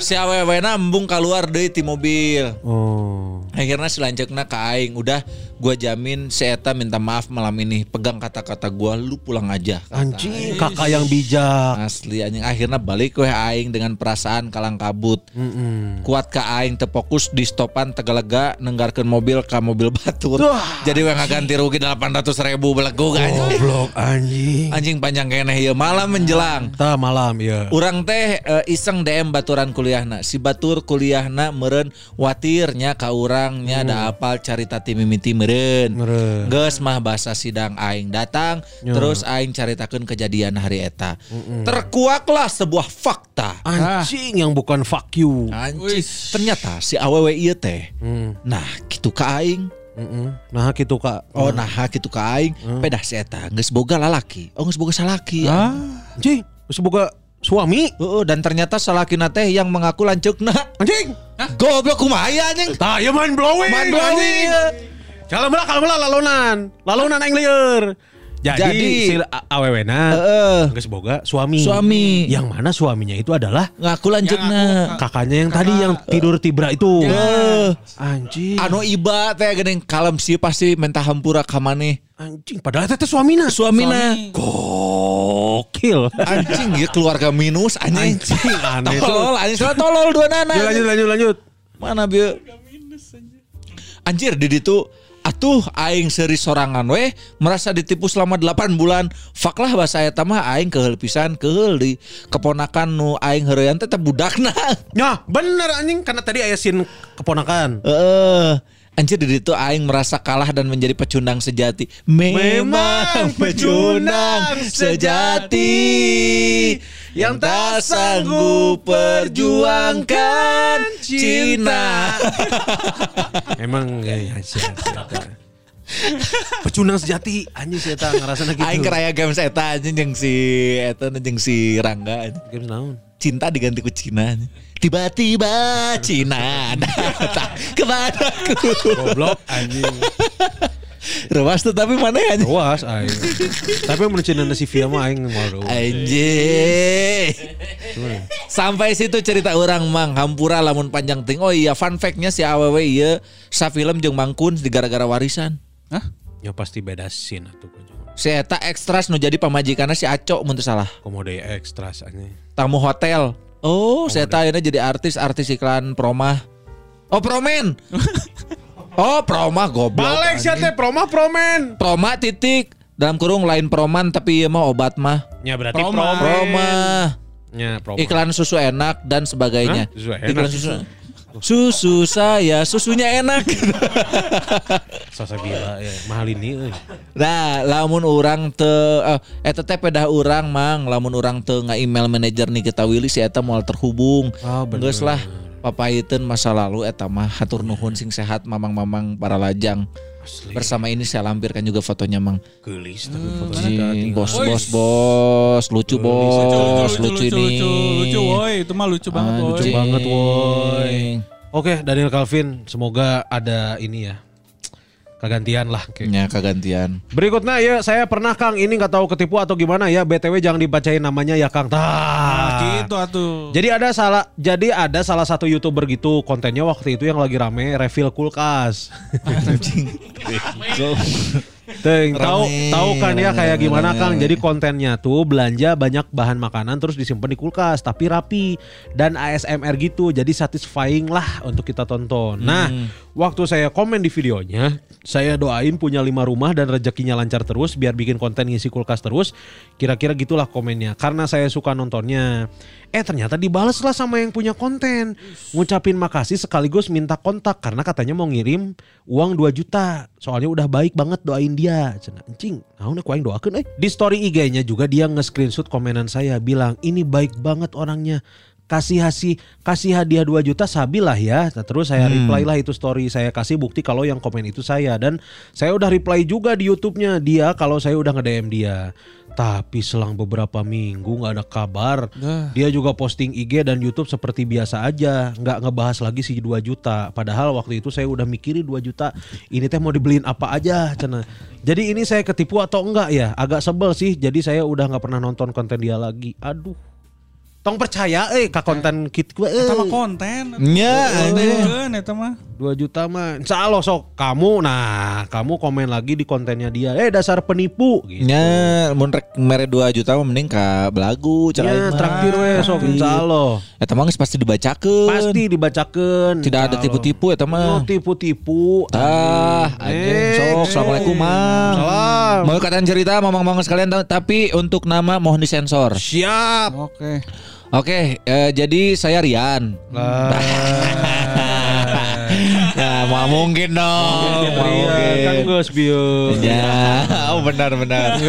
Si awewena embung keluar deui ti mobil. Oh. Akhirnya si lanceukna ka aing, udah gua jamin si eta minta maaf malam ini. Pegang kata-kata gua, lu pulang aja. kata Anjing, kakak yang bijak. Asli anjing akhirnya balik weh aing dengan perasaan kalang kabut. Mm-mm. Kuat ka aing terfokus di stopan tegalega nenggarkeun mobil ka mobil batur. Jadi we ngaganti rugi 800 ribu belegug anjing. Goblok anjing. Anjing panjang keneh ieu malam menjelang. Tah malam ya. Urang teh eh, iseng DM baturan kuliahna. Si batur kuliahna meren watirnya ka urangnya ada apal carita ti mimiti meren. Meureun. Geus mah bahasa sidang aing datang terus aing caritakeun kejadian hari eta. Terkuaklah sebuah fakta. Anjing yang bukan fuck you. Anjing, ternyata si awewe ieu teh. Hmm. Nah, kitu ka aing. Mm-mm. Nah gitu kak. Oh, nah kitu ka aing. Pedah si eta geus boga lalaki. Oh, geus boga salaki. ya. Anjing, geus boga suami. Heeh, dan ternyata salakina teh yang mengaku lanceukna. Anjing. Goblok kumaha aya anjing? Tah ya main blowing. Man blowing. anjing. Kalau mula kalau mula lalunan. Lalunan aing lieur. Jadi, Jadi, si a- awewena Heeh. geus boga suami. Suami. Yang mana suaminya itu adalah Ngaku lanceukna. kakaknya yang tadi yang tidur tibra itu. Eh, Anjing. anu iba teh geuning kalem sih pasti minta hampura ka maneh. Anjing padahal itu suamina. Suamina. Gokil. Anjing ya keluarga minus anjing. Anjing aneh tuh. Tolol, anjing soalnya tolol dua nana. Lanjut lanjut lanjut lanjut. Mana bieu? Anjir di ditu atuh aing seri sorangan weh merasa ditipu selama 8 bulan. Fak lah bahasa eta mah aing keheul pisan di keponakan nu aing heureun teh teh budakna. Ya bener anjing karena tadi aya scene keponakan. Heeh. Anjir di ditu aing merasa kalah dan menjadi pecundang sejati. Memang pecundang sejati yang tak sanggup perjuangkan cinta. Emang ya, sih, Pecundang sejati anjing sih eta ngerasana gitu. Aing keraya games eta anjing jeung si eta jeung si Rangga. anjing. Games naon? Cinta diganti ku Cina. anjing. Tiba-tiba Cina datang kepadaku. Goblok anjing. Rewas tuh tapi mana ya? Ruas aing. Tapi mun cenah si Via mah aing mau. Anjir. Sampai situ cerita orang mang hampura lamun panjang ting. Oh iya fun fact-nya si awewe iya sa film jeung Mangkun di gara-gara warisan. Hah? Ya pasti beda scene atuh. Si eta ekstras nu jadi pamajikanna si Aco mun teu salah. Komode ekstras anjing. Tamu hotel. Oh, si eta ayeuna jadi artis artis iklan Promah. Oh, Promen. oh, Promah goblok. Balik sih teh proma promen. Proma titik dalam kurung lain proman tapi ieu mah obat mah. Ya berarti Proma. promen. Proma. Ya promen. Iklan susu enak dan sebagainya. Hah? Susu enak? Iklan susu. Susu saya, susunya enak. Sasa bila ya mahal ini euy. nah, lamun orang te eh, eta teh pedah urang mang, lamun orang te email manajer nih kita Willy si eta moal terhubung. Bener. Geus lah papaiteun masa lalu eta mah hatur nuhun sing sehat mamang-mamang para lajang. Bersama ini saya lampirkan juga fotonya mang. Geulis tapi fotonya Jing, bos bos bos, lucu bos, lucu, lucu, ini. lucu, lucu, woi, itu mah lucu banget, woi. Lucu banget woi. Oke, Daniel Calvin, semoga ada ini ya. Kegantian lah kayak Ya kegantian. Berikutnya ya saya pernah Kang ini nggak tahu ketipu atau gimana ya BTW jangan dibacain namanya ya Kang. Tah. Nah, gitu atuh. Jadi ada salah jadi ada salah satu YouTuber gitu kontennya waktu itu yang lagi rame refill kulkas. Teng, tahu tahu kan ya rame, kayak gimana rame. Kang. Jadi kontennya tuh belanja banyak bahan makanan terus disimpan di kulkas tapi rapi dan ASMR gitu. Jadi satisfying lah untuk kita tonton. Nah, waktu saya komen di videonya, saya doain punya lima rumah dan rezekinya lancar terus biar bikin konten ngisi kulkas terus. Kira-kira gitulah komennya. Karena saya suka nontonnya. Eh ternyata dibales lah sama yang punya konten. Ngucapin makasih sekaligus minta kontak karena katanya mau ngirim uang 2 juta. Soalnya udah baik banget doain dia. Cenah encing, naon ku aing doakeun eh. Di story IG-nya juga dia nge-screenshot komenan saya bilang, "Ini baik banget orangnya." Kasih kasih kasih hadiah 2 juta sabilah ya. Nah, terus saya reply lah itu story saya kasih bukti kalau yang komen itu saya dan saya udah reply juga di YouTube-nya dia kalau saya udah nge-DM dia. Tapi selang beberapa minggu nggak ada kabar. Dia juga posting IG dan YouTube seperti biasa aja, nggak ngebahas lagi si 2 juta. Padahal waktu itu saya udah mikirin 2 juta, ini teh mau dibeliin apa aja, cina. Jadi ini saya ketipu atau enggak ya? Agak sebel sih. Jadi saya udah nggak pernah nonton konten dia lagi. Aduh. Tong percaya eh ke konten kita eh. Eta mah konten. Ya, Konten eta mah. 2 juta mah. Insya Allah sok kamu nah, kamu komen lagi di kontennya dia. Eh dasar penipu gitu. Ya, mun rek mere 2 juta mah mending ka belagu cara Ya, traktir we sok insya Allah. Eta mah geus pasti dibacakeun. Pasti dibacakan. Tidak ada tipu-tipu eta Oh, mah. tipu-tipu. Tah, anjing sok. Assalamualaikum, Mang. Salam. Mau katakan cerita mamang-mamang sekalian ta- tapi untuk nama mohon disensor. Siap. Oke. Oke, eh, jadi saya Rian. Nah, mau mungkin dong. Mau Kan mungkin. Gus Bio. Ya, oh benar benar.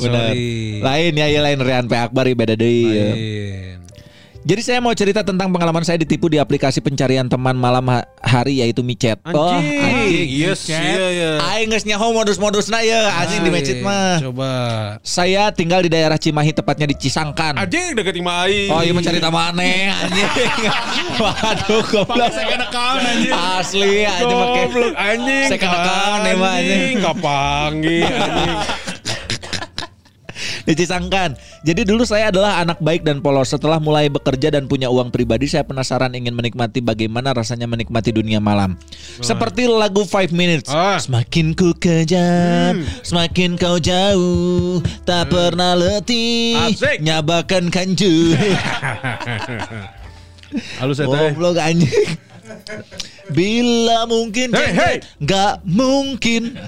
benar. Lain ya, ya lain Rian P Akbar ieu beda deui. ya. Jadi saya mau cerita tentang pengalaman saya ditipu di aplikasi pencarian teman malam ha- hari yaitu micet. Oh, Anjing. anjing. Yes, iya ya. Aing geus nyaho modus-modusna ya anjing di micet mah. Coba. Saya tinggal di daerah Cimahi tepatnya di Cisangkan. Anjing deket ima aing. Oh iya mencari taman aneh anjing. Waduh goblok. Saya kena kawan anjing. Asli anjing pakai Goblok anjing. Saya kena kawan emang anjing. Kapanggih anjing. Dicisangkan. Jadi dulu saya adalah anak baik dan polos. Setelah mulai bekerja dan punya uang pribadi, saya penasaran ingin menikmati bagaimana rasanya menikmati dunia malam. Seperti lagu Five Minutes. Ah. Semakin ku kejar, semakin kau jauh, tak pernah letih, Asik. nyabakan kanju. Halus ya. Goblok anjing. Bila mungkin Hey, hey. Gak mungkin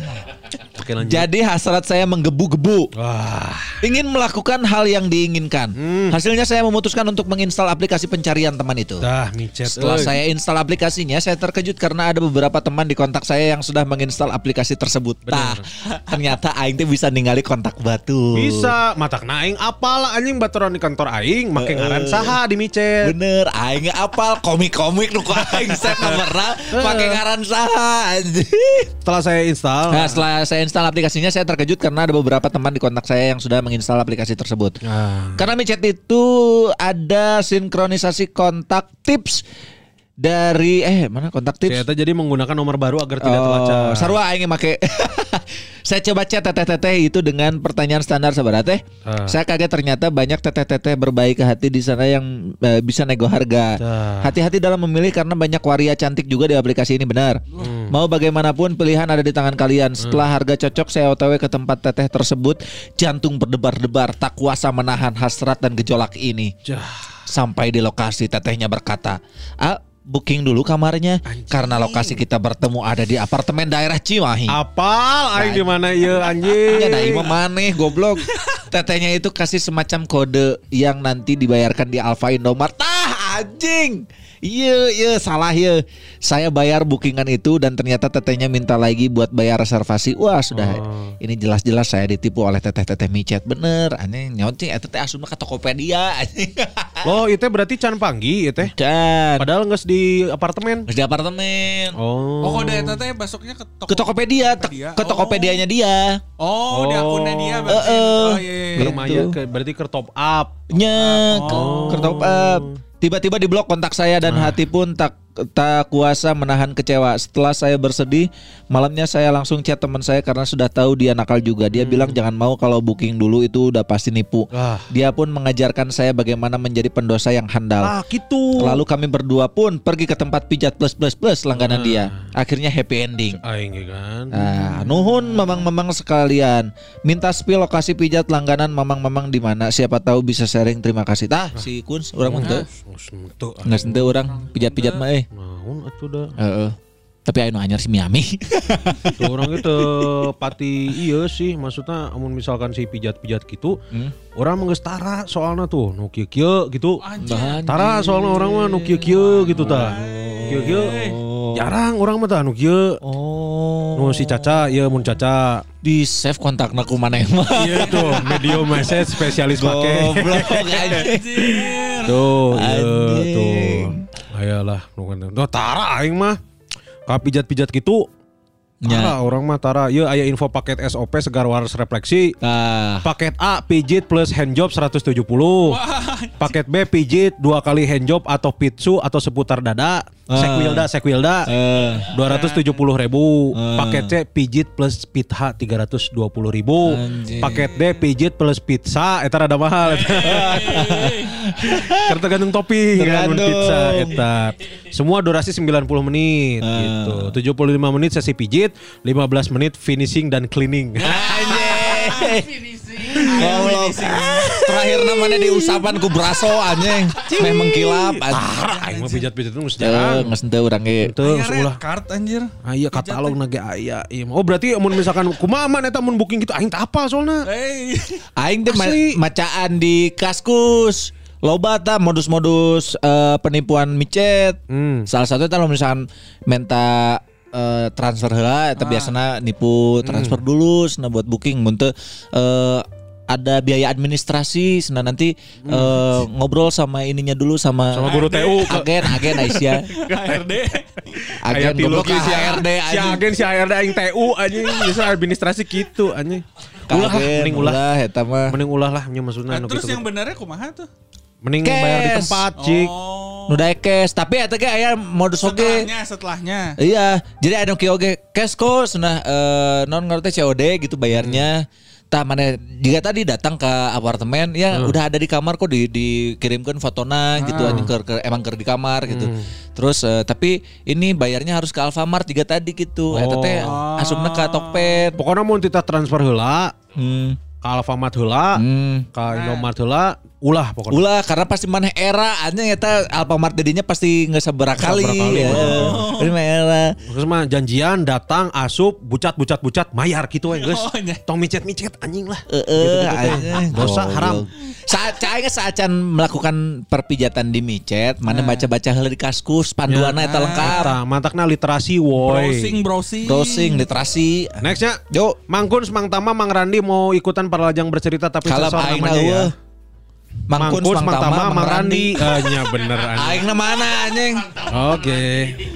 Oke lanjut. Jadi hasrat saya menggebu-gebu Wah. Ingin melakukan hal yang diinginkan Hmm. Hasilnya saya memutuskan untuk menginstal aplikasi pencarian teman itu Dah micet. Setelah saya install aplikasinya Saya terkejut karena ada beberapa teman di kontak saya Yang sudah menginstal aplikasi tersebut Nah ternyata Aing teh bisa ningali kontak batu Bisa matak naing apal anjing baturan di kantor aing make ngaran saha di micet. Bener, aing apal komik-komik nu aing set nomorna pakai ngaran saha anjing. Setelah saya install. Nah, setelah saya install aplikasinya saya terkejut karena ada beberapa teman di kontak saya yang sudah menginstal aplikasi tersebut. Ah. Karena micet itu ada sinkronisasi kontak tips dari eh mana kontak tips? Saya jadi menggunakan nomor baru agar tidak terlacak. Oh, sarua aing make. saya coba chat teteh-teteh itu dengan pertanyaan standar sabar teh. Ah. Saya kaget ternyata banyak teteh-teteh berbaik hati di sana yang eh, bisa nego harga. Hati-hati dalam memilih karena banyak waria cantik juga di aplikasi ini benar. Hmm. Mau bagaimanapun pilihan ada di tangan kalian. Setelah harga cocok saya OTW ke tempat teteh tersebut, jantung berdebar-debar, tak kuasa menahan hasrat dan gejolak ini. Sampai di lokasi tetehnya berkata, "Ah, booking dulu kamarnya karena lokasi kita bertemu ada di apartemen daerah Cimahi." Apal aing di mana ieu anjing? Ya, nah, ima maneh goblok. Tetehnya itu kasih semacam kode yang nanti dibayarkan di Alfa Indomart. Tah anjing. Iya, iya salah ya. Saya bayar bookingan itu dan ternyata tetehnya minta lagi buat bayar reservasi. Wah, sudah. Ini jelas-jelas saya ditipu oleh teteh-teteh micet. Bener, aneh nyonting eta teh asumna ke Tokopedia anjing. Loh, itu berarti can panggi itu teh. Dan Padahal nggak di apartemen. di apartemen. Oh. Oh, kode eta teh besoknya ke toko. Ke Tokopedia, Tokopedia. ke Tokopedianya dia. Oh, di akunnya dia berarti. Eh, eh. Oh, iya, iya, iya. Lumayan ke, berarti ke top up. Nya ke, Oh. ke top up. Tiba-tiba di blok kontak saya dan hati pun tak tak kuasa menahan kecewa. Setelah saya bersedih, malamnya saya langsung chat teman saya karena sudah tahu dia nakal juga. Dia bilang jangan mau kalau booking dulu itu udah pasti nipu. Ah. Dia pun mengajarkan saya bagaimana menjadi pendosa yang handal. Ah, gitu. Lalu kami berdua pun pergi ke tempat pijat plus plus plus langganan dia. Akhirnya happy ending. Aing ge kan. Nah, nuhun mamang-mamang sekalian. Minta spill lokasi pijat langganan mamang-mamang di mana. Siapa tahu bisa sharing. Terima kasih. Tah, si Kuns orang muntu. Nggak sente orang pijat-pijat mah eh. Naon atuh da. Heeh. Tapi anu anyar si Miami. Tuh orang itu pati iya sih maksudnya amun misalkan si pijat-pijat gitu orang mah geus tara soalnya tuh nu kieu-kieu gitu tara soalnya orang mah nu kieu-kieu gitu ta kieu-kieu jarang orang mah tah nu kieu Oh. nu si Caca iya mun Caca Di save kontakna ku maneh mah. iya tuh medium message spesialis pakai Goblok anjing. tuh iya tuh ayolah nu kan tuh tara aing mah. Ka pijat-pijat gitu. Tara orang mah tara. Iya aya info paket SOP segar waras refleksi. Nah, Paket A pijit plus handjob 170 Paket B pijit dua kali handjob atau pitsu atau seputar dada Sekwilda sekwilda eh, 270 ribu. Paket C pijit plus pitha 320 ribu. Anjing. Paket D pijit plus pizza Eta rada mahal. Karena tergantung topping kan mun Tergantung. pizza Eta. Semua durasi 90 menit gitu. 75 menit sesi pijit 15 menit finishing dan cleaning. Goblok. Terakhir namanya diusapan ku braso anjing. Meh mengkilap anjing. Aing mah pijat-pijat Teu, jarang geus henteu urang ge. Aya ulah card anjir. Aya katalog nage aya. Iya. Oh berarti mun misalkan kumaha eta mun booking gitu aing teu apal soalna. Hey. Aing teh macaan di Kaskus. Loba ta modus-modus eh, penipuan micet. Hmm. Salah satu kalau misalkan minta eh, transfer heula eta biasana nipu transfer dulu sana buat booking mun teu eh, ada biaya administrasi sana nanti eh, ngobrol sama ininya dulu sama Sama guru TU. agen agen Aisyah KRD. agen tilu goblok ge si HRD Si agen si HRD aing TU anjing bisa administrasi gitu anjing. Ulah mending ulah. ulah eta mah Mending ulah lah nya maksudna Nah, terus gitu. yang benernya kumaha tuh? Mending bayar di Cash. tempat, Cik. Oh. nu daekes tapi eta ge aya modus oge Setelahnya, setelahnya. Iya, jadi ada oge cash kok sunah eh, non ngerti COD gitu bayarnya. Tah mana jika tadi datang ke apartemen ya udah ada di kamar kok di dikirimkan fotona gitu anjing ke, ke- emang ke di kamar gitu. Terus eh, tapi ini bayarnya harus ke Alfamart juga tadi gitu. Eta teh asupna ke Tokped. Pokoknya mau kita transfer heula Hmm. ke Alfamart heula, Hmm. ke Indomart heula, ulah pokoknya. Ulah karena pasti mana era anjing eta Alfamart jadinya pasti nggak seberapa kali. Ya. Ini mah era. Terus mah janjian datang asup bucat bucat bucat mayar gitu we geus. Oh, nya. Tong micet-micet anjing lah. Eh, Gitu-gitu teh. anjing. Dosa Goblok. haram. Saat cahaya saat can melakukan perpijatan di micet, mana baca-baca heula di kaskus, panduanna eta lengkap. Eta mantakna literasi woi. Browsing, browsing. Browsing, literasi. Nextnya Yuk, Mang Kun, Mang Tama, Mang Randi mau ikutan para lajang bercerita tapi kalap sensor aing namanya ya. Eueuh. Mang Kuns, Mang Tama, Mang Randi. Ah, nya bener anjing. Aing na mana anjing? Oke,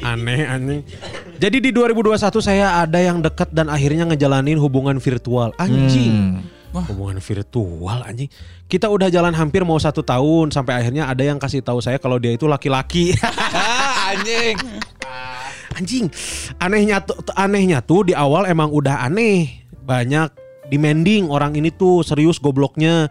aneh anjing. Jadi di 2021 saya ada yang dekat dan akhirnya ngejalanin hubungan virtual. Anjing. Hubungan virtual anjing. Kita udah jalan hampir mau satu tahun sampai akhirnya ada yang kasih tahu saya kalau dia itu laki-laki. Ah, anjing. Anjing. Anehnya tuh anehnya tuh di awal emang udah aneh. Banyak demanding orang ini tuh serius gobloknya.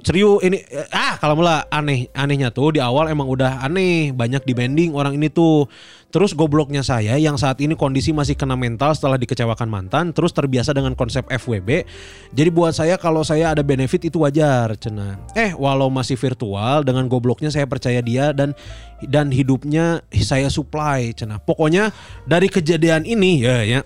Serius ini ah kalau mula aneh anehnya tuh di awal emang udah aneh banyak demanding orang ini tuh. Terus gobloknya saya yang saat ini kondisi masih kena mental setelah dikecewakan mantan terus terbiasa dengan konsep FWB jadi buat saya kalau saya ada benefit itu wajar cena. Eh walau masih virtual dengan gobloknya saya percaya dia dan dan hidupnya saya supply cena. Pokoknya dari kejadian ini ya ya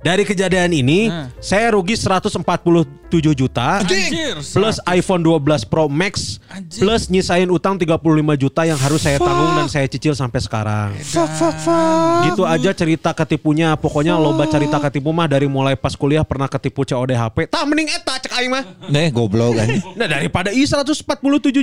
dari kejadian ini Nah. saya rugi 147 juta Anjir, plus iPhone 12 Pro Max plus nyisain utang 35 juta yang harus saya tanggung dan saya cicil sampai sekarang. Gitu aja cerita ketipunya. Pokoknya loba cerita ketipu mah dari mulai pas kuliah pernah ketipu COD HP. Tak mending eta cek aing mah. Nih goblok anjing. Nah daripada i 147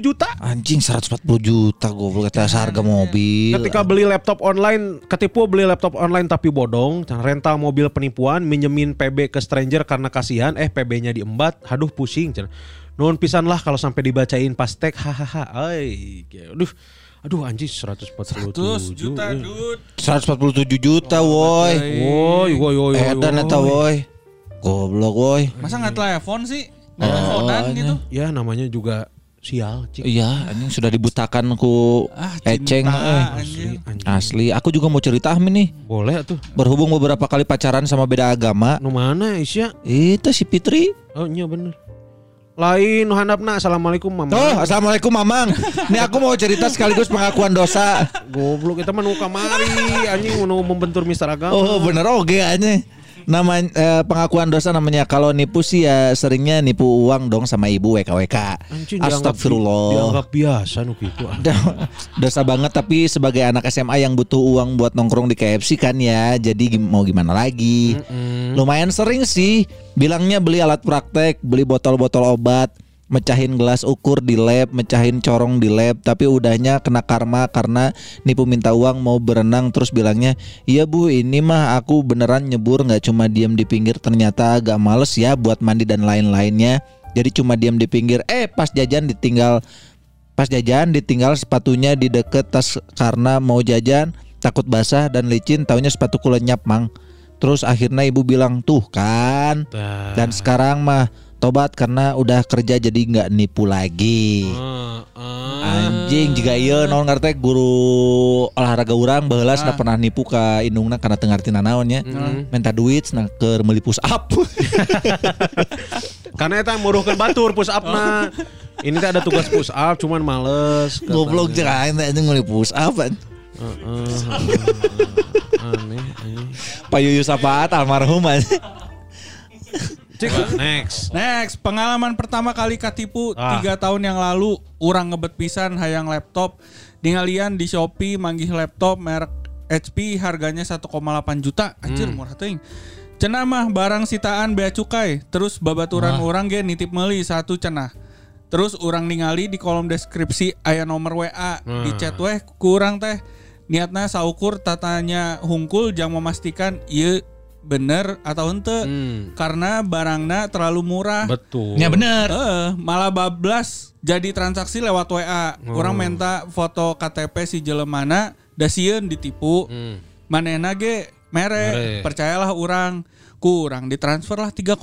juta. Anjing 140 juta goblok kata harga mobil. Ketika beli laptop online, ketipu beli laptop online tapi bodong, rental mobil penipuan, minjemin PB ke stranger karena kasihan, eh PB-nya diembat, aduh pusing. Cen. Nuhun pisan lah kalau sampai dibacain pas tag, hahaha. Ay, aduh, aduh anjing 147 100 juta, eh. dude. 147 juta woi. Woi, woi, woi, woi. Edan eta woi. Goblok woi. Masa nggak telepon sih? Nggak teleponan gitu? Ya namanya juga sial, cik. Iya, anjing sudah dibutakan ku Ah, cinta, Eceng eh. anjing. Asli, aku juga mau cerita Amin nih. Boleh tuh. Berhubung beberapa kali pacaran sama beda agama. Nu mana Isya? Itu si Fitri. Oh iya bener. Lain nu handapna Assalamualaikum Mama. Tuh, assalamualaikum Mamang. Nih aku mau cerita sekaligus pengakuan dosa. Goblok kita mah nu kamari anjing nu membentur mister agama. Oh, bener oke anjing. Nama eh, pengakuan dosa namanya kalau nipu sih ya seringnya nipu uang dong sama ibu WKWK. Anjing dianggap- Astagfirullah. Dianggap biasa nu gitu. ah. dosa banget tapi sebagai anak SMA yang butuh uang buat nongkrong di KFC kan ya jadi mau gimana lagi lumayan sering sih bilangnya beli alat praktek beli botol-botol obat mecahin gelas ukur di lab mecahin corong di lab tapi udahnya kena karma karena nipu minta uang mau berenang terus bilangnya iya bu ini mah aku beneran nyebur nggak cuma diem di pinggir ternyata agak males ya buat mandi dan lain-lainnya jadi cuma diem di pinggir eh pas jajan ditinggal Pas jajan ditinggal sepatunya di deket tas karena mau jajan takut basah dan licin taunya sepatuku lenyap mang. Terus akhirnya ibu bilang tuh kan dan sekarang mah tobat karena udah kerja jadi nggak nipu lagi. Anjing juga iya non ngerti guru olahraga orang baheula Ah. ah. pernah nipu ka indungna karena teu ngarti naonnya. Minta duit nah ke meuli push up. Karena eta muruhkeun batur push up na. Ini teh ada tugas push up cuman males. Goblok teh anjing meuli push up. Heeh, heeh. Aneh, aneh. Pak Yuyus Apaat almarhum anjing. Cik, next. Next, pengalaman pertama kali katipu Ah. tiga tahun yang lalu, orang ngebet pisan hayang laptop, Dingalian di Shopee manggih laptop merek HP harganya 1,8 juta, anjir Hmm. murah teuing. Cenah mah barang sitaan bea cukai, terus babaturan orang ge nitip meuli satu cenah. Terus orang ningali di kolom deskripsi aya nomor WA, di chat weh kurang teh. Niatna saukur tatanya hungkul jang memastikan ieu bener atau ente Hmm. karena barangna terlalu murah. Betul. Ya bener. Eh, malah bablas jadi transaksi lewat WA. Orang minta foto KTP si jelemana da sieun ditipu. Hmm. Manehna ge mere, Mere. percayalah orang kurang ditransfer lah 3,6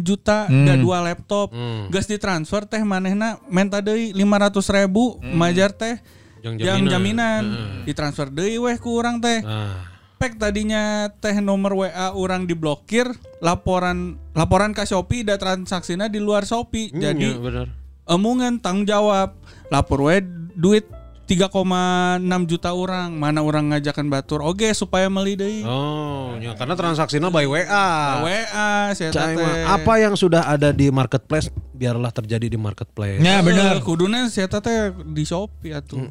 juta da dua laptop. Hmm. Gas ditransfer teh manehna minta deui 500 ribu majar teh Yang yang jaminan. jaminan ditransfer deui weh ku urang teh Nah, Pek tadinya teh nomor WA orang diblokir, laporan laporan ke Shopee da transaksinya di luar Shopee. Jadi iya, bener. emungan tanggung jawab. Lapor we duit 3,6 juta orang. Mana orang ngajakan batur oge supaya meli deui. Oh, ya, karena transaksinya by WA. WA saya teh. apa yang sudah ada di marketplace biarlah terjadi di marketplace. Ya bener. Eh, Kuduna saya teh di Shopee atuh.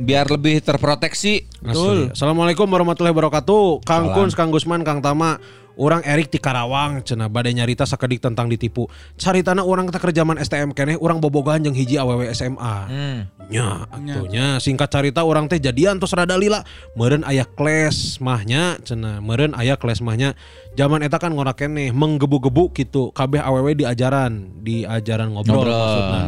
Biar lebih terproteksi. Betul. Assalamualaikum warahmatullahi wabarakatuh. Kang Kuns, Kang Gusman, Kang Tama. Orang Erik di Karawang cenah badai nyarita sakedik tentang ditipu. Caritana orang teh kerjaman STM keneh orang bobogan jeung hiji awewe SMA. Nya, atunya singkat cerita orang teh jadian tos rada lila. Meureun aya kelas mahnya cenah. Meureun aya kelas mahnya. Zaman eta kan ngora keneh menggebu-gebu gitu. Kabeh awewe diajaran, diajaran ngobrol, Ngobrol. maksudna.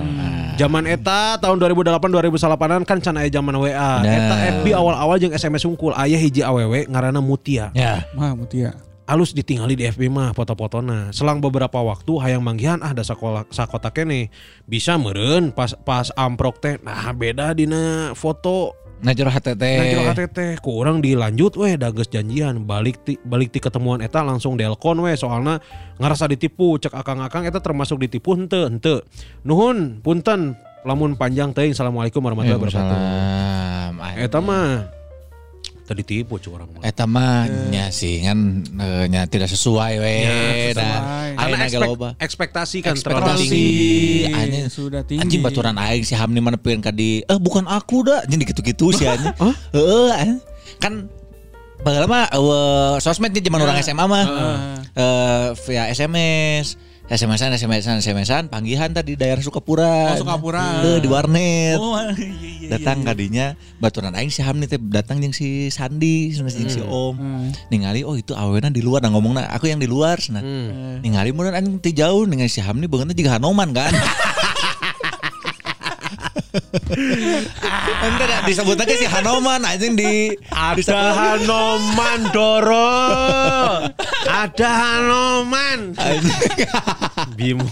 Zaman eta tahun 2008 2008an kan can aya zaman WA. Bener. Eta FB awal-awal jeung SMS unggul aya hiji awewe ngaranna Mutia. Ya. Mah mutia. Alus ditinggali di FB mah foto-fotona. Selang beberapa waktu hayang manggihan ah da sakola sakota kene. Bisa meureun pas pas amprok teh. Nah beda dina foto jero HTT. Jero HTT ku urang dilanjut weh da geus janjian balik ti, balik ti ketemuan eta langsung delkon weh soalna ngarasa ditipu cek akang-akang eta termasuk ditipu henteu henteu. Nuhun punten lamun panjang teuing assalamualaikum warahmatullahi wabarakatuh. Eta mah tadi tipu cu urang mah. Eta mah nya sih kan eh, nya tidak sesuai we. Nah, Karena ayeuna ge ekspek- loba. ekspektasi kan Ekspektasi terlalu tinggi. Anjing sudah tinggi. Anjing baturan aing si Hamni mana pengen ka di eh bukan aku dah. Anjing gitu-gitu sih anjing. Heeh anjing. kan Bageula mah eueuh sosmed di zaman orang SMA mah. Eh via SMS. SMS-an, SMS-an, SMS-an, panggihan tadi di daerah Sukapura. Oh, Sukapura. Teu, di warnet. Oh, iya, iya, datang kadinya baturan aing si Hamni teh datang jeung si Sandi jeung si Om. Ningali oh itu awena di luar nah ngomongna aku yang di luar cenah ningali mun anjing ti jauh dengan si Hamni beungeutna juga Hanoman kan Ente dah disebut lagi si Hanoman anjing di Ada Hanoman Doro. Ada Hanoman. Bimo.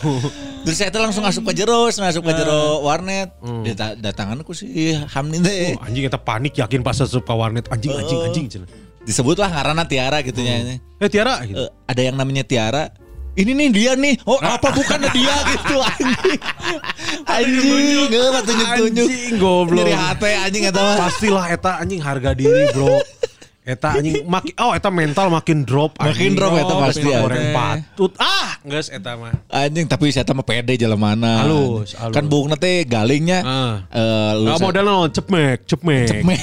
Terus saya tuh langsung masuk ke jero, masuk ke jero warnet. Data- Datangan ku si Hamni teh. Oh, anjing kita panik yakin pas asup ka warnet anjing anjing anjing cenah. Disebutlah ngaranna Tiara gitu nya. Eh Tiara gitu. Eh, ada yang namanya Tiara. Ini nih dia nih. Oh apa bukan dia gitu anjing. Anjing, nggak mah tunjuk-tunjuk. Anjing goblok. Nyeri hati anjing eta mah. Pastilah eta anjing harga diri, Bro. Eta anjing makin oh eta mental makin drop Makin drop eta pasti, goreng anjing. patut. Ah, geus eta mah. Anjing tapi saya mah pede jelemana. Halus, halus. Kan bungna teh galingnya. Ah. eh, lu Gak modal non, cepmek, cepmek, Cepmek.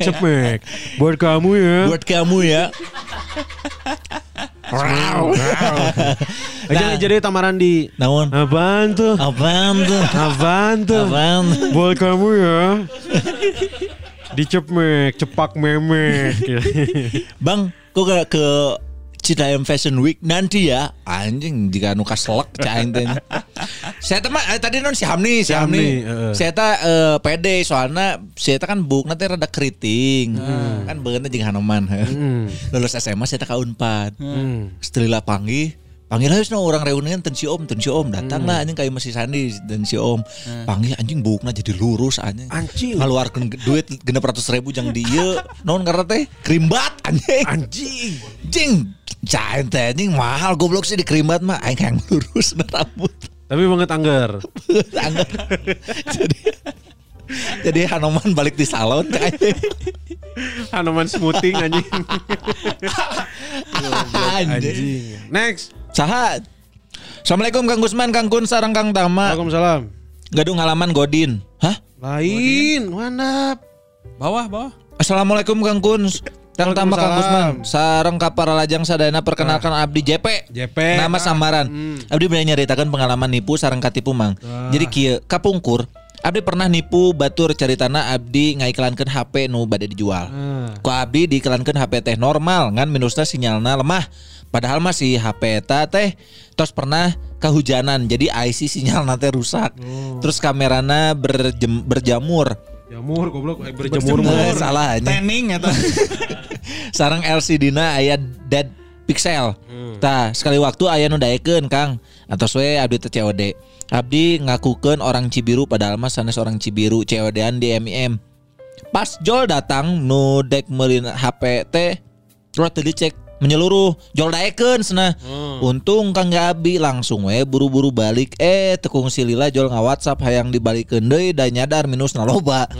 cepmek. Buat kamu ya. buat kamu ya. Eh, jadi, jadi tamaran di Naon? Apaan tuh? Apaan tuh? Apaan tuh? Apaan? Buat kamu ya. Dicepmek, cepak memek. Bang, kok gak ke Citayam Fashion Week nanti ya? Anjing jika nu kaselek caing teh. Saya teh mah eh, tadi non si Hamni, si Hamni. Saya teh eh, pede soalnya saya teh kan buk nanti rada keriting. Kan beuneu jeung Hanoman. Hmm. Lulus SMA saya teh ka Unpad. Hmm. Setelah panggil Panggil aja orang reunian ten si Om, ten si Om datang Hmm. lah anjing kayak masih Sandi dan si Om. Panggil anjing bukna jadi lurus anjing. Anjing. Ngaluarkeun duit genep ratus ribu jang dia. Naon karena teh krimbat anjing. Anjing. Anjing. Cain teh anjing mahal goblok sih di krimbat mah aing yang lurus rambut. Tapi banget anggar. Anggar. jadi jadi Hanoman balik di salon. Hanoman smoothing anjing. Anjing. Next. Saha? Assalamualaikum Kang Gusman, Kang Kun, sarang Kang Tama. Waalaikumsalam. Gadung halaman Godin. Hah? Lain, mana? Bawah, bawah. Assalamualaikum Kang Kun. Kang Tama Kang Gusman. Sarang kapara lajang sadayana perkenalkan Abdi JP. JP. Nama samaran. Abdi bener nyaritakan pengalaman nipu sarang katipu mang. Jadi kieu kapungkur. Abdi pernah nipu batur caritana Abdi ngaiklankeun HP nu bade dijual. Ku Abdi diiklankeun HP teh normal ngan minusna sinyalna lemah. Padahal masih HP eta teh tos pernah kehujanan jadi IC sinyalna teh rusak. Terus kamerana berjem, berjamur. Jamur goblok eh, berjemur mur. Eh, salah aja. Tanning eta. Sarang LCD na aya dead pixel. Tah, sekali waktu aya nu daekeun Kang. Antos we abdi teh COD. Abdi ngakukeun orang Cibiru padahal mah sanes orang Cibiru COD-an di MIM. Pas Jol datang nu dek meulin HP teh terus teu dicek menyeluruh Jol daekeun cenah. Untung Kang Gabi langsung we buru-buru balik eh tekung si Lila Jol WhatsApp hayang dibalikeun deui da nyadar minusna loba.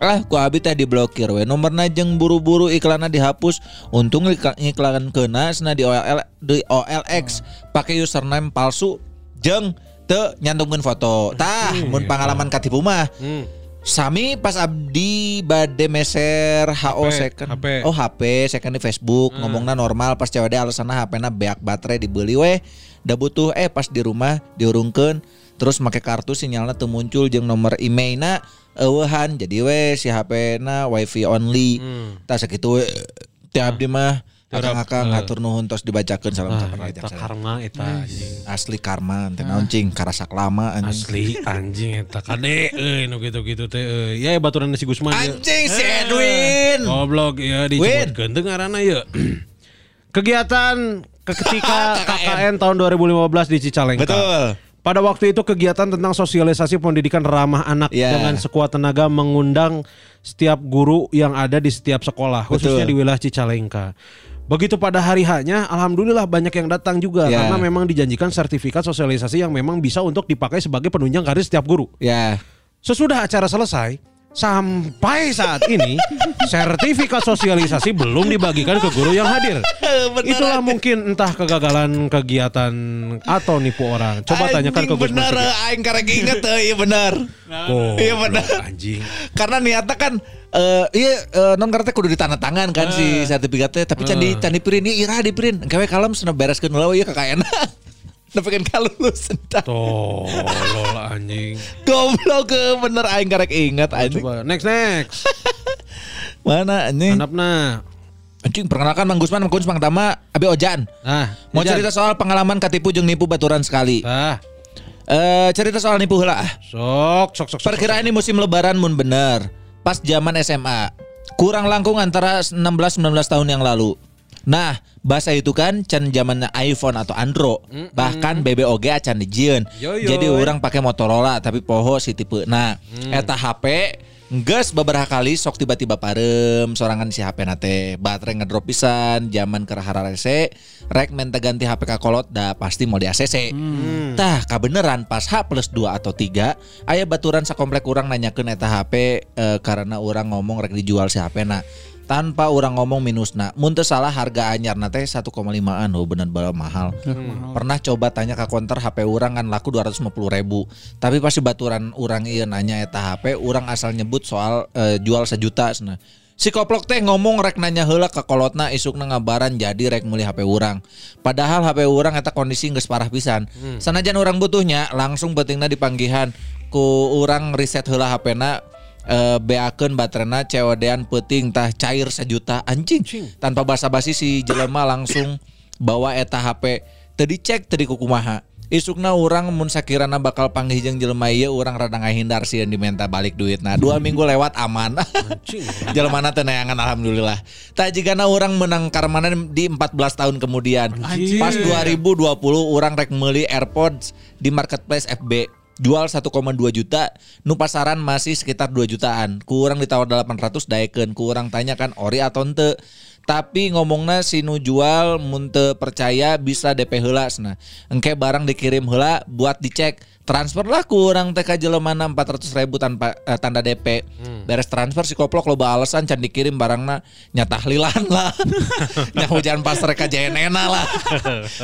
Ah, ku abi teh diblokir we. Nomorna jeung buru-buru iklanna dihapus. Untung iklan keuna cenah di OLL di OLX pakai username palsu jeung teu nyantumkeun foto. Tah, mun pengalaman katipu mah. Sami pas abdi bade meser HO second. HP. Oh HP second di Facebook ngomongna normal pas COD alasanna HP-na beak baterai dibeli we. Da butuh eh pas di rumah diurungkeun terus make kartu sinyalna teu muncul jeung nomor emailna eueuhan jadi we si HP-na wifi only. Tah sakitu we teh abdi mah Akang-akang ngatur nuhun tos dibacakeun salam Ah, saperajak eta karma eta anjing. Asli karma teh naon cing karasak lama anjing. Asli anjing eta kade euy nu gitu-gitu teh euy. Ya baturan si Gusman. ya. Anjing si Edwin. Goblok ya disebutkeun teu ngaranna ya. Kegiatan ketika KKN tahun 2015 di Cicalengka. Betul. Pada waktu itu kegiatan tentang sosialisasi pendidikan ramah anak Ya. dengan sekuat tenaga mengundang setiap guru yang ada di setiap sekolah, khususnya Betul. di wilayah Cicalengka. Begitu pada hari haknya, alhamdulillah banyak yang datang juga Ya. karena memang dijanjikan sertifikat sosialisasi yang memang bisa untuk dipakai sebagai penunjang karir setiap guru. Ya. Sesudah acara selesai, sampai saat ini sertifikat sosialisasi belum dibagikan ke guru yang hadir. Itulah mungkin entah kegagalan kegiatan atau nipu orang. Coba tanyakan ke Gus bener, aing karek inget teh, iya bener. Oh, Iya bener. Anjing. Karena niatnya kan eh iya eh, non karena kudu ditanda tangan kan si sertifikatnya tapi can di can dipirin ieu ira dipirin engke we kalem cenah bereskeun heula we ieu kakakna. Nepi kan kalulus entah. Tolol anjing. Goblok ke bener aing karek inget anjing. Coba next next. Mana anjing? Handapna. Anjing perkenalkan Mang Gusman, Mang Gus Mang Tama, Abi Ojan. Nah, Mau cerita soal pengalaman katipu jeung nipu baturan sekali. Tah. Eh cerita soal nipu heula ah. Sok sok sok. sok. Perkiraan ini musim lebaran mun bener. Pas zaman SMA. Kurang langkung antara 16-19 tahun yang lalu. Nah, bahasa itu kan can zamannya iPhone atau Android. Bahkan BBOG acan dijieun. Jadi orang pakai Motorola tapi poho si tipe. Nah, eta HP Nges beberapa kali sok tiba-tiba parem sorangan si HP nate baterai ngedrop pisan zaman ke rese rek minta ganti HP kakolot dah pasti mau di ACC tah kabeneran pas H plus 2 atau 3 aya baturan sakomplek orang nanyakeun eta HP eh, karena orang ngomong rek dijual si HP na tanpa orang ngomong minusna mun teu salah harga anyar. Nate 1,5an oh bener bener mahal. Pernah coba tanya ke konter HP orang kan laku 250 ribu. Tapi pasti baturan orang iya nanya eta HP orang asal nyebut soal eh, jual sejuta cenah. Si koplok teh ngomong rek nanya heula ke kolotna isukna ngabaran jadi rek meuli HP orang. Padahal HP orang eta kondisi geus parah pisan. Sanajan orang butuhnya langsung pentingna dipanggihan. Ku orang riset heula HP-na eh, beakeun baterena COD-an peuting tah cair sejuta anjing. Tanpa basa-basi si jelema langsung bawa eta HP teu dicek teu dikukumaha. Isukna orang mun sakirana bakal panggih jeung jelema ieu urang rada ngahindar sieun diminta balik duit. Nah, dua minggu lewat aman. Jelemana teh neangan alhamdulillah. Tak jigana orang menang karmana di 14 tahun kemudian. Pas 2020 orang rek meuli AirPods di marketplace FB jual 1,2 juta nu pasaran masih sekitar 2 jutaan. Kurang ditawar 800 daekeun. Kurang tanya kan ori atau ente. Tapi ngomongna si nu jual mun teu percaya bisa DP heula cenah engke barang dikirim heula buat dicek transfer lah kurang ka jelemana 400 ribu tanpa eh, tanda DP beres transfer si koplok loba alasan can dikirim barangna nyatahlilan lah. Nya hujan pas reka JNN lah.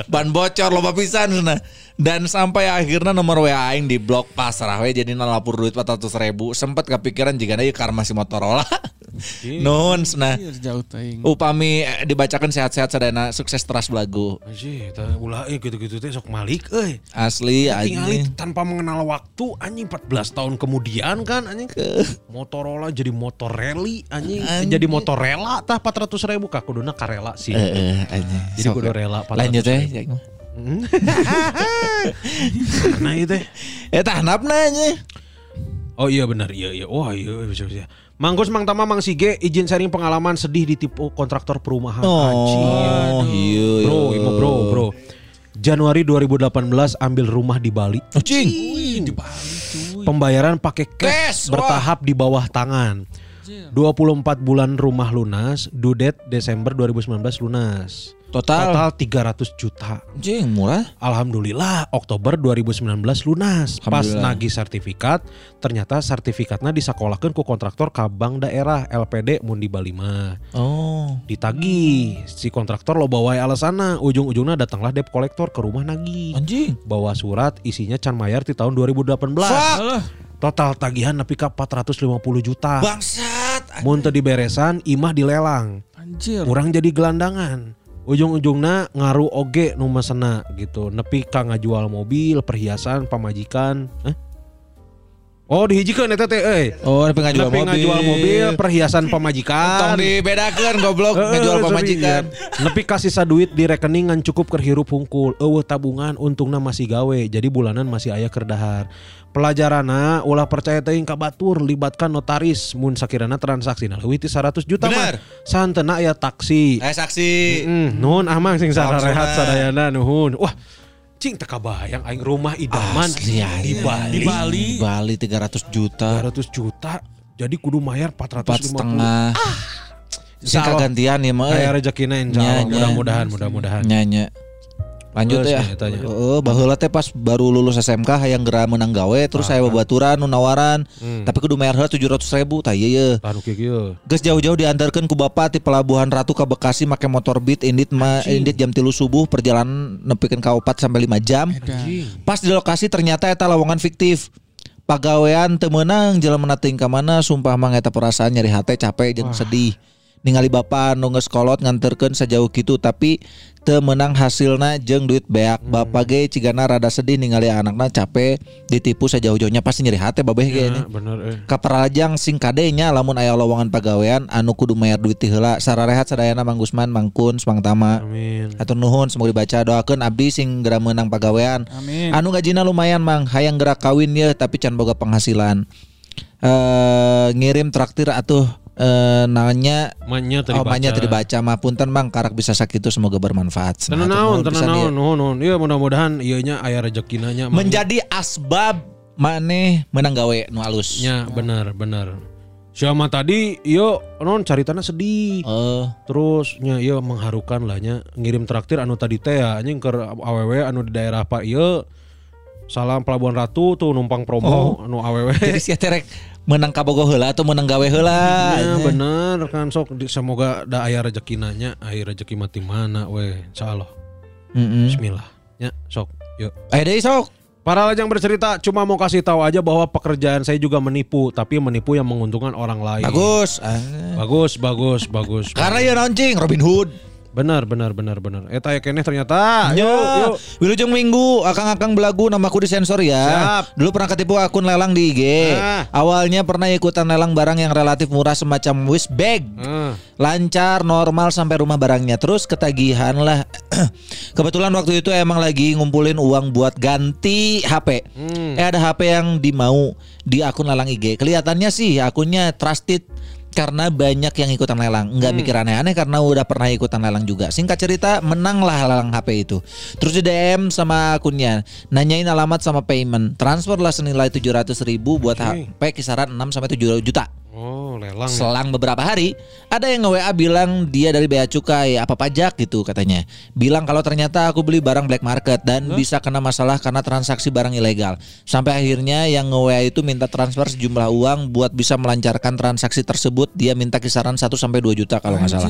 Ban bocor loba pisan cenah dan sampai akhirnya nomor WA aing di blok pasrah we jadi nalapur duit 400 ribu. Sempet kepikiran jika ieu karma si Motorola Nun, nah jauh teuing. upami eh, dibacakan sehat-sehat sadana sukses teras belagu Anjing, eta ulah eh gitu-gitu teh sok malik euy. asli anjing tanpa mengenal waktu anjing 14 tahun kemudian kan anjing Motorola jadi motor rally anjing, Anjing. jadi motor rela tah 400 ribu kak kuduna karela sih. Eh, eh, anjing. Jadi kudu rela 400 lanjut ya ribu. Nah itu teh. eh tah handapna anjing. Oh iya benar iya iya. Wah iya bisa bisa. Manggus Mang Tama Mang Sige izin sharing pengalaman sedih ditipu kontraktor perumahan. Oh iya Bro, Imo bro, bro. Januari 2018 ambil rumah di Bali. anjing Pembayaran pakai cash, Cash, wah. bertahap di bawah tangan. 24 bulan rumah lunas, due date Desember 2019 lunas. Total Total 300 juta. anjing murah Alhamdulillah Oktober 2019 lunas. Pas nagih sertifikat, ternyata sertifikatnya disakolahkan ku kontraktor ka bank daerah LPD mun di Bali mah. oh Ditagih, si kontraktor lo bawa alasanna, ujung-ujungnya datanglah debt kolektor ke rumah nagih. anjing Bawa surat isinya can mayar di tahun 2018. Fuck. Total tagihan nepi ka 450 juta. bangsat Mun teu diberesan, imah dilelang. Anjir. Orang jadi gelandangan. Ujung-ujungna ngaruh oge nu mesena gitu. Nepi ka ngajual mobil, perhiasan, pamajikan. Eh? Oh dihijikeun eta teh euy. Oh, nepi ngajual mobil. ngajual mobil, perhiasan pemajikan. Tong dibedakeun goblok Heeh, ngajual sorry, pamajikan. ya. Nepi kasih duit di rekening ngan cukup kerhirup hungkul. Eueuh tabungan untungna masih gawe. Jadi bulanan masih aya keur dahar. Pelajarana ulah percaya teuing ka batur libatkan notaris mun sakirana transaksi leuwih ti 100 juta Bener. mah. Santena aya taksi. Eh saksi. Mm, nuhun amang sing Langsung, sararehat eh. sadayana nuhun. Wah, cing teka bayang aing rumah idaman Asli di Bali. Di Bali. Di Bali 300 juta. 300 juta. Jadi kudu mayar 450. Empat setengah. Sing kagantian ya mah. Aya rezekina insya Nya, Allah. nya. Mudah-mudahan, mudah-mudahan. Nyanya. Lanjut ya. Heeh, baheula teh pas baru lulus SMK hayang geura menang gawe terus saya babaturan nu nawaran. Tapi kudu mayar heula 700 ribu tah ieu ye. Anu. Geus jauh-jauh diantarkeun ku bapak di pelabuhan Ratu ka Bekasi make motor Beat Indit ma Indit jam 3 subuh perjalanan nepikeun ka 4 sampai 5 jam. Pas di lokasi ternyata eta lowongan fiktif. Pagawean teu meunang jelema teuing ka mana sumpah mah eta perasaan nyeri hate capek jeung sedih. Ningali bapak nu geus kolot nganterkeun sajauh kitu tapi teu meunang hasilna jeung duit beak. Bapak ge cigana rada sedih ningali anakna capek ditipu sajauh-jauhnya pasti nyeri hate babeh ge nya. Ya, bener eh. Kaparajang sing kadenya lamun aya lowongan pagawean anu kudu mayar duit ti heula sararehat sadayana Mang Gusman Mang Kun Mang Tama Amin. Atur nuhun semoga dibaca doakeun abdi sing geura meunang pagawean Amin. anu gajina lumayan Mang hayang geura kawin ya tapi can boga penghasilan eh ngirim traktir atuh eh nanya Manya tadi Oh, banyak baca. tadi baca mah punten Mang karak bisa sakitu semoga bermanfaat. Tenan Nah, naon, atur nuhun tenan pisan naon, ieu. nuhun. Iya mudah-mudahan ieu nya aya rezekina nya. Mang. Menjadi asbab maneh menang gawe nu alus. nya bener bener. Siapa tadi iya non caritana sedih. Eh, Terus nya iya mengharukan lah nya ngirim traktir anu tadi teh ya anjing ke awewe anu di daerah Pak iya Salam Pelabuhan Ratu tuh numpang promo anu awewe. Jadi sia terek menang kabogo heula atau menang gawe heula. Ya bener kan sok semoga da aya rezekina nya aya rezeki mati mana we insyaallah. Heeh. Bismillah. Ya sok yuk. Ayo deh sok. Para lajang bercerita cuma mau kasih tahu aja bahwa pekerjaan saya juga menipu, tapi menipu yang menguntungkan orang lain. Bagus. Ah. Bagus, bagus, bagus. Karena ya Robin Hood. Benar, benar, benar, benar. Eta ya keneh ternyata. Yuk, Ya, yuk. Wilujeng Minggu, akang-akang belagu namaku di sensor ya. Siap. Dulu pernah ketipu akun lelang di IG. Ah. Awalnya pernah ikutan lelang barang yang relatif murah semacam wish bag. Ah, Lancar, normal sampai rumah barangnya. Terus ketagihan lah. Kebetulan waktu itu emang lagi ngumpulin uang buat ganti HP. Hmm. Eh ada HP yang dimau di akun lelang IG. Kelihatannya sih akunnya trusted karena banyak yang ikutan lelang. Nggak mikir aneh-aneh karena udah pernah ikutan lelang juga. Singkat cerita menanglah lelang HP itu. Terus di DM sama akunnya, nanyain alamat sama payment. Transfer lah senilai 700 ribu buat HP kisaran 6 sampai 7 juta. Oh, lelang. ya. Selang beberapa hari, ada yang nge-WA bilang dia dari Bea Cukai, apa pajak gitu katanya. Bilang kalau ternyata aku beli barang black market dan bisa kena masalah karena transaksi barang ilegal. Sampai akhirnya yang nge-WA itu minta transfer sejumlah uang buat bisa melancarkan transaksi tersebut. Dia minta kisaran 1 sampai 2 juta kalau nggak salah.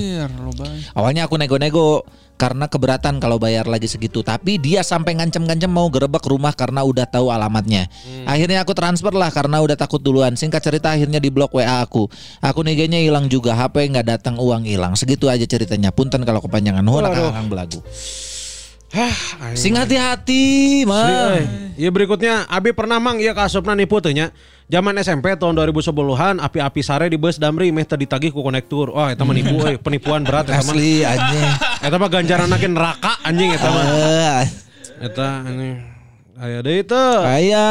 Awalnya aku nego-nego karena keberatan kalau bayar lagi segitu. Tapi dia sampai ngancem-ngancem mau gerebek rumah karena udah tahu alamatnya. Akhirnya aku transfer lah karena udah takut duluan. Singkat cerita akhirnya di blok WA aku. Akun IG-nya hilang juga. HP nggak datang uang hilang. Segitu aja ceritanya. Punten kalau kepanjangan. Waduh. akang belagu. Aing. Sing hati-hati, euy. Iya berikutnya Abi pernah mang iya kasupna nipu teh nya. Zaman SMP tahun 2010-an api-api sare di bus Damri meh teu ditagih ku konektur. Wah eta mah nipu euy, penipuan berat eta mah. Asli anjing. Eta mah ganjaran ke neraka anjing eta mah. Eh, Eta anjing. Aya deui teu. Aya,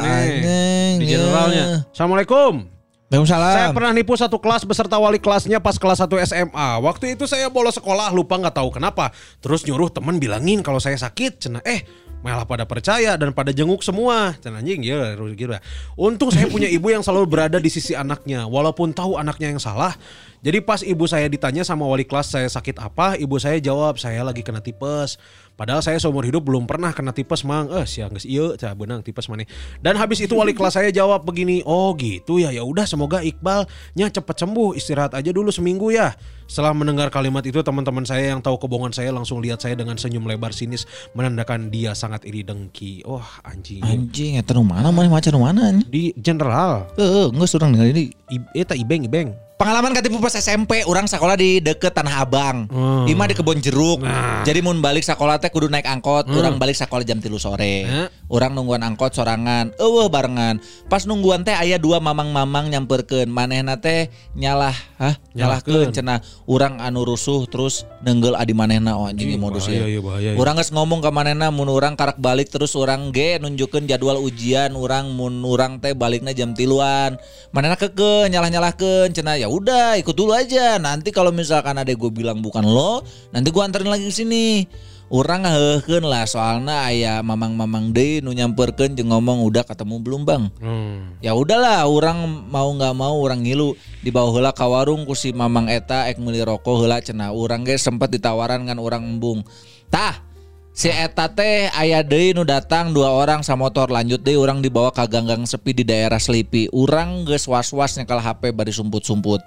anjing. Di ya. generalnya. Assalamualaikum. Saya Waalaikumsalam. pernah nipu satu kelas beserta wali kelasnya pas kelas 1 SMA. Waktu itu saya bolos sekolah lupa nggak tahu kenapa. Terus nyuruh temen bilangin kalau saya sakit. Cena eh malah pada percaya dan pada jenguk semua. Cena anjing ya rugi lah. Untung saya punya ibu yang selalu berada di sisi anaknya walaupun tahu anaknya yang salah. Jadi pas ibu saya ditanya sama wali kelas saya sakit apa, ibu saya jawab saya lagi kena tipes. Padahal saya seumur hidup belum pernah kena tipes mang. Eh sia geus ieu cah benang tipes maneh. Dan habis itu wali kelas saya jawab begini, "Oh gitu ya. Ya udah semoga Iqbalnya cepat sembuh. Istirahat aja dulu seminggu ya." Setelah mendengar kalimat itu teman-teman saya yang tahu kebohongan saya langsung lihat saya dengan senyum lebar sinis menandakan dia sangat iri dengki. Wah, anjing. Anjing, eta nu mana mana macan mana anjing? Di general. Heeh, geus urang ningali ini I- Eta ibeng ibeng. Pengalaman katipu pas SMP, orang sekolah di deket Tanah Abang. Hmm. Ima di kebon jeruk. Nah. Jadi mun balik sekolah teh kudu naik angkot, orang balik sekolah jam 3 sore. Eh. Orang nungguan angkot sorangan, eueuh barengan. Pas nungguan teh aya dua mamang-mamang nyamperkeun, manehna teh nyalah, hah? Nyalahkeun cenah urang anu rusuh terus nenggel adi manehna oh anjing modus ya. Urang geus ngomong ke manehna mun urang karak balik terus urang ge nunjukeun jadwal ujian urang mun urang teh balikna jam tiluan. Manehna keke nyalah-nyalahkeun cenah ya udah ikut dulu aja. Nanti kalau misalkan ada gue bilang bukan lo, nanti gua anterin lagi ke sini. Urang ngeheukeun lah soalna aya mamang-mamang deui nu nyamperkeun jeung ngomong udah ketemu belum bang. Hmm. Ya udahlah, orang mau nggak mau orang ngilu dibawa heula ka warung ku si Mamang eta ek meuli rokok heula cenah. Urang ge sempat ditawaran kan orang embung. Tah, si eta teh aya deui nu datang dua orang sa motor lanjut deui orang dibawa ka ganggang sepi di daerah Selipi. Urang geus was-was nyekel HP bari sumput-sumput.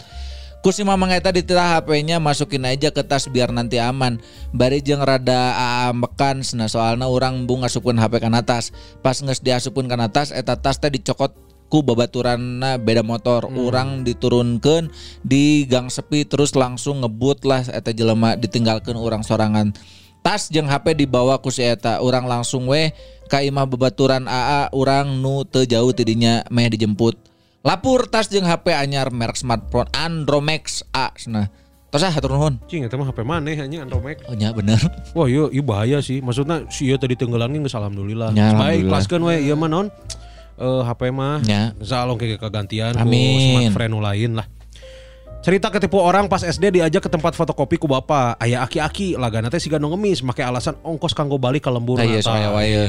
Ku si Mamang eta dititah HP-nya masukin aja ke tas biar nanti aman. Bari jeung rada aambekan cenah soalna urang embung ngasupkeun HP kan atas. Pas geus diasupkeun kan atas eta tas teh dicokot ku babaturanna beda motor. Urang diturunkan di gang sepi terus langsung ngebut lah eta jelema ditinggalkan orang sorangan. Tas jeung HP dibawa ku si eta. Urang langsung weh ka imah AA urang nu teu jauh tidinya meh dijemput lapur tas jeung HP anyar merek smartphone Andromax A nah tos ah hatur nuhun Cing eta mah HP maneh anjing Andromax. oh nya bener Wah, iya, iya bahaya sih. Maksudnya si ieu tadi tenggelam geus alhamdulillah. Ya, Baik, kelaskeun we ieu mah naon? Eh HP mah. Ya. Salong kayak kegantian ku Amin. smartphone nu lain lah. Cerita ketipu orang pas SD diajak ke tempat fotokopi ku bapak. Aya aki-aki lagana teh siga ngemis make alasan ongkos kanggo balik ke lembur Ah, iya, wae. Iya.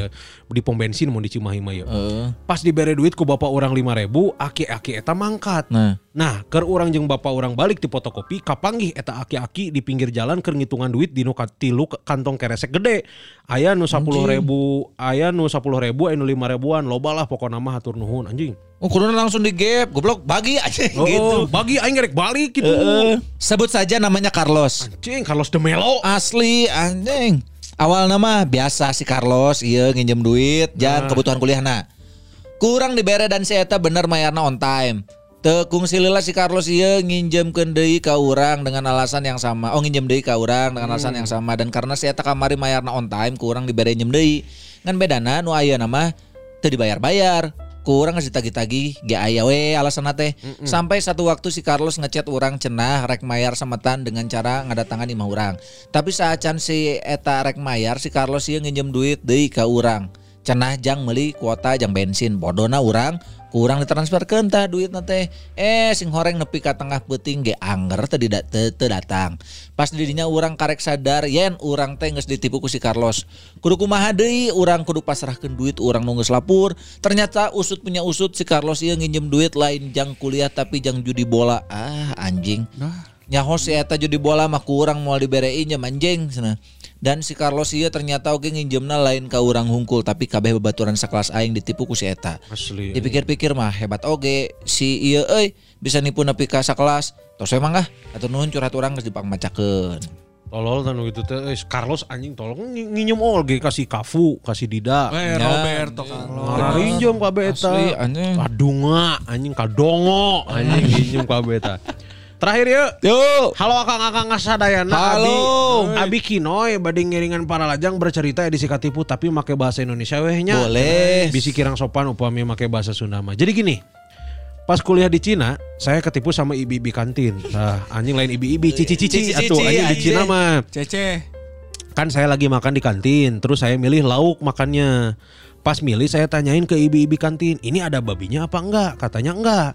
Di pom bensin mau di Cimahi mah ieu. Heeh. Pas dibere duit ku bapak orang 5000 aki-aki eta mangkat. nah Nah, keur urang jeung bapak orang balik di fotokopi, kapanggih eta aki-aki di pinggir jalan keur ngitungan duit di nu ka- tilu kantong keresek gede. Aya nu 10 ribu, aya nu 10 ribu, aya nu 5 ribuan, loba lah pokokna mah hatur nuhun anjing. Oh, kuduna langsung di gap, goblok bagi aja Oh, gitu. bagi aing gerek balik gitu. Heeh. Sebut saja namanya Carlos. Anjing Carlos de Melo. Asli anjing. Awal nama biasa si Carlos iya nginjem duit jangan kebutuhan kuliah nah. Kurang dibere dan si eta bener mayarna on time. Tekung silila si Carlos iya nginjem deui ka urang dengan alasan yang sama. Oh nginjem deui ka urang dengan alasan yang sama dan karena si eta kamari mayarna on time kurang dibere njem deui. Ngan bedana nu aya nama teu dibayar-bayar. Kurang ngasih tagi-tagi ge aya we alasan teh. Sampai satu waktu si Carlos ngechat urang cenah rek mayar sametan dengan cara ngadatangan imah urang. Tapi saat can si eta rek mayar si Carlos ieu nginjem duit deui ka urang. Cenah jang meuli kuota jang bensin. Bodona urang kurang ditransfer ke entah duit teh. Eh sing horeng nepi ka tengah peuting ge anger teu dida- teu teu datang. Pas didinya urang karek sadar yen urang teh ditipu ku si Carlos. Kudu kumaha deui urang kudu pasrahkeun duit urang nu geus lapur ternyata usut punya usut si Carlos ieu nginjem duit lain jang kuliah tapi jang judi bola. Ah anjing nyaho si eta judi bola mah ku urang moal diberei nya anjing cenah dan si Carlos ieu ternyata oge nginjemna lain ka urang hungkul tapi kabeh babaturan sakelas aing ditipu ku si eta Asli. dipikir-pikir mah hebat oge si iya euy bisa nipu nepi ka sakelas tos emang ah atuh nuhun curhat urang geus dipangmacakeun Tolol tanu gitu teh eh, Carlos anjing tolong ngi- nginjem olge kasih Kafu, kasih Dida. Eh, Ya. Roberto Carlos. Ngarinjem kabeh eta. Asli, anjing. Kadunga anjing kadongo anjing nginjem kabeh eta. Terakhir ya. Yuk. Halo akang-akang ngasadayana Halo. Abi, Abi Kinoy Badi ngiringan para lajang bercerita edisi katipu Tapi make bahasa Indonesia wehnya Boleh. Bisi kirang sopan upami make bahasa Sunda mah. Jadi gini Pas kuliah di Cina Saya ketipu sama ibi-ibi kantin Nah anjing lain ibi-ibi Cici-cici Atuh anjing di. Cina mah Cece. kan saya lagi makan di kantin terus saya milih lauk makannya pas milih saya tanyain ke ibi-ibi kantin ini ada babinya apa enggak katanya enggak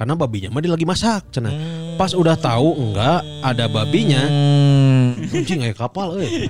karena babinya mah dia lagi masak cenah. Pas udah tahu enggak ada babinya Hmm. anjing kayak kapal euy.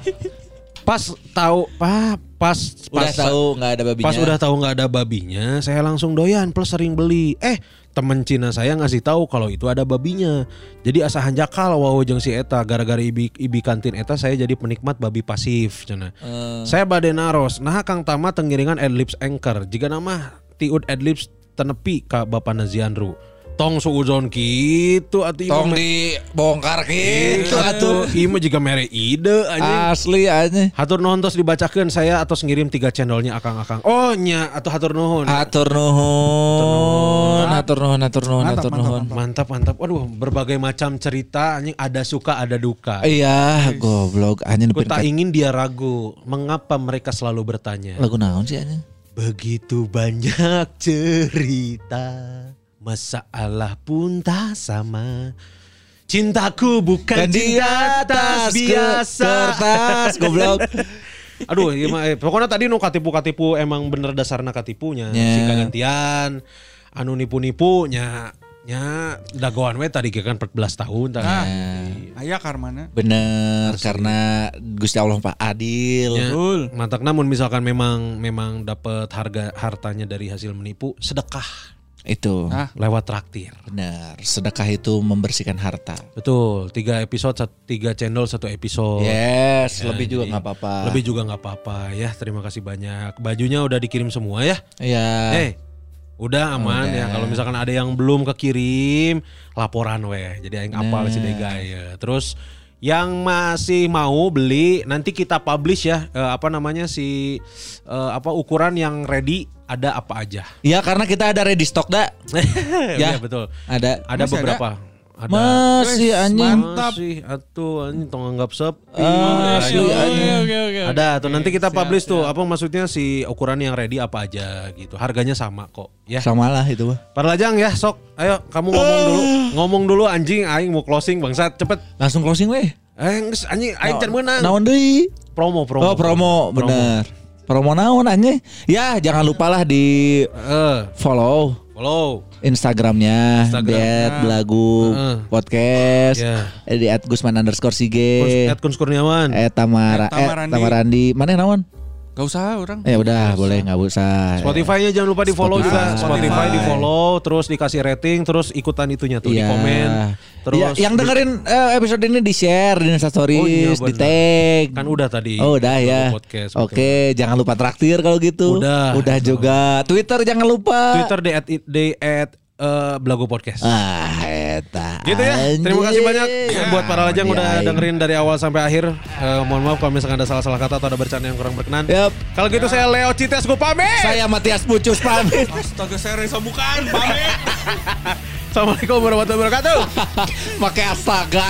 Pas tahu pa, pas udah pas tahu nggak ada babinya. pas udah tahu nggak ada babinya saya langsung doyan plus sering beli. Eh temen Cina saya ngasih tahu kalau itu ada babinya. Jadi asa hanjakal wow jeung si eta. Gara-gara ibi ibi kantin eta saya jadi penikmat babi pasif cenah. Eh, saya bade naros nah Kang Tama tengiringan adlibs anchor. Jika nama tiud adlibs tenepi ka Bapak Nazianru tong suuzon gitu atuh ieu tong mah- dibongkar gitu atuh atuh ieu mah juga mere ide anjing asli aja Hatur nuhun tos dibacakeun saya atau ngirim tiga channelnya akang-akang. Oh nya atau hatur nuhun. atur nuhun atur nuhun atur nuhun Mantap, atur mantap, nuhun Mantap mantap. Waduh berbagai macam cerita anjing ada suka ada duka. iya goblok anjing Aku tak ingin dia ragu mengapa mereka selalu bertanya. lagu naon sih anjing Begitu banyak cerita Masalah pun tak sama Cintaku bukan Dan di cinta atas atas biasa kertas, goblok. Aduh, iya eh, pokoknya tadi nu katipu-katipu emang bener dasarna katipunya. Ya. Si gantian anu nipu-nipu nya nya dagoan we tadi kan 14 tahun tadi. Nah, aya karmana. Bener karena Gusti Allah Pak adil. Ya, Mantak namun misalkan memang memang dapat harga hartanya dari hasil menipu, sedekah Itu. Ah. lewat traktir. Bener. Sedekah itu membersihkan harta. Betul, tiga episode, satu, tiga channel satu episode. Yes, Ya, lebih juga nggak apa-apa. Lebih juga nggak apa-apa ya. Terima kasih banyak. Bajunya udah dikirim semua ya. Iya. Eh, udah aman Udah. ya. Kalau misalkan ada yang belum kekirim, laporan weh. Jadi aing apal Nah. si Dega ya. Terus yang masih mau beli nanti kita publish ya eh, apa namanya si eh, apa ukuran yang ready ada apa aja. Iya karena kita ada ready stock dah. ya betul. Ada. Ada Masih beberapa. Ada. Masih anjing. mantap. Masih atuh anjing tong anggap sepi. Asli, Ayo. anjing. Oke oke. Ada tuh nanti kita Siap, publish tuh siap. apa maksudnya si ukuran yang ready apa aja gitu. Harganya sama kok ya. Sama lah itu mah. Para lajang ya sok. Ayo kamu ngomong dulu. Ngomong dulu anjing aing mau closing bangsat cepet. Langsung closing weh. Eh geus, anjing aing can meunang. Naon deui? Promo promo. Oh promo, bener. Promo naon anjing? Ya jangan lupa lah di Eh, follow follow. Instagramnya Instagram. Diet Belagu Heeh. Podcast Ya. eh, Di at Gusman underscore Sige Ed Kuns Kurniawan. Eh Tamara At Eh Tamarandi. Tamarandi Mana naon? Gak usah orang. Eh udah boleh nggak usah Spotify-nya jangan lupa di follow juga. Spotify. Spotify di follow, terus dikasih rating, terus ikutan itunya tuh di Iya. komen. Terus Ya, yang dengerin eh, episode ini di share di Insta Oh iya, Stories, di tag. kan udah tadi. Oh udah ya. Podcast, Oke, jangan lupa traktir kalau gitu. Udah. Udah juga. Twitter jangan lupa. Twitter di at, di at eh, Belago Podcast. Ah, eta. Gitu ya. Terima kasih banyak buat para lajang udah dengerin dari awal sampai akhir. Eh, mohon maaf kalau misalkan ada salah-salah kata atau ada bercanda yang kurang berkenan. Yap. Kalau gitu saya Leo Cites gue pamit. Saya Matias Pucus pamit. Astaga saya Reza bukan. Pamit. Assalamualaikum warahmatullahi wabarakatuh. Pakai astaga.